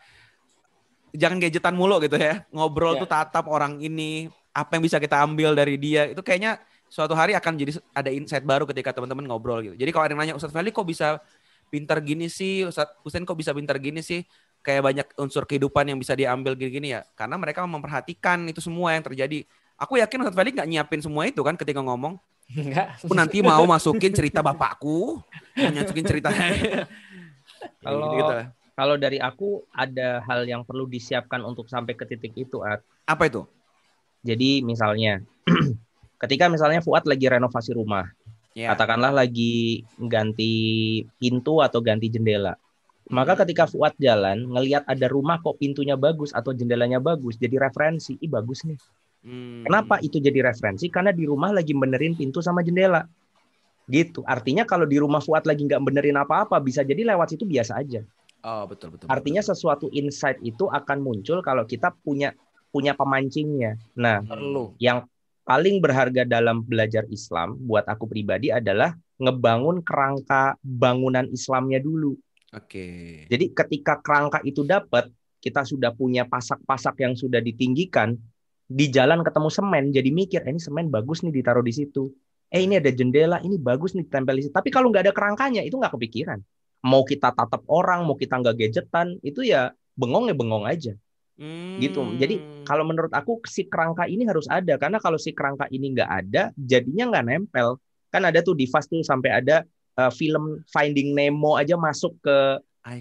jangan gadgetan mulu gitu ya ngobrol Ya. tuh tatap orang ini apa yang bisa kita ambil dari dia itu kayaknya suatu hari akan jadi ada insight baru ketika teman-teman ngobrol gitu. Jadi kalau ada yang nanya Ustadz Feli kok bisa pintar gini sih, Ustadz Husain kok bisa pintar gini sih? Kayak banyak unsur kehidupan yang bisa diambil gini-gini ya. Karena mereka memperhatikan itu semua yang terjadi. Aku yakin Ustadz Feli nggak nyiapin semua itu kan ketika ngomong. Enggak. Aku nanti mau masukin cerita bapakku, masukin cerita. Kalau- gitu. Kalau dari aku ada hal yang perlu disiapkan untuk sampai ke titik itu, At. Apa itu? Jadi misalnya, ketika misalnya Fuad lagi renovasi rumah, Ya. katakanlah lagi ganti pintu atau ganti jendela. Maka ketika Fuad jalan, ngelihat ada rumah kok pintunya bagus atau jendelanya bagus, jadi referensi, ih bagus nih. Hmm. Kenapa itu jadi referensi? Karena di rumah lagi benerin pintu sama jendela. Gitu. Artinya kalau di rumah Fuad lagi nggak benerin apa-apa, bisa jadi lewat situ biasa aja. Oh betul betul. Artinya betul. sesuatu insight itu akan muncul kalau kita punya punya pemancingnya. Nah, Perlu. yang paling berharga dalam belajar Islam buat aku pribadi adalah ngebangun kerangka bangunan Islamnya dulu. Oke. Jadi ketika kerangka itu dapat, kita sudah punya pasak-pasak yang sudah ditinggikan, di jalan ketemu semen, jadi mikir, eh, ini semen bagus nih ditaruh di situ. Eh ini ada jendela, ini bagus nih ditempel di situ. Tapi kalau nggak ada kerangkanya, itu nggak kepikiran. Mau kita tatap orang, mau kita nggak gadgetan, itu ya bengong ya bengong aja gitu. Jadi Hmm. kalau menurut aku si kerangka ini harus ada karena kalau si kerangka ini nggak ada, jadinya nggak nempel. Kan ada tuh di Fast tuh sampai ada uh, film Finding Nemo aja masuk ke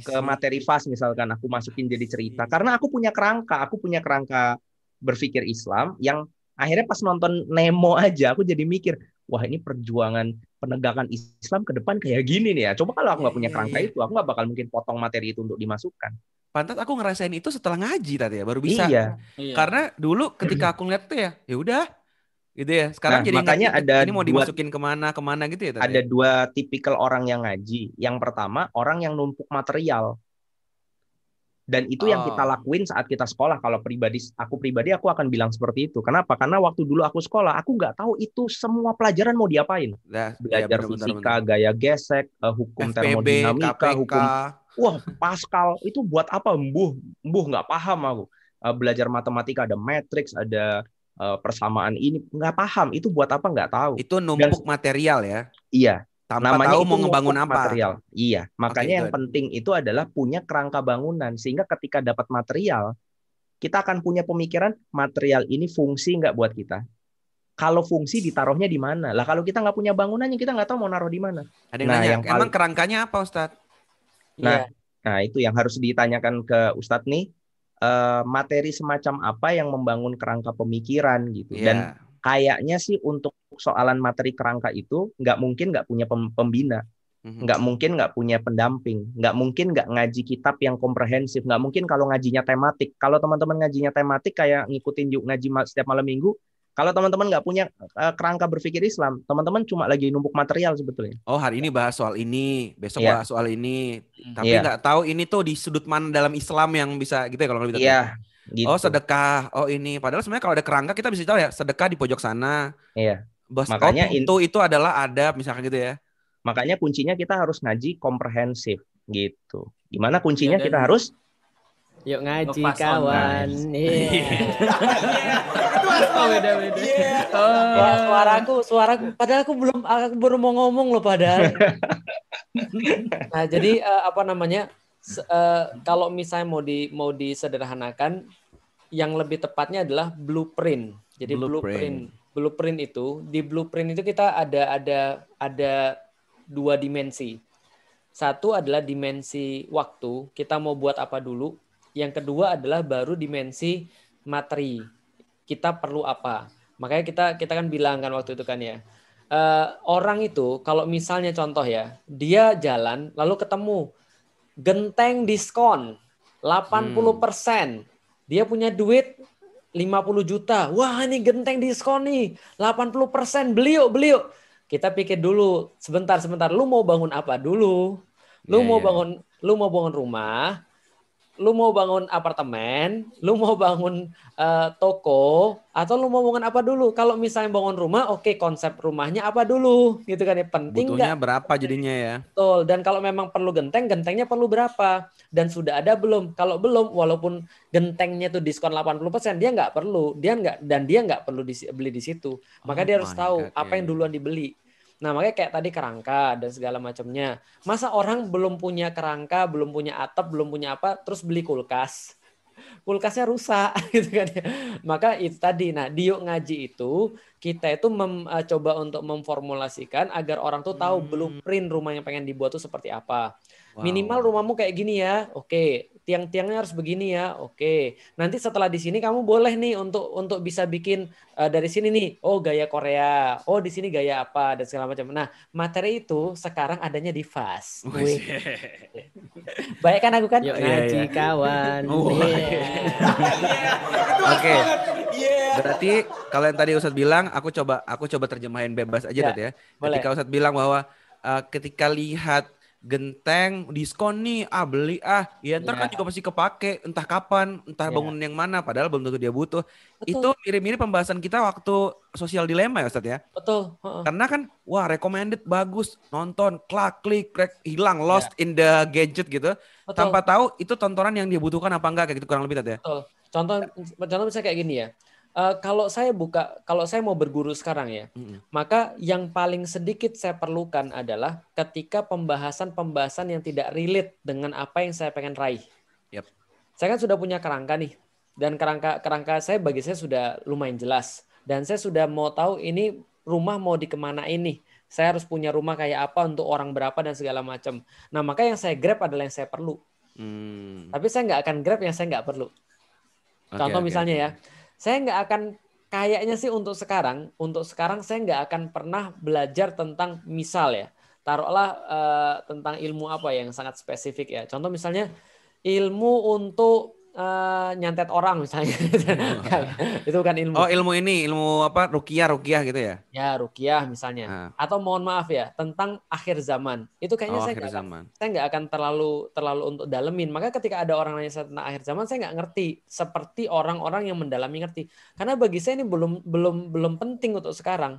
ke materi Fast misalkan aku masukin jadi cerita karena aku punya kerangka, aku punya kerangka berpikir Islam yang akhirnya pas nonton Nemo aja aku jadi mikir wah ini perjuangan penegakan Islam ke depan kayak gini nih ya coba kalau aku nggak punya Iya, kerangka iya. itu aku nggak bakal mungkin potong materi itu untuk dimasukkan Pantas aku ngerasain itu setelah ngaji tadi ya, baru bisa. iya Iya. Karena dulu ketika aku ngeliat tuh ya, ya udah, gitu ya. Sekarang Nah, jadi makanya ngerti, ada ini mau dua- dimasukin ke mana ke mana gitu ya tadi. ada dua tipikal orang yang ngaji yang pertama orang yang numpuk material dan itu yang kita Oh. lakuin saat kita sekolah kalau pribadi aku pribadi aku akan bilang seperti itu kenapa karena waktu dulu aku sekolah aku nggak tahu itu semua pelajaran mau diapain Nah, ya, belajar bener, bener, fisika, bener. gaya gesek, eh, hukum FPB, termodinamika, KPK. hukum wah Pascal itu buat apa? Mbuh, mbuh nggak paham aku. Eh, belajar matematika ada matrix, ada eh, persamaan ini nggak paham. Itu buat apa nggak tahu. Itu numpuk material ya. Iya, Tanpa namanya tahu itu mau ngebangun apa. Material. Iya, makanya yang good. penting itu adalah punya kerangka bangunan sehingga ketika dapat material kita akan punya pemikiran material ini fungsi nggak buat kita. Kalau fungsi ditaruhnya di mana? Lah kalau kita nggak punya bangunannya kita nggak tahu mau naruh di mana. Ada yang Nah, nanya, yang emang paling- kerangkanya apa Ustadz? Nah, Iya. Nah, itu yang harus ditanyakan ke Ustadz nih, eh, materi semacam apa yang membangun kerangka pemikiran gitu. Dan Iya. Kayaknya sih untuk soalan materi kerangka itu nggak mungkin nggak punya pem- pembina, Mhm. nggak mungkin nggak punya pendamping, nggak mungkin nggak ngaji kitab yang komprehensif, nggak mungkin kalau ngajinya tematik. Kalau teman-teman ngajinya tematik kayak ngikutin yuk ngaji setiap malam minggu, kalau teman-teman nggak punya eh, kerangka berpikir Islam, teman-teman cuma lagi numpuk material sebetulnya. Oh hari ini bahas soal ini, besok Iya. bahas soal ini. Tapi Iya. nggak tahu ini tuh di sudut mana dalam Islam yang bisa gitu ya kalau nggak bisa. Iya, gitu. Oh sedekah, oh ini. Padahal sebenarnya kalau ada kerangka kita bisa tahu ya sedekah di pojok sana. Iya. Bos, Makanya oh, in- itu itu adalah adab misalkan gitu ya. Makanya kuncinya kita harus ngaji komprehensif gitu. Gimana kuncinya Ya, dan- kita harus Yuk ngaji Lepas kawan. Iya. Oh, beda beda. Wah, suaraku, suaraku. Padahal aku belum, aku baru mau ngomong loh padahal. nah, jadi eh, apa namanya? Eh, kalau misalnya mau di mau disederhanakan, yang lebih tepatnya adalah blueprint. Jadi Blueprint. blueprint, blueprint itu di blueprint itu kita ada ada ada dua dimensi. Satu adalah dimensi waktu, kita mau buat apa dulu. Yang kedua adalah baru dimensi materi. Kita perlu apa? Makanya kita kita kan bilang kan waktu itu kan ya. eh, orang itu kalau misalnya contoh ya, dia jalan lalu ketemu genteng diskon 80%. Dia punya duit 50 juta. Wah, ini genteng diskon nih. 80% beli yuk, beli yuk. Kita pikir dulu, sebentar sebentar, lu mau bangun apa dulu? Lu Iya, mau iya. bangun lu mau bangun rumah, lu mau bangun apartemen, lu mau bangun eh, toko, atau lu mau bangun apa dulu? Kalau misalnya bangun rumah, oke konsep rumahnya apa dulu, gitu kan ya penting? Butuhnya berapa jadinya ya? Betul. Dan kalau memang perlu genteng, gentengnya perlu berapa? Dan sudah ada belum? Kalau belum, walaupun gentengnya tuh diskon 80%, dia nggak perlu. Dia nggak dan dia nggak perlu di- beli di situ. Maka Oh dia harus tahu God, apa iya, yang iya. duluan dibeli. Nah, makanya kayak tadi kerangka dan segala macamnya. Masa orang belum punya kerangka, belum punya atap, belum punya apa, terus beli kulkas. Kulkasnya rusak gitu kan ya. Maka itu tadi. Nah, di Yuk ngaji itu kita itu mem- eh, coba untuk memformulasikan agar orang tuh tahu Hmm. blueprint rumah yang pengen dibuat tuh seperti apa. Wow. Minimal rumahmu kayak gini ya, oke. Tiang-tiangnya harus begini ya, oke. Nanti setelah di sini kamu boleh nih untuk untuk bisa bikin eh, dari sini nih, oh gaya Korea, oh di sini gaya apa dan segala macam. Nah materi itu sekarang adanya di Fast. Wih, Wih, baik kan aku kan? Yuk, iya, ngaji iya. kawan. Oh, Iya. Oke. Berarti kalau yang tadi Ustadz bilang, aku coba aku coba terjemahin bebas aja Ya, Dad ya. boleh. Ketika Ustadz bilang bahwa uh, ketika lihat genteng diskon nih, ah beli ah, ya ntar kan Ya. juga pasti kepake, entah kapan, entah Ya. bangun yang mana, padahal belum tentu dia butuh. Betul. Itu mirip-mirip pembahasan kita waktu sosial dilema ya Ustadz ya. Betul. heeh. Karena kan wah recommended bagus, nonton, klak, klik, krek, hilang, lost in the gadget gitu. Betul. Tanpa tahu itu tontonan yang dia butuhkan apa enggak kayak gitu kurang lebih Tat ya. Betul. Contoh contoh misalnya kayak gini ya. Eh, kalau saya buka kalau saya mau berguru sekarang ya, Mm-mm. maka yang paling sedikit saya perlukan adalah ketika pembahasan-pembahasan yang tidak relate dengan apa yang saya pengen raih. Yap. Saya kan sudah punya kerangka nih. Dan kerangka kerangka saya bagi saya sudah lumayan jelas. Dan saya sudah mau tahu ini rumah mau dikemanain nih. Saya harus punya rumah kayak apa untuk orang berapa dan segala macam. Nah, maka yang saya grab adalah yang saya perlu. Hmm. Tapi saya nggak akan grab yang saya nggak perlu. Oke, Contoh oke, misalnya oke. ya, saya nggak akan kayaknya sih untuk sekarang, untuk sekarang saya nggak akan pernah belajar tentang misal ya. Taruhlah uh, tentang ilmu apa yang sangat spesifik ya. Contoh misalnya ilmu untuk uh, nyantet orang misalnya. itu bukan ilmu. Oh, ilmu ini, ilmu apa? Rukiah, rukiah gitu ya? Ya, rukiah misalnya. Nah. Atau mohon maaf ya, tentang akhir zaman. Itu kayaknya oh, saya nggak akan, saya nggak akan terlalu terlalu untuk dalemin. Maka ketika ada orang nanya tentang akhir zaman, saya nggak ngerti seperti orang-orang yang mendalami ngerti. Karena bagi saya ini belum belum belum penting untuk sekarang.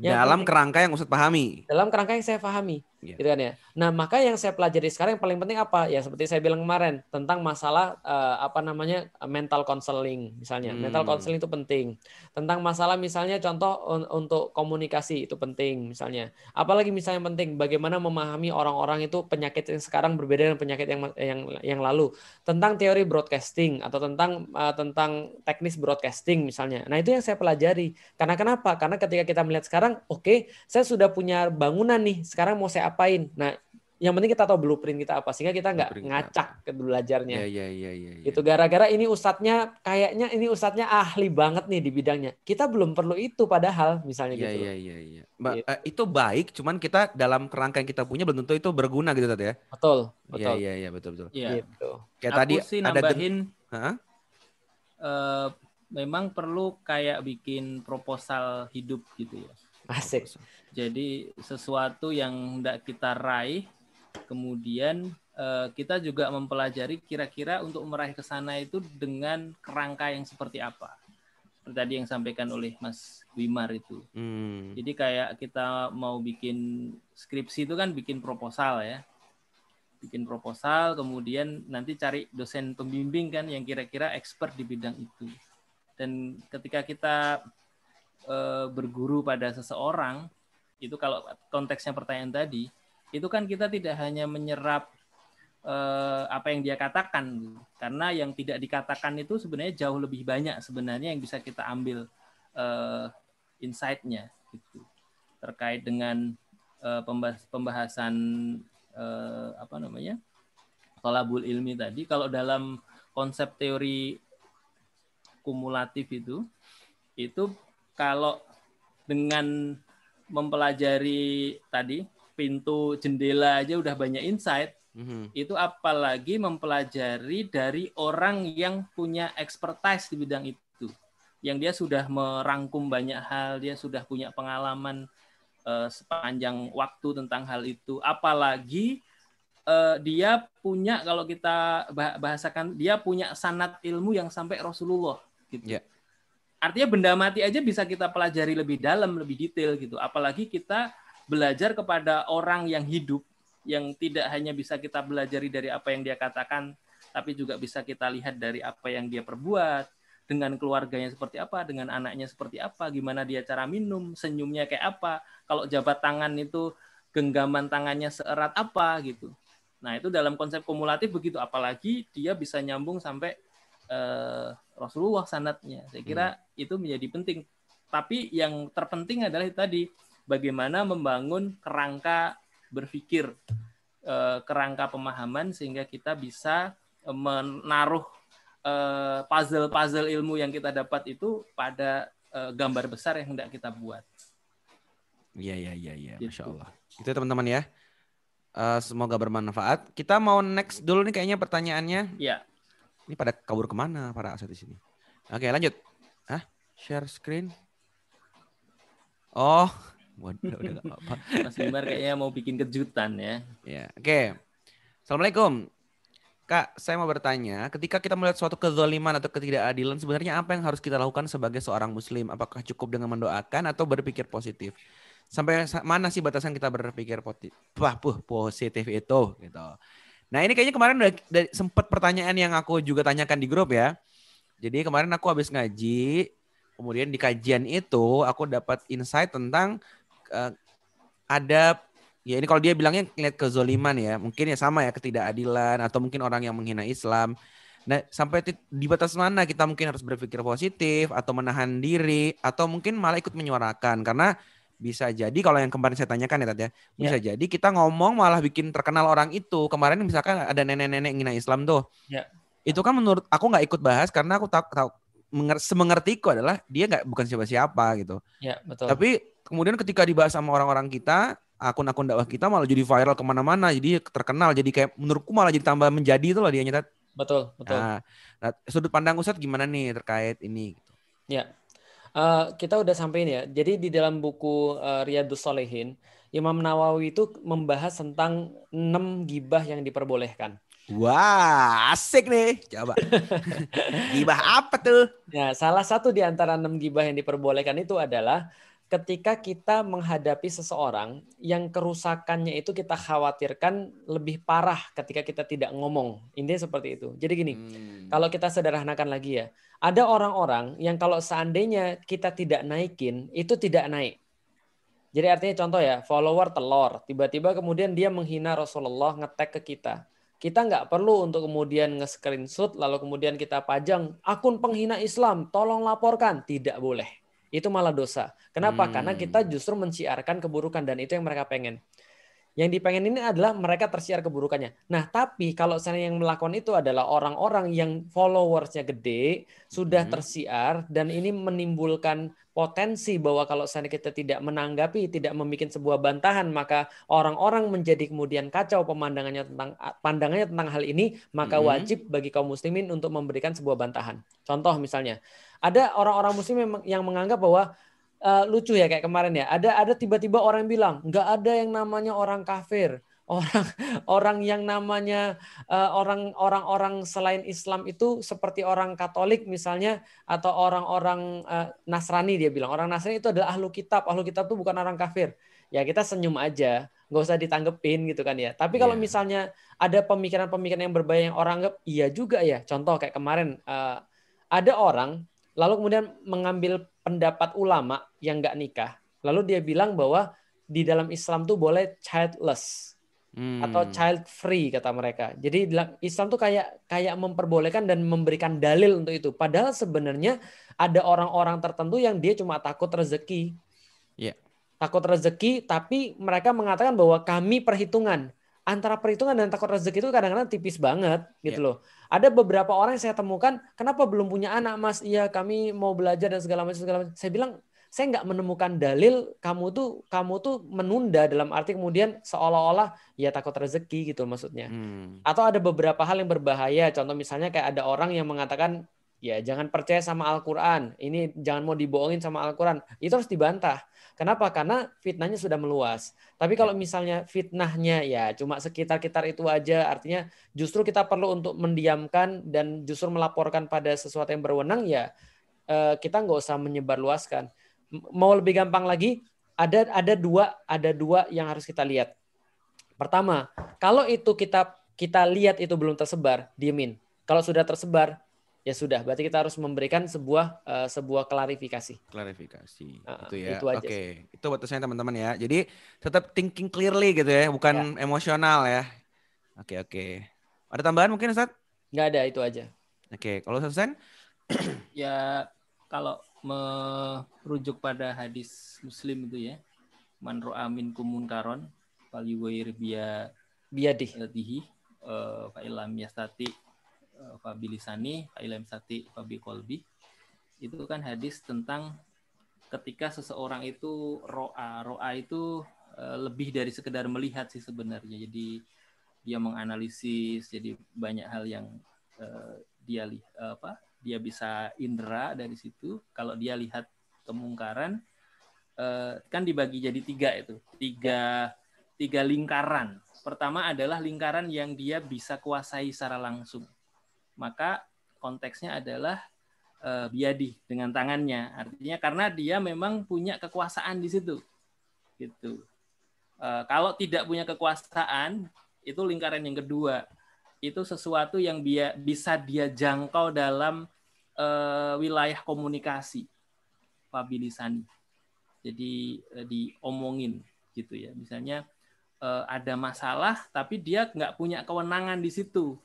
Yang dalam penting, kerangka yang Ustadz pahami. Dalam kerangka yang saya pahami. Yeah. Gitu kan ya. Nah, maka yang saya pelajari sekarang yang paling penting apa? Ya seperti saya bilang kemarin tentang masalah uh, apa namanya mental counseling misalnya. Hmm. Mental counseling itu penting. Tentang masalah misalnya contoh un untuk komunikasi itu penting misalnya. Apalagi misalnya penting bagaimana memahami orang-orang itu penyakit yang sekarang berbeda dengan penyakit yang yang yang lalu. Tentang teori broadcasting atau tentang uh, tentang teknis broadcasting misalnya. Nah, itu yang saya pelajari. Karena kenapa? Karena ketika kita melihat sekarang, oke, okay, saya sudah punya bangunan nih. Sekarang mau saya apain. Nah, yang penting kita tahu blueprint kita apa sehingga kita nggak ngacak ke belajarnya. Iya, iya, iya, ya, Itu gara-gara ini ustadznya kayaknya ini ustadznya ahli banget nih di bidangnya. Kita belum perlu itu padahal misalnya ya, gitu. Iya, iya, iya. Mbak, gitu. uh, itu baik, cuman kita dalam kerangka yang kita punya belum tentu itu berguna gitu tadi ya. Betul, iya, betul. Iya, iya, iya, betul, betul. Iya. Gitu. Kayak Aku tadi sih ada nambahin uh, memang perlu kayak bikin proposal hidup gitu ya. Asik. Jadi sesuatu yang tidak kita raih, kemudian uh, kita juga mempelajari kira-kira untuk meraih ke sana itu dengan kerangka yang seperti apa. Seperti tadi yang sampaikan oleh Mas Wimar itu. Hmm. Jadi kayak kita mau bikin skripsi itu kan bikin proposal ya. Bikin proposal, kemudian nanti cari dosen pembimbing kan yang kira-kira expert di bidang itu. Dan ketika kita e, berguru pada seseorang, itu kalau konteksnya pertanyaan tadi, itu kan kita tidak hanya menyerap eh, apa yang dia katakan, karena yang tidak dikatakan itu sebenarnya jauh lebih banyak sebenarnya yang bisa kita ambil eh, insight-nya gitu terkait dengan eh, pembahasan eh, apa namanya tolabul ilmi tadi. Kalau dalam konsep teori kumulatif itu, itu kalau dengan mempelajari tadi pintu jendela aja udah banyak insight. Mm-hmm. Itu apalagi mempelajari dari orang yang punya expertise di bidang itu, yang dia sudah merangkum banyak hal, dia sudah punya pengalaman uh, sepanjang waktu tentang hal itu. Apalagi uh, dia punya kalau kita bahasakan dia punya sanat ilmu yang sampai Rasulullah gitu. Yeah artinya benda mati aja bisa kita pelajari lebih dalam, lebih detail gitu. Apalagi kita belajar kepada orang yang hidup, yang tidak hanya bisa kita belajari dari apa yang dia katakan, tapi juga bisa kita lihat dari apa yang dia perbuat, dengan keluarganya seperti apa, dengan anaknya seperti apa, gimana dia cara minum, senyumnya kayak apa, kalau jabat tangan itu genggaman tangannya seerat apa gitu. Nah itu dalam konsep kumulatif begitu, apalagi dia bisa nyambung sampai uh, Rasulullah sanatnya. Saya kira hmm. itu menjadi penting. Tapi yang terpenting adalah tadi bagaimana membangun kerangka berpikir, uh, kerangka pemahaman sehingga kita bisa uh, menaruh puzzle-puzzle ilmu yang kita dapat itu pada gambar besar yang hendak kita buat. Iya iya iya iya, gitu. masya Allah. Itu ya, teman-teman ya. Uh, semoga bermanfaat. Kita mau next dulu nih kayaknya pertanyaannya. Iya. Ini pada kabur ke mana para aset di sini? Oke lanjut. Ah, share screen. Oh, waduh, udah gak apa-apa. Mas Bimar kayaknya mau bikin kejutan ya. Ya, oke. Assalamualaikum. Kak, saya mau bertanya, ketika kita melihat suatu kezaliman atau ketidakadilan, sebenarnya apa yang harus kita lakukan sebagai seorang muslim? Apakah cukup dengan mendoakan atau berpikir positif? Sampai mana sih batasan kita berpikir positif? Positif itu gitu. Nah ini kayaknya kemarin udah, udah sempet pertanyaan yang aku juga tanyakan di grup ya. Jadi kemarin aku habis ngaji, kemudian di kajian itu aku dapat insight tentang uh, ada ya ini kalau dia bilangnya lihat kezoliman ya, mungkin ya sama ya ketidakadilan atau mungkin orang yang menghina Islam. Nah, sampai di batas mana kita mungkin harus berpikir positif atau menahan diri atau mungkin malah ikut menyuarakan karena bisa jadi kalau yang kemarin saya tanyakan ya Tat ya, bisa ya. jadi kita ngomong malah bikin terkenal orang itu. Kemarin misalkan ada nenek-nenek ngina Islam tuh. Ya. Itu kan menurut aku nggak ikut bahas karena aku tak tahu menger- semengertiku adalah dia nggak bukan siapa-siapa gitu. Ya, betul. Tapi kemudian ketika dibahas sama orang-orang kita, akun-akun dakwah kita malah jadi viral ke mana-mana, jadi terkenal, jadi kayak menurutku malah jadi tambah menjadi itu loh dia nyata. betul, betul. Nah, nah, sudut pandang Ustadz gimana nih terkait ini? Gitu. Ya, Eh, kita udah sampai ini ya. Jadi di dalam buku uh, Riyadus Solehin, Imam Nawawi itu membahas tentang enam gibah yang diperbolehkan. Wah, asik nih. Coba. Gibah apa tuh? Ya, salah satu di antara enam gibah yang diperbolehkan itu adalah ketika kita menghadapi seseorang yang kerusakannya itu kita khawatirkan lebih parah ketika kita tidak ngomong. Intinya seperti itu. Jadi gini, Hmm. kalau kita sederhanakan lagi ya, ada orang-orang yang kalau seandainya kita tidak naikin, itu tidak naik. Jadi artinya contoh ya, follower telur, tiba-tiba kemudian dia menghina Rasulullah, ngetek ke kita. Kita nggak perlu untuk kemudian nge-screenshot, lalu kemudian kita pajang akun penghina Islam, tolong laporkan. Tidak boleh. Itu malah dosa. Kenapa? Hmm. Karena kita justru menciarkan keburukan dan itu yang mereka pengen. Yang dipengen ini adalah mereka tersiar keburukannya. Nah, tapi kalau saya yang melakukan itu adalah orang-orang yang followersnya gede, sudah Hmm. tersiar, dan ini menimbulkan potensi bahwa kalau seandainya kita tidak menanggapi, tidak membuat sebuah bantahan, maka orang-orang menjadi kemudian kacau pemandangannya tentang pandangannya tentang hal ini, maka Mhm. wajib bagi kaum muslimin untuk memberikan sebuah bantahan. Contoh misalnya, ada orang-orang muslim yang, yang menganggap bahwa eh, lucu ya kayak kemarin ya, ada ada tiba-tiba orang yang bilang nggak ada yang namanya orang kafir, orang orang yang namanya eh, orang orang-orang selain Islam itu seperti orang Katolik misalnya atau orang-orang eh, Nasrani dia bilang orang Nasrani itu adalah ahlu kitab, ahlu kitab itu bukan orang kafir. Ya kita senyum aja, nggak usah ditanggepin gitu kan ya. Tapi kalau Iya. misalnya ada pemikiran-pemikiran yang berbahaya yang orang anggap iya juga ya. Contoh kayak kemarin eh, ada orang lalu kemudian mengambil pendapat ulama yang nggak nikah, lalu dia bilang bahwa di dalam Islam tuh boleh childless Hmm. atau child free kata mereka. Jadi Islam tuh kayak kayak memperbolehkan dan memberikan dalil untuk itu. Padahal sebenarnya ada orang-orang tertentu yang dia cuma takut rezeki. Iya. Takut rezeki tapi mereka mengatakan bahwa kami perhitungan antara perhitungan dan takut rezeki itu kadang-kadang tipis banget gitu Iya. loh. Ada beberapa orang yang saya temukan, kenapa belum punya anak mas? Iya kami mau belajar dan segala macam segala macam. Saya bilang saya nggak menemukan dalil kamu tuh kamu tuh menunda dalam arti kemudian seolah-olah ya takut rezeki gitu maksudnya. Hmm. Atau ada beberapa hal yang berbahaya. Contoh misalnya kayak ada orang yang mengatakan ya jangan percaya sama Al-Qur'an. Ini jangan mau dibohongin sama Al-Qur'an. Itu harus dibantah. Kenapa? Karena fitnahnya sudah meluas. Tapi kalau misalnya fitnahnya ya cuma sekitar-kitar itu aja, artinya justru kita perlu untuk mendiamkan dan justru melaporkan pada sesuatu yang berwenang ya eh, kita nggak usah menyebarluaskan. Mau lebih gampang lagi, ada ada dua ada dua yang harus kita lihat. Pertama, kalau itu kita kita lihat itu belum tersebar, diemin. Kalau sudah tersebar, ya sudah. Berarti kita harus memberikan sebuah eh, sebuah klarifikasi. klarifikasi Ah, itu ya itu aja oke itu batasnya teman-teman ya jadi tetap thinking clearly gitu ya bukan emosional ya oke oke ada tambahan mungkin Ustaz Nggak ada itu aja. oke kalau Ustaz Hussein? Ya kalau merujuk pada hadis Muslim itu ya, man ro'a minkum munkaron fal biya Biadih. yadihi eh, fa ilam yastati eh, fa bilisani fa ilam yastati fa biqalbi. Itu kan hadis tentang ketika seseorang itu ro'a. Ro'a itu eh, lebih dari sekedar melihat sih sebenarnya. Jadi dia menganalisis, jadi banyak hal yang eh, dia apa dia bisa indera dari situ. Kalau dia lihat kemungkaran, kan dibagi jadi tiga itu, tiga tiga lingkaran. Pertama adalah lingkaran yang dia bisa kuasai secara langsung. Maka konteksnya adalah eh, biadi dengan tangannya. Artinya karena dia memang punya kekuasaan di situ. Gitu. Eh, kalau tidak punya kekuasaan, itu lingkaran yang kedua. Itu sesuatu yang dia bisa dia jangkau dalam eh, wilayah komunikasi. Pabilisani. Jadi eh, diomongin gitu ya. Misalnya ada masalah tapi dia nggak punya kewenangan di situ.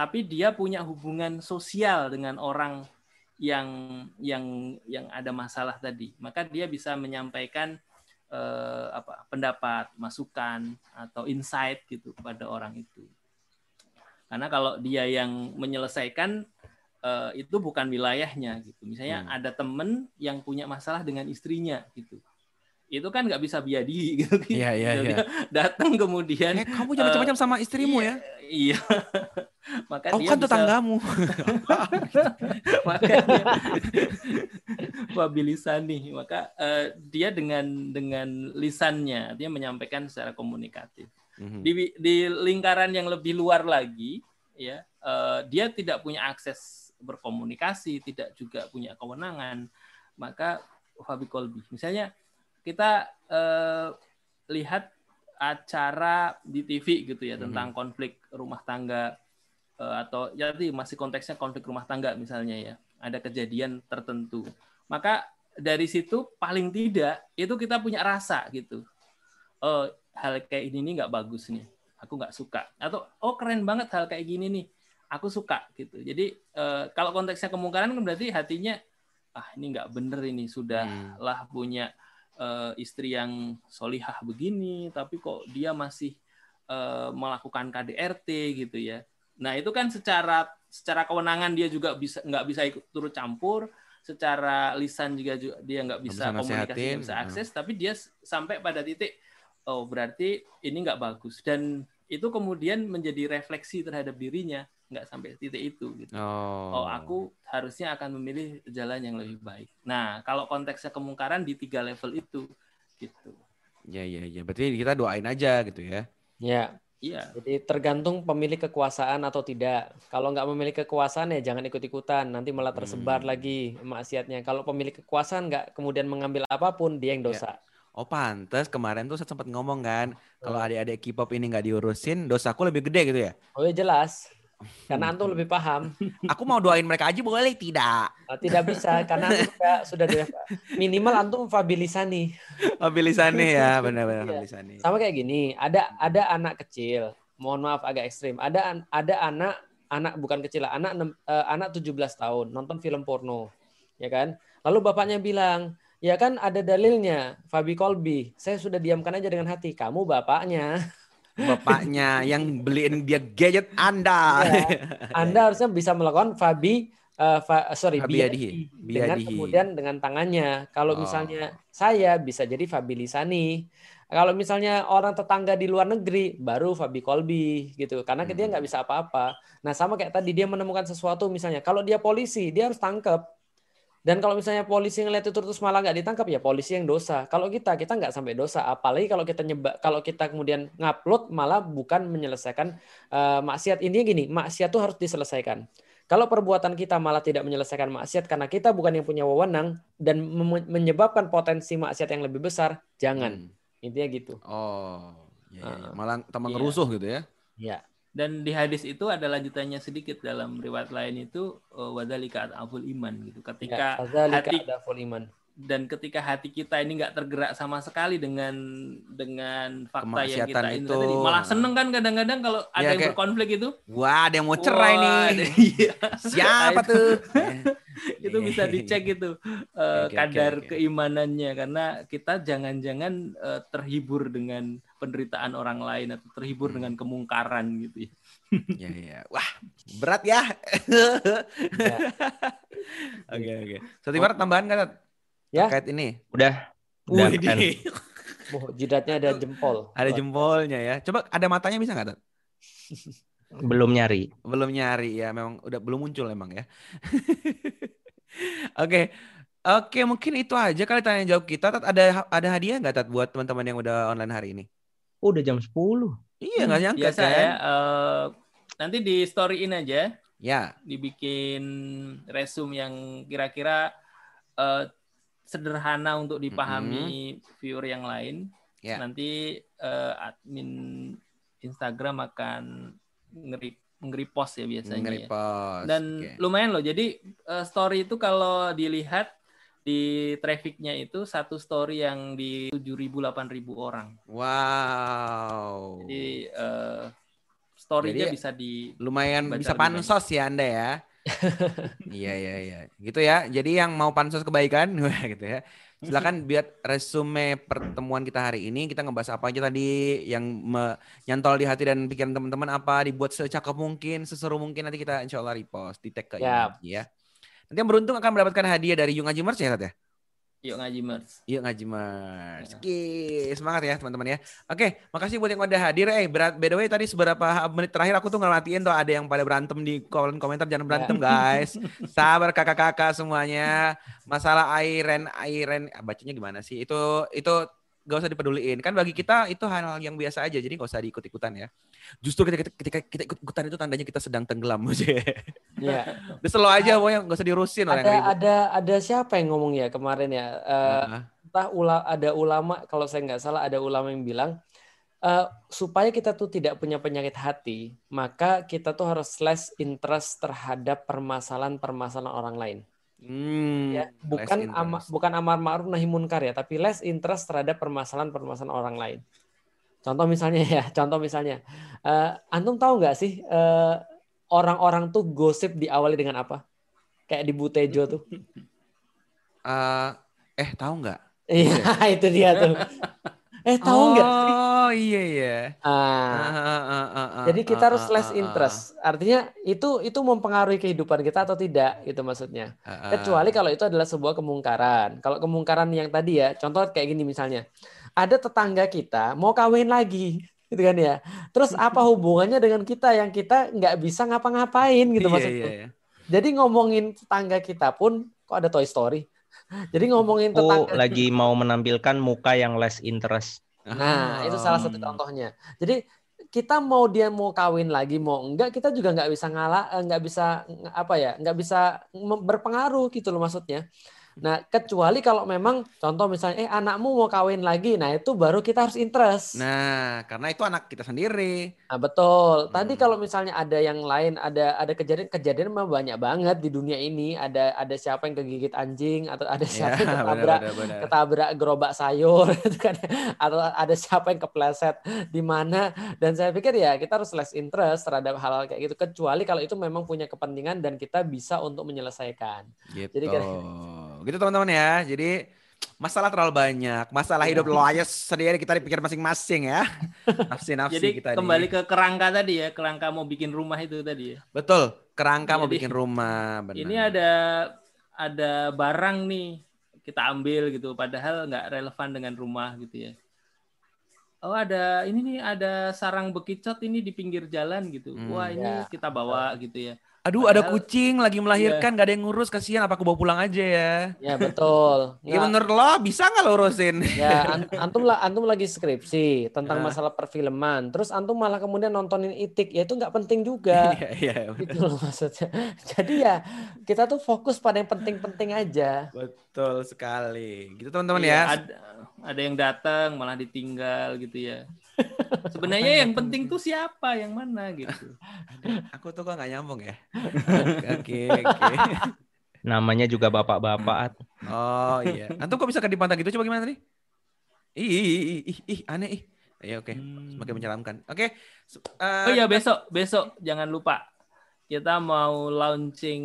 Tapi dia punya hubungan sosial dengan orang yang yang yang ada masalah tadi. Maka dia bisa menyampaikan eh, apa pendapat, masukan atau insight gitu kepada orang itu. Karena kalau dia yang menyelesaikan eh, itu bukan wilayahnya gitu. Misalnya Hmm. ada temen yang punya masalah dengan istrinya gitu. Itu kan nggak bisa biadi gitu. Iya, iya, Dia iya. Datang kemudian Eh, kamu jangan macam-macam sama istrimu ya. Iya. Maka Aku dia kan bisa- tetanggamu. makanya wabilisani maka eh, dia dengan dengan lisannya dia menyampaikan secara komunikatif Mhm. di di lingkaran yang lebih luar lagi ya eh, dia tidak punya akses berkomunikasi tidak juga punya kewenangan maka Fabi Kolbi misalnya kita eh, lihat acara di TV gitu ya Mhm. tentang konflik rumah tangga eh, atau ya tadi masih konteksnya konflik rumah tangga misalnya ya. Ada kejadian tertentu. Maka dari situ paling tidak itu kita punya rasa gitu. Oh hal kayak ini nih nggak bagus nih. Aku nggak suka. Atau oh keren banget hal kayak gini nih. Aku suka gitu. Jadi eh, kalau konteksnya kemungkaran kan berarti hatinya ah ini nggak bener ini. Hmm. sudahlah punya eh, istri yang solihah begini tapi kok dia masih eh, melakukan KDRT gitu ya. Nah itu kan secara secara kewenangan dia juga bisa nggak bisa ikut turut campur. Secara lisan juga, juga dia nggak bisa, bisa komunikasi nggak bisa akses tapi dia sampai pada titik oh berarti ini nggak bagus. Dan itu kemudian menjadi refleksi terhadap dirinya nggak sampai titik itu gitu Oh. oh aku harusnya akan memilih jalan yang lebih baik nah kalau konteksnya kemungkaran di tiga level itu gitu Ya ya ya. Berarti kita doain aja gitu ya. Ya, iya jadi tergantung pemilik kekuasaan atau tidak. Kalau nggak memiliki kekuasaan ya jangan ikut-ikutan, nanti malah tersebar Hmm. lagi maksiatnya. Kalau pemilik kekuasaan nggak kemudian mengambil apa pun, dia yang dosa. Oh pantes kemarin tuh saya sempat ngomong kan, kalau adik-adik K-pop ini nggak diurusin, dosaku lebih gede gitu ya. Oh ya jelas, Hmm. Karena antum lebih paham. Aku mau doain mereka aja boleh tidak? Nah, tidak bisa karena antum sudah, sudah di- minimal antum fabilisani. Mobilisane ya, benar-benar Iya. mobilisane. Sama kayak gini, ada ada anak kecil, mohon maaf agak ekstrim. Ada ada anak anak bukan kecil, lah, anak eh, anak 17 tahun nonton film porno, ya kan? Lalu bapaknya bilang, "Ya kan ada dalilnya, Fabi Kolbi. Saya sudah diamkan aja dengan hati. Kamu bapaknya. Bapaknya yang beliin dia gadget Anda. Iya. Anda harusnya bisa melakukan Fabi eh, fa- sorry, Fabiadihi. biadihi. dengan Biadihi. kemudian dengan tangannya. Kalau Oh. misalnya saya bisa jadi Fabi Lisani. Kalau misalnya orang tetangga di luar negeri baru Fabi Kolbi gitu. Karena dia Hmm. nggak bisa apa-apa. Nah, sama kayak tadi dia menemukan sesuatu misalnya kalau dia polisi, dia harus tangkap. Dan kalau misalnya polisi ngeliat itu terus malah nggak ditangkap ya polisi yang dosa. Kalau kita kita nggak sampai dosa. Apalagi kalau kita nyebak kalau kita kemudian ngupload malah bukan menyelesaikan eh, maksiat. Intinya gini, maksiat tuh harus diselesaikan. Kalau perbuatan kita malah tidak menyelesaikan maksiat karena kita bukan yang punya wewenang dan menyebabkan potensi maksiat yang lebih besar, jangan. Hmm. Intinya gitu. Oh, ya, ya, ya. Ah. malah tambah Iya. ngerusuh gitu ya. Ya. Dan di hadis itu ada lanjutannya sedikit dalam riwayat lain itu eh, wadalika aful iman gitu ketika Ya, hati iman. dan ketika hati kita ini nggak tergerak sama sekali dengan dengan fakta yang kita itu. tadi malah seneng kan kadang-kadang kalau ada Iya, yang kayak- berkonflik itu Wah, ada yang mau cerai Wah, nih. ada- iya. Siapa tuh? itu bisa dicek itu eh, oke, kadar oke. keimanannya karena kita jangan-jangan eh, terhibur dengan penderitaan orang lain atau terhibur Hmm. dengan kemungkaran gitu ya. Ya, ya. Wah, berat ya. Ya. Oke, oke. Satu ibarat tambahan kan? Ya. terkait ini? Udah. Udah. Wih, Oh, jidatnya ada jempol. ada jempolnya ya. Coba ada matanya bisa nggak? Tat? Belum nyari. Belum nyari ya, memang udah belum muncul emang ya. Oke. Oke, mungkin itu aja kali tanya jawab kita. Tat, ada ada hadiah nggak Tat buat teman-teman yang udah online hari ini? Oh, udah jam 10. Iya, nggak nyangka Biasa kan? ya. eh, nanti di storyin aja, Ya. dibikin resume yang kira-kira eh, sederhana untuk dipahami viewer yang lain. Ya. Nanti eh, admin Instagram akan ngeri nge-repost ya biasanya. ya. Nge-repost. Dan Oke. lumayan loh. Jadi eh, story itu kalau dilihat di trafficnya itu satu story yang di 7.000 8.000 orang. Wow. Jadi eh, story-nya bisa di Lumayan bisa pansos ya Anda ya. iya iya iya. Gitu ya. Jadi yang mau pansos kebaikan gitu ya. Silakan biar resume pertemuan kita hari ini kita ngebahas apa aja tadi yang me- nyantol di hati dan pikiran teman-teman apa dibuat secakep mungkin, seseru mungkin nanti kita insya Allah repost di tag ke. Yunaji ya. Nanti yang beruntung akan mendapatkan hadiah dari Yung Aji Merch ya Tat ya? Yuk ngaji mers. Yuk ngaji Merch. Ya. Oke, semangat ya teman-teman ya. Oke, makasih buat yang udah hadir. Eh, berat, by the way tadi seberapa menit terakhir aku tuh ngelatiin tuh ada yang pada berantem di kolom komentar. Jangan berantem guys. Sabar kakak-kakak semuanya. Masalah Airen, Airen, ah, bacanya gimana sih? Itu itu gak usah dipeduliin. Kan bagi kita itu hal yang biasa aja. Jadi gak usah diikut-ikutan ya. Justru ketika, ketika kita ikut-ikutan itu tandanya kita sedang tenggelam. Iya. Udah slow aja pokoknya gak usah diurusin orang Ada yang ada ada siapa yang ngomong ya kemarin ya? Eh, Nah, entah ula, ada ulama kalau saya nggak salah ada ulama yang bilang eh, supaya kita tuh tidak punya penyakit hati maka kita tuh harus less interest terhadap permasalahan-permasalahan orang lain hmm, ya bukan ama, bukan amar ma'ruf nahi munkar ya tapi less interest terhadap permasalahan-permasalahan orang lain. Contoh misalnya ya contoh misalnya. Eh, antum tahu nggak sih eh, orang-orang tuh gosip diawali dengan apa? Kayak di Butejo tuh. Eh, eh tahu nggak? iya itu dia tuh eh tahu nggak sih Oh iya iya. Ah, Ah, ah, ah, ah, ah, Jadi kita ah, harus ah, less ah, ah, interest. Artinya itu itu mempengaruhi kehidupan kita atau tidak itu maksudnya. ah, ah. Kecuali kalau itu adalah sebuah kemungkaran. Kalau kemungkaran yang tadi ya, contoh kayak gini misalnya. Ada tetangga kita mau kawin lagi gitu kan ya. Terus apa hubungannya dengan kita yang kita nggak bisa ngapa-ngapain gitu Iya, maksudnya. iya, iya. Jadi ngomongin tetangga kita pun kok ada Toy Story. Jadi ngomongin Aku tetangga lagi mau menampilkan muka yang less interest. Nah, itu salah satu contohnya. Jadi kita mau dia mau kawin lagi mau enggak kita juga nggak bisa ngalah eh, nggak bisa apa ya nggak bisa mem- berpengaruh gitu loh maksudnya. Nah kecuali kalau memang contoh misalnya eh anakmu mau kawin lagi, nah itu baru kita harus interest. Nah, Nah, karena itu anak kita sendiri. betul. Tadi Hmm. kalau misalnya ada yang lain ada ada kejadian-kejadian mah banyak banget di dunia ini. Ada ada siapa yang kegigit anjing atau ada Ya, siapa yang ketabrak benar-benar. ketabrak gerobak sayur gitu kan atau ada siapa yang kepleset di mana dan saya pikir ya kita harus less interest terhadap hal-hal kayak gitu kecuali kalau itu memang punya kepentingan dan kita bisa untuk menyelesaikan Gitu. Jadi kira- gitu teman-teman ya. Jadi masalah terlalu banyak. Masalah hidup lo aja sendiri kita dipikir masing-masing ya. Nafsi-nafsi Jadi kita kembali nih. ke kerangka tadi ya, kerangka mau bikin rumah itu tadi ya. Betul. Kerangka mau Jadi, bikin rumah. Benar. Ini ada ada barang nih kita ambil gitu, padahal nggak relevan dengan rumah gitu ya. Oh ada ini nih ada sarang bekicot ini di pinggir jalan gitu. Hmm. Wah ini Ya. kita bawa gitu ya. Aduh, ada Padahal- kucing lagi melahirkan, gak ada yang ngurus, kasihan. Apa aku bawa pulang aja ya? ya betul Ya Nggak- menurut lo bisa nggak lo urusin? ya an- antum lah antum lagi skripsi tentang Ah. masalah perfilman terus antum malah kemudian nontonin itik ya itu nggak penting juga Iya, iya. gitu loh maksudnya jadi ya kita tuh fokus pada yang penting-penting aja Betul sekali. Gitu teman-teman Iya, ya. Ada, ada yang datang malah ditinggal gitu ya. Sebenarnya yang penting tuh siapa, yang mana gitu. Aku tuh kok nggak nyambung ya. Oke, oke. Namanya juga bapak-bapak. Oh iya. Antum kok bisa ke dipantang gitu? Coba gimana tadi? Ih, ih, ih, ih, ih, aneh ih. Ya oke, semakin menyeramkan. Oke. se- eh, Oh iya besok, besok jangan lupa kita mau launching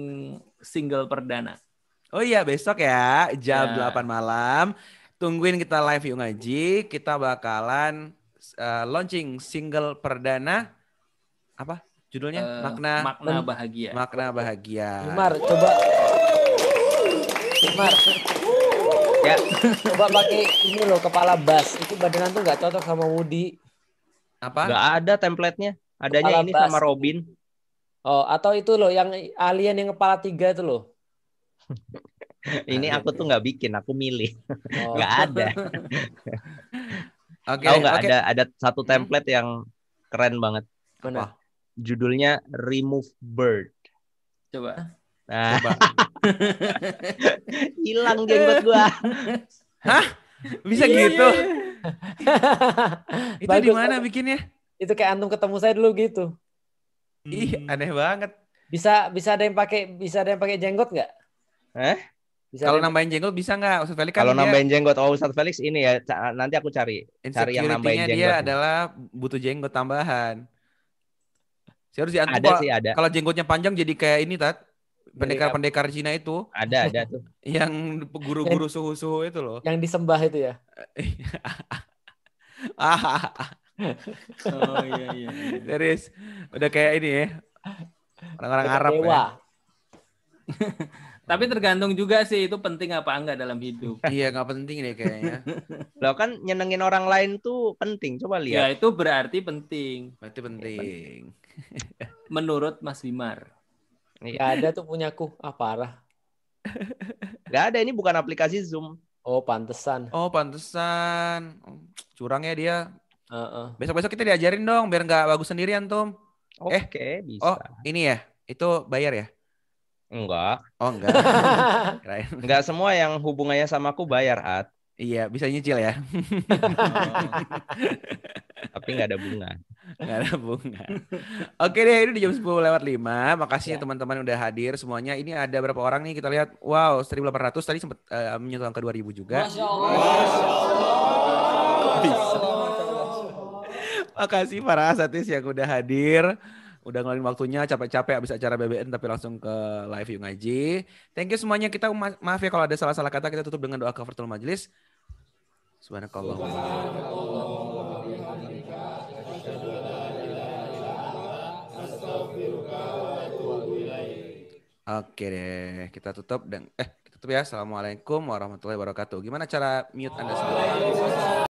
single perdana. Oh iya besok ya jam Ya. 8 malam. Tungguin kita live yuk ngaji. Kita bakalan eh, launching single perdana apa judulnya? Eh, makna makna bahagia. makna bahagia. Umar coba Umar Ya. coba pakai ini loh kepala bass itu badan tuh nggak cocok sama Woody Apa? Nggak ada template-nya. Adanya Kepala ini bas. sama Robin. oh atau itu loh yang alien yang kepala tiga itu loh Ini aku tuh nggak bikin, aku milih. oh. Nggak ada. Oke, Tahu nggak oke. ada ada satu template yang keren banget. Mana? Judulnya Remove Bird. Coba. Nah, Coba. hilang jenggot gua. Bisa Iya, gitu. Itu Bagus, di mana bikinnya? itu kayak antum ketemu saya dulu gitu Ih, Hmm. aneh banget. bisa bisa ada yang pakai bisa ada yang pakai jenggot nggak Eh? bisa Kalau nambahin jenggot bisa nggak? Ustaz Felix kan Kalau dia nambahin jenggot, oh Ustadz Felix ini ya, nanti aku cari. Cari yang nambahin insecurity-nya dia jenggot. adalah butuh jenggot tambahan. Saya harus diantum Ada kalau- sih ada. Kalau jenggotnya panjang jadi kayak ini tat. pendekar-pendekar Cina itu Ada ada tuh. yang guru-guru suhu-suhu itu loh. Yang disembah itu ya. Oh iya iya. iya. Serius. Udah kayak ini ya. Orang-orang Arab dewa. ya. Tapi tergantung juga sih itu penting apa enggak dalam hidup. Iya nggak penting deh kayaknya. Lo kan nyenengin orang lain tuh penting. Coba Ya lihat. itu berarti penting Berarti penting. menurut Mas Bimar. Gak ada tuh punyaku. Ah parah. Gak ada ini bukan aplikasi Zoom. Oh pantesan. Oh pantesan. Curang ya dia. Heeh. Besok-besok kita diajarin dong biar nggak bagus sendirian Tum. Eh, Oke, bisa. Oh ini ya. Itu bayar ya? Enggak. Oh enggak. Kirain. Enggak semua yang hubungannya sama aku bayar, At. Iya bisa nyicil ya. Tapi nggak ada bunga. Nggak ada bunga. Oke deh, ini di jam 10 lewat 5. Makasih ya teman-teman udah hadir semuanya. Ini ada berapa orang nih? Kita lihat. Wow, 1800 tadi sempat eh, menyentuh angka 2000 juga. Makasih para asatis yang udah hadir. Udah ngeluarin waktunya capek-capek abis acara BBN tapi langsung ke live yuk ngaji. Thank you semuanya. Kita ma- maaf ya kalau ada salah-salah kata kita tutup dengan doa kafaratul majelis. Subhanakallah. Oke deh, kita tutup dan eh kita tutup ya. Assalamualaikum warahmatullahi wabarakatuh. Gimana cara mute Anda semua?